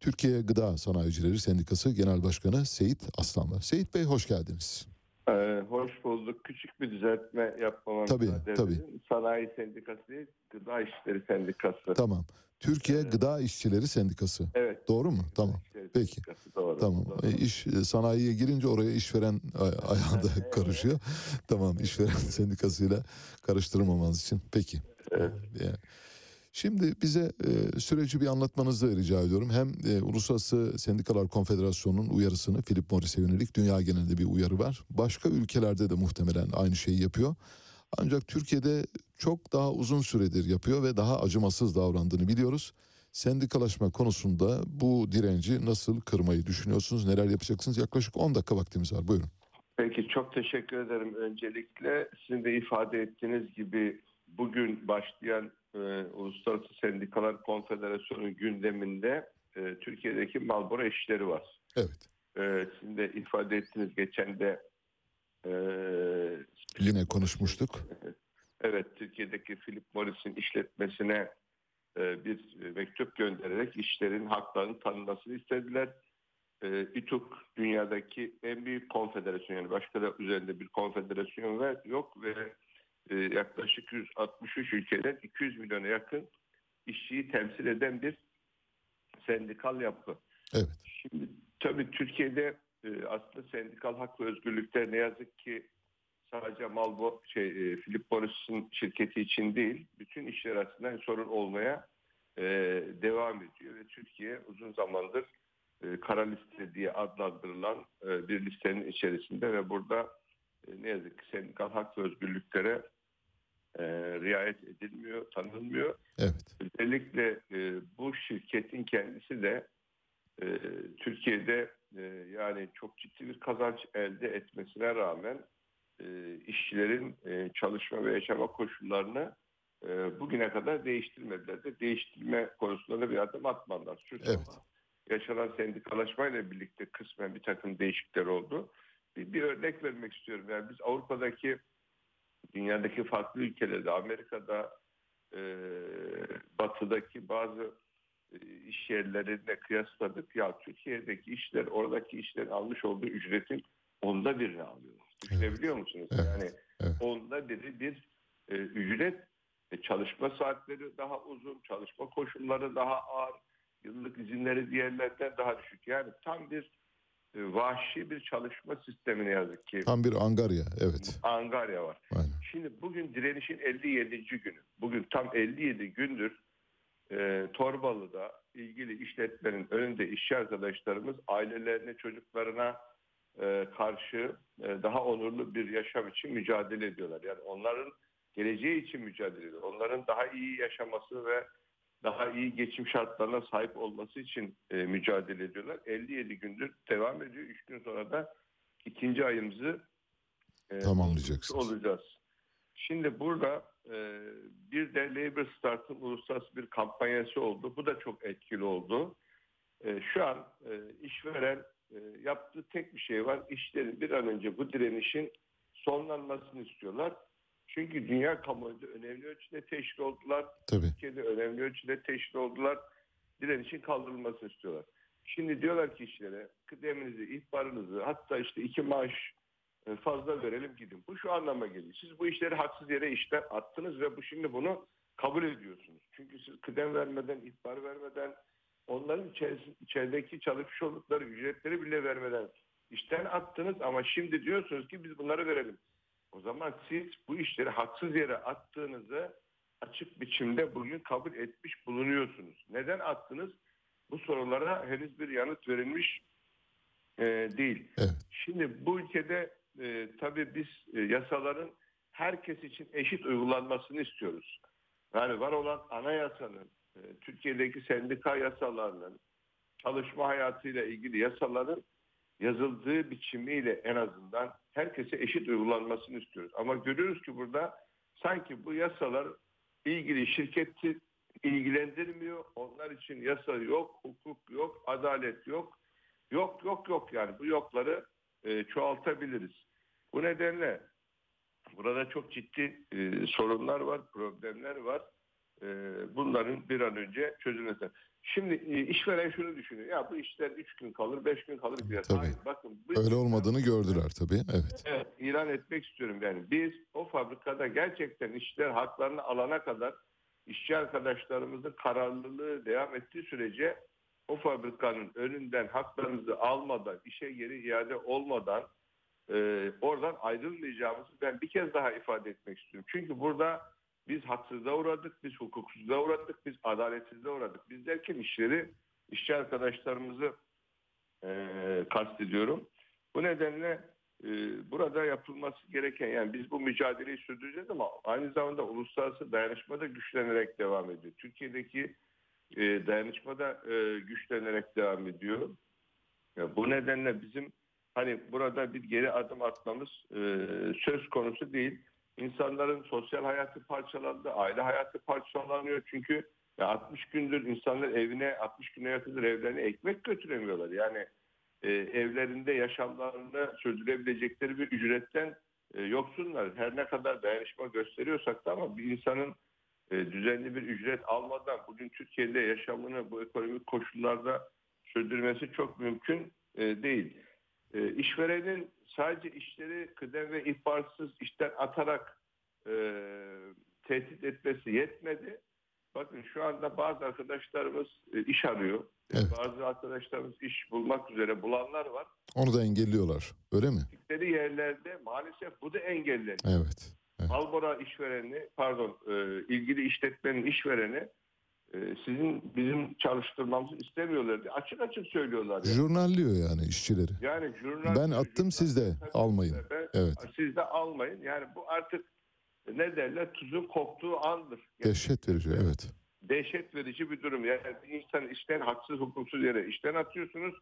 Türkiye Gıda Sanayicileri Sendikası Genel Başkanı Seyit Aslan var. Seyit Bey hoş geldiniz. Ee, hoş bulduk. Küçük bir düzeltme yapmama Tabii, müsaade tabii. edin. Sanayi Sendikası değil, Gıda İşleri Sendikası. Tamam. Türkiye Gıda İşçileri Sendikası. Evet. Doğru mu? Tamam. Peki. Sendikası, Doğru. Tamam. doğru. E, İş e, sanayiye girince oraya işveren ay- ayağında karışıyor. Tamam. işveren sendikasıyla karıştırmamanız için. Peki. Evet. Yani. Şimdi bize e, süreci bir anlatmanızı rica ediyorum. Hem e, Uluslararası Sendikalar Konfederasyonu'nun uyarısını Philip Morris'e yönelik dünya genelinde bir uyarı var. Başka ülkelerde de muhtemelen aynı şeyi yapıyor. Ancak Türkiye'de çok daha uzun süredir yapıyor ve daha acımasız davrandığını biliyoruz. Sendikalaşma konusunda bu direnci nasıl kırmayı düşünüyorsunuz? Neler yapacaksınız? Yaklaşık 10 dakika vaktimiz var. Buyurun. Peki çok teşekkür ederim. Öncelikle sizin de ifade ettiğiniz gibi bugün başlayan e, Uluslararası Sendikalar Konfederasyonu gündeminde e, Türkiye'deki Malboro işleri var. Evet. E, sizin de ifade ettiğiniz geçen de e, Yine konuşmuştuk. Evet, Türkiye'deki Philip Morris'in işletmesine e, bir mektup göndererek işlerin haklarının tanınmasını istediler. e, İTUK dünyadaki en büyük konfederasyon yani başka da üzerinde bir konfederasyon yok ve yaklaşık 163 ülkeden 200 milyona yakın işçiyi temsil eden bir sendikal yapı. Evet. Şimdi tabii Türkiye'de e, aslında sendikal hak ve özgürlükler ne yazık ki sadece Malbo şey e, Philip Morris'in şirketi için değil bütün işler açısından sorun olmaya e, devam ediyor ve Türkiye uzun zamandır e, kara liste diye adlandırılan e, bir listenin içerisinde ve burada e, ne yazık ki sendikal hak ve özgürlüklere e, riayet edilmiyor, tanınmıyor. Evet. Özellikle e, bu şirketin kendisi de e, Türkiye'de e, yani çok ciddi bir kazanç elde etmesine rağmen e, işçilerin e, çalışma ve yaşama koşullarını e, bugüne kadar değiştirmediler de değiştirme konusunda da bir adım atmadılar. Şu Evet. yaşanan sendikalaşmayla birlikte kısmen bir takım değişiklikler oldu. Bir, bir örnek vermek istiyorum. Yani biz Avrupa'daki dünyadaki farklı ülkelerde, Amerika'da, e, Batı'daki bazı e, iş yerlerine kıyasladık. Ya Türkiye'deki işler, oradaki işlerin almış olduğu ücretin onda birini alıyorlar. Düşünebiliyor musunuz? Yani onda biri bir e, ücret, e, çalışma saatleri daha uzun, çalışma koşulları daha ağır, yıllık izinleri diğerlerden daha düşük. Yani tam bir e, vahşi bir çalışma sistemi ne yazık ki. Tam bir Angarya. Evet. Angarya var. Şimdi bugün direnişin 57. günü. Bugün tam 57 gündür e, Torbalı'da ilgili işletmenin önünde işçi arkadaşlarımız ailelerine, çocuklarına e, karşı e, daha onurlu bir yaşam için mücadele ediyorlar. Yani onların geleceği için mücadele ediyor. Onların daha iyi yaşaması ve daha iyi geçim şartlarına sahip olması için e, mücadele ediyorlar. 57 gündür devam ediyor. 3 gün sonra da ikinci ayımızı e, Tamamlayacaksınız. olacağız. Şimdi burada e, bir de Labour Start'ın uluslararası bir kampanyası oldu. Bu da çok etkili oldu. E, şu an e, işveren e, yaptığı tek bir şey var. İşlerin bir an önce bu direnişin sonlanmasını istiyorlar. Çünkü dünya kamuoyunda önemli ölçüde teşhir oldular. Tabii. Türkiye'de önemli ölçüde teşhir oldular. Direnişin kaldırılmasını istiyorlar. Şimdi diyorlar ki işlere kıdeminizi, ihbarınızı hatta işte iki maaş fazla verelim gidin. Bu şu anlama geliyor. Siz bu işleri haksız yere işten attınız ve bu şimdi bunu kabul ediyorsunuz. Çünkü siz kıdem vermeden, ihbar vermeden, onların içerideki çalışmış oldukları ücretleri bile vermeden işten attınız ama şimdi diyorsunuz ki biz bunları verelim. O zaman siz bu işleri haksız yere attığınızı açık biçimde bugün kabul etmiş bulunuyorsunuz. Neden attınız? Bu sorulara henüz bir yanıt verilmiş e, değil. Şimdi bu ülkede e, tabii biz e, yasaların herkes için eşit uygulanmasını istiyoruz. Yani var olan anayasanın, e, Türkiye'deki sendika yasalarının, çalışma hayatıyla ilgili yasaların yazıldığı biçimiyle en azından herkese eşit uygulanmasını istiyoruz. Ama görüyoruz ki burada sanki bu yasalar ilgili şirketi ilgilendirmiyor. Onlar için yasa yok, hukuk yok, adalet yok. Yok yok yok yani bu yokları e, çoğaltabiliriz. Bu nedenle burada çok ciddi e, sorunlar var, problemler var. E, bunların bir an önce çözülmesi. Şimdi e, işveren şunu düşünüyor. Ya bu işler 3 gün kalır, 5 gün kalır diye. Hayır bakın bu Öyle olmadığını gördüler tabii. Evet. Evet, ilan etmek istiyorum yani. Biz o fabrikada gerçekten işçiler haklarını alana kadar işçi arkadaşlarımızın kararlılığı devam ettiği sürece o fabrikanın önünden haklarımızı almadan, işe geri iade olmadan e, oradan ayrılmayacağımızı ben bir kez daha ifade etmek istiyorum. Çünkü burada biz haksızlığa uğradık, biz hukuksuzluğa uğradık, biz adaletsizliğe uğradık. Biz derken işleri, işçi arkadaşlarımızı e, kastediyorum. Bu nedenle e, burada yapılması gereken yani biz bu mücadeleyi sürdüreceğiz ama aynı zamanda uluslararası dayanışma da güçlenerek devam ediyor. Türkiye'deki e, dayanışma da e, güçlenerek devam ediyor. Ya bu nedenle bizim hani burada bir geri adım atmamız e, söz konusu değil. İnsanların sosyal hayatı parçalandı, aile hayatı parçalanıyor çünkü ya 60 gündür insanlar evine 60 güne yakındır evlerine ekmek götüremiyorlar. Yani e, evlerinde yaşamlarını sürdürebilecekleri bir ücretten e, yoksunlar. Her ne kadar dayanışma gösteriyorsak da ama bir insanın e, düzenli bir ücret almadan bugün Türkiye'de yaşamını bu ekonomik koşullarda sürdürmesi çok mümkün e, değil. E, işverenin sadece işleri kıdem ve ihbarsız işten atarak e, tehdit etmesi yetmedi. Bakın şu anda bazı arkadaşlarımız e, iş arıyor. Bazı arkadaşlarımız iş bulmak üzere bulanlar var. Onu da engelliyorlar. Öyle mi? Gittikleri yerlerde maalesef bu da engelleniyor. Evet. Malbora işvereni, pardon e, ilgili işletmenin işvereni sizin bizim çalıştırmamızı istemiyorlar diye açık açık söylüyorlar. Yani, Jurnalliyor yani işçileri. yani jurnal, Ben attım siz de almayın. Ben- Evet. Siz de almayın. Yani bu artık ne derler tuzun koktuğu andır. Dehşet verici evet. Dehşet verici bir durum. Yani insan işten haksız hukuksuz yere işten atıyorsunuz.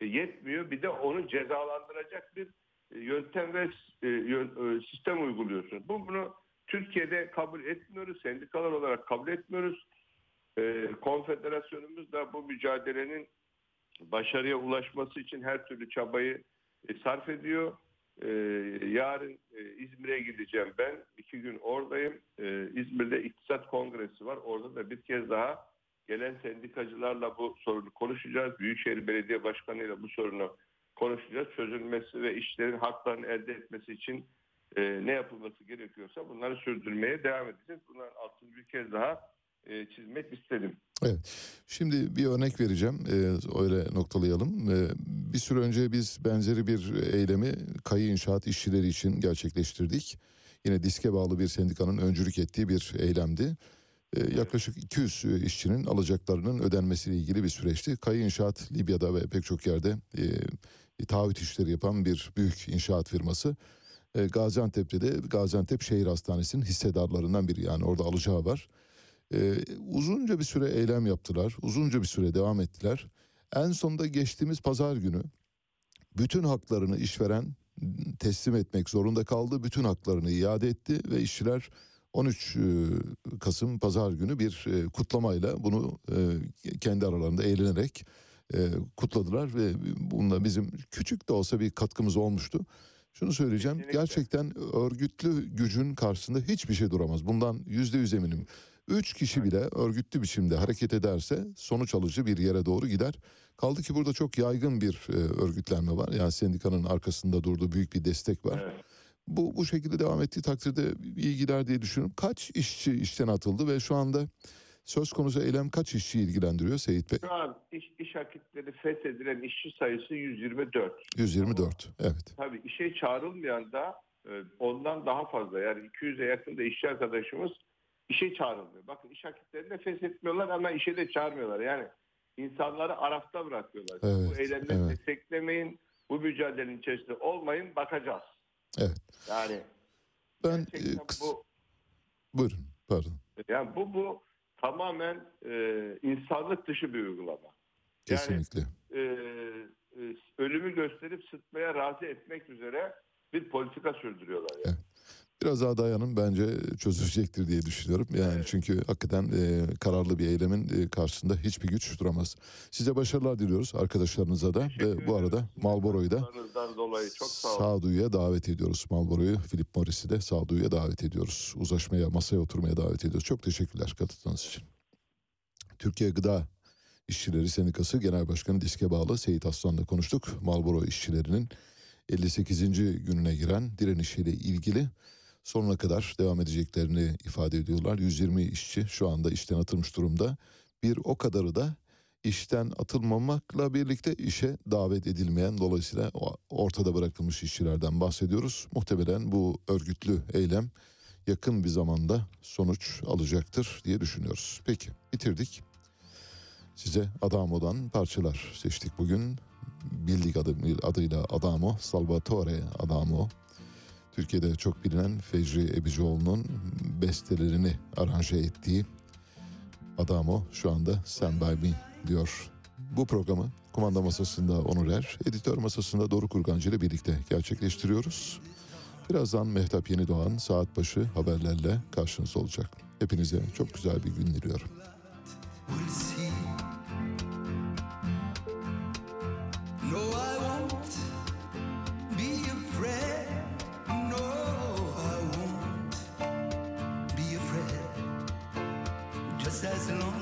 E, yetmiyor. Bir de onu cezalandıracak bir e, yöntem ve e, sistem uyguluyorsunuz. Bu bunu Türkiye'de kabul etmiyoruz. Sendikalar olarak kabul etmiyoruz. E, konfederasyonumuz da bu mücadelenin başarıya ulaşması için her türlü çabayı e, sarf ediyor. E, yarın e, İzmir'e gideceğim ben. iki gün oradayım. E, İzmir'de İktisat Kongresi var. Orada da bir kez daha gelen sendikacılarla bu sorunu konuşacağız. Büyükşehir Belediye Başkanı bu sorunu konuşacağız. Çözülmesi ve işlerin haklarını elde etmesi için e, ne yapılması gerekiyorsa bunları sürdürmeye devam edeceğiz. Bunların altını bir kez daha e, çizmek istedim. Evet. Şimdi bir örnek vereceğim. Ee, öyle noktalayalım. Ee, bir süre önce biz benzeri bir eylemi kayı inşaat işçileri için gerçekleştirdik. Yine diske bağlı bir sendikanın öncülük ettiği bir eylemdi. Ee, yaklaşık 200 işçinin alacaklarının ödenmesiyle ilgili bir süreçti. Kayı inşaat Libya'da ve pek çok yerde e, taahhüt işleri yapan bir büyük inşaat firması. E, Gaziantep'te de Gaziantep Şehir Hastanesi'nin hissedarlarından biri yani orada alacağı var. Ee, uzunca bir süre eylem yaptılar. Uzunca bir süre devam ettiler. En sonunda geçtiğimiz pazar günü bütün haklarını işveren teslim etmek zorunda kaldı. Bütün haklarını iade etti ve işçiler 13 e, Kasım pazar günü bir e, kutlamayla bunu e, kendi aralarında eğlenerek kutladılar ve bunda bizim küçük de olsa bir katkımız olmuştu. Şunu söyleyeceğim. Gerçekten örgütlü gücün karşısında hiçbir şey duramaz. Bundan yüzde yüz eminim. Üç kişi bile örgütlü biçimde hareket ederse sonuç alıcı bir yere doğru gider. Kaldı ki burada çok yaygın bir e, örgütlenme var. Yani sendikanın arkasında durduğu büyük bir destek var. Bu bu şekilde devam ettiği takdirde iyi gider diye düşünüyorum. Kaç işçi işten atıldı ve şu anda söz konusu eylem kaç işçi ilgilendiriyor Seyit Bey? Şu an iş, iş akitleri feshedilen işçi sayısı 124. 124. Evet. Tabii işe çağrılmayan da e, ondan daha fazla. Yani 200'e yakın da işçi arkadaşımız işe çağrılmıyor. Bakın iş akitlerini de feshetmiyorlar ama işe de çağırmıyorlar. Yani insanları arafta bırakıyorlar. Evet, bu eylemleri evet. desteklemeyin, bu mücadelenin içerisinde olmayın, bakacağız. Evet. Yani Ben e, bu buyurun pardon. yani bu bu tamamen e, insanlık dışı bir uygulama. Kesinlikle. e, e, ölümü gösterip sıtmaya razı etmek üzere bir politika sürdürüyorlar. Yani. Biraz daha dayanın bence çözülecektir diye düşünüyorum. Yani çünkü hakikaten e, kararlı bir eylemin e, karşısında hiçbir güç duramaz. Size başarılar diliyoruz arkadaşlarınıza da ve bu arada Marlboro'yu da çok sağ sağduyuya davet ediyoruz. Marlboro'yu, Philip Morris'i de sağduyuya davet ediyoruz. Uzlaşmaya, masaya oturmaya davet ediyoruz. Çok teşekkürler katıldığınız için. Türkiye Gıda İşçileri Sendikası Genel Başkanı Diske bağlı Seyit Aslan'la konuştuk. Marlboro işçilerinin 58. gününe giren direnişiyle ilgili sonuna kadar devam edeceklerini ifade ediyorlar. 120 işçi şu anda işten atılmış durumda. Bir o kadarı da işten atılmamakla birlikte işe davet edilmeyen dolayısıyla ortada bırakılmış işçilerden bahsediyoruz. Muhtemelen bu örgütlü eylem yakın bir zamanda sonuç alacaktır diye düşünüyoruz. Peki bitirdik. Size Adamo'dan parçalar seçtik bugün. Bildik adı, adıyla Adamo, Salvatore Adamo. Türkiye'de çok bilinen Fecri Ebicioğlu'nun bestelerini aranje ettiği Adamo şu anda Stand By Me diyor. Bu programı kumanda masasında Onur Er, editör masasında Doruk Kurgancı ile birlikte gerçekleştiriyoruz. Birazdan Mehtap Yeni Doğan saat başı haberlerle karşınızda olacak. Hepinize çok güzel bir gün diliyorum. We'll see. As long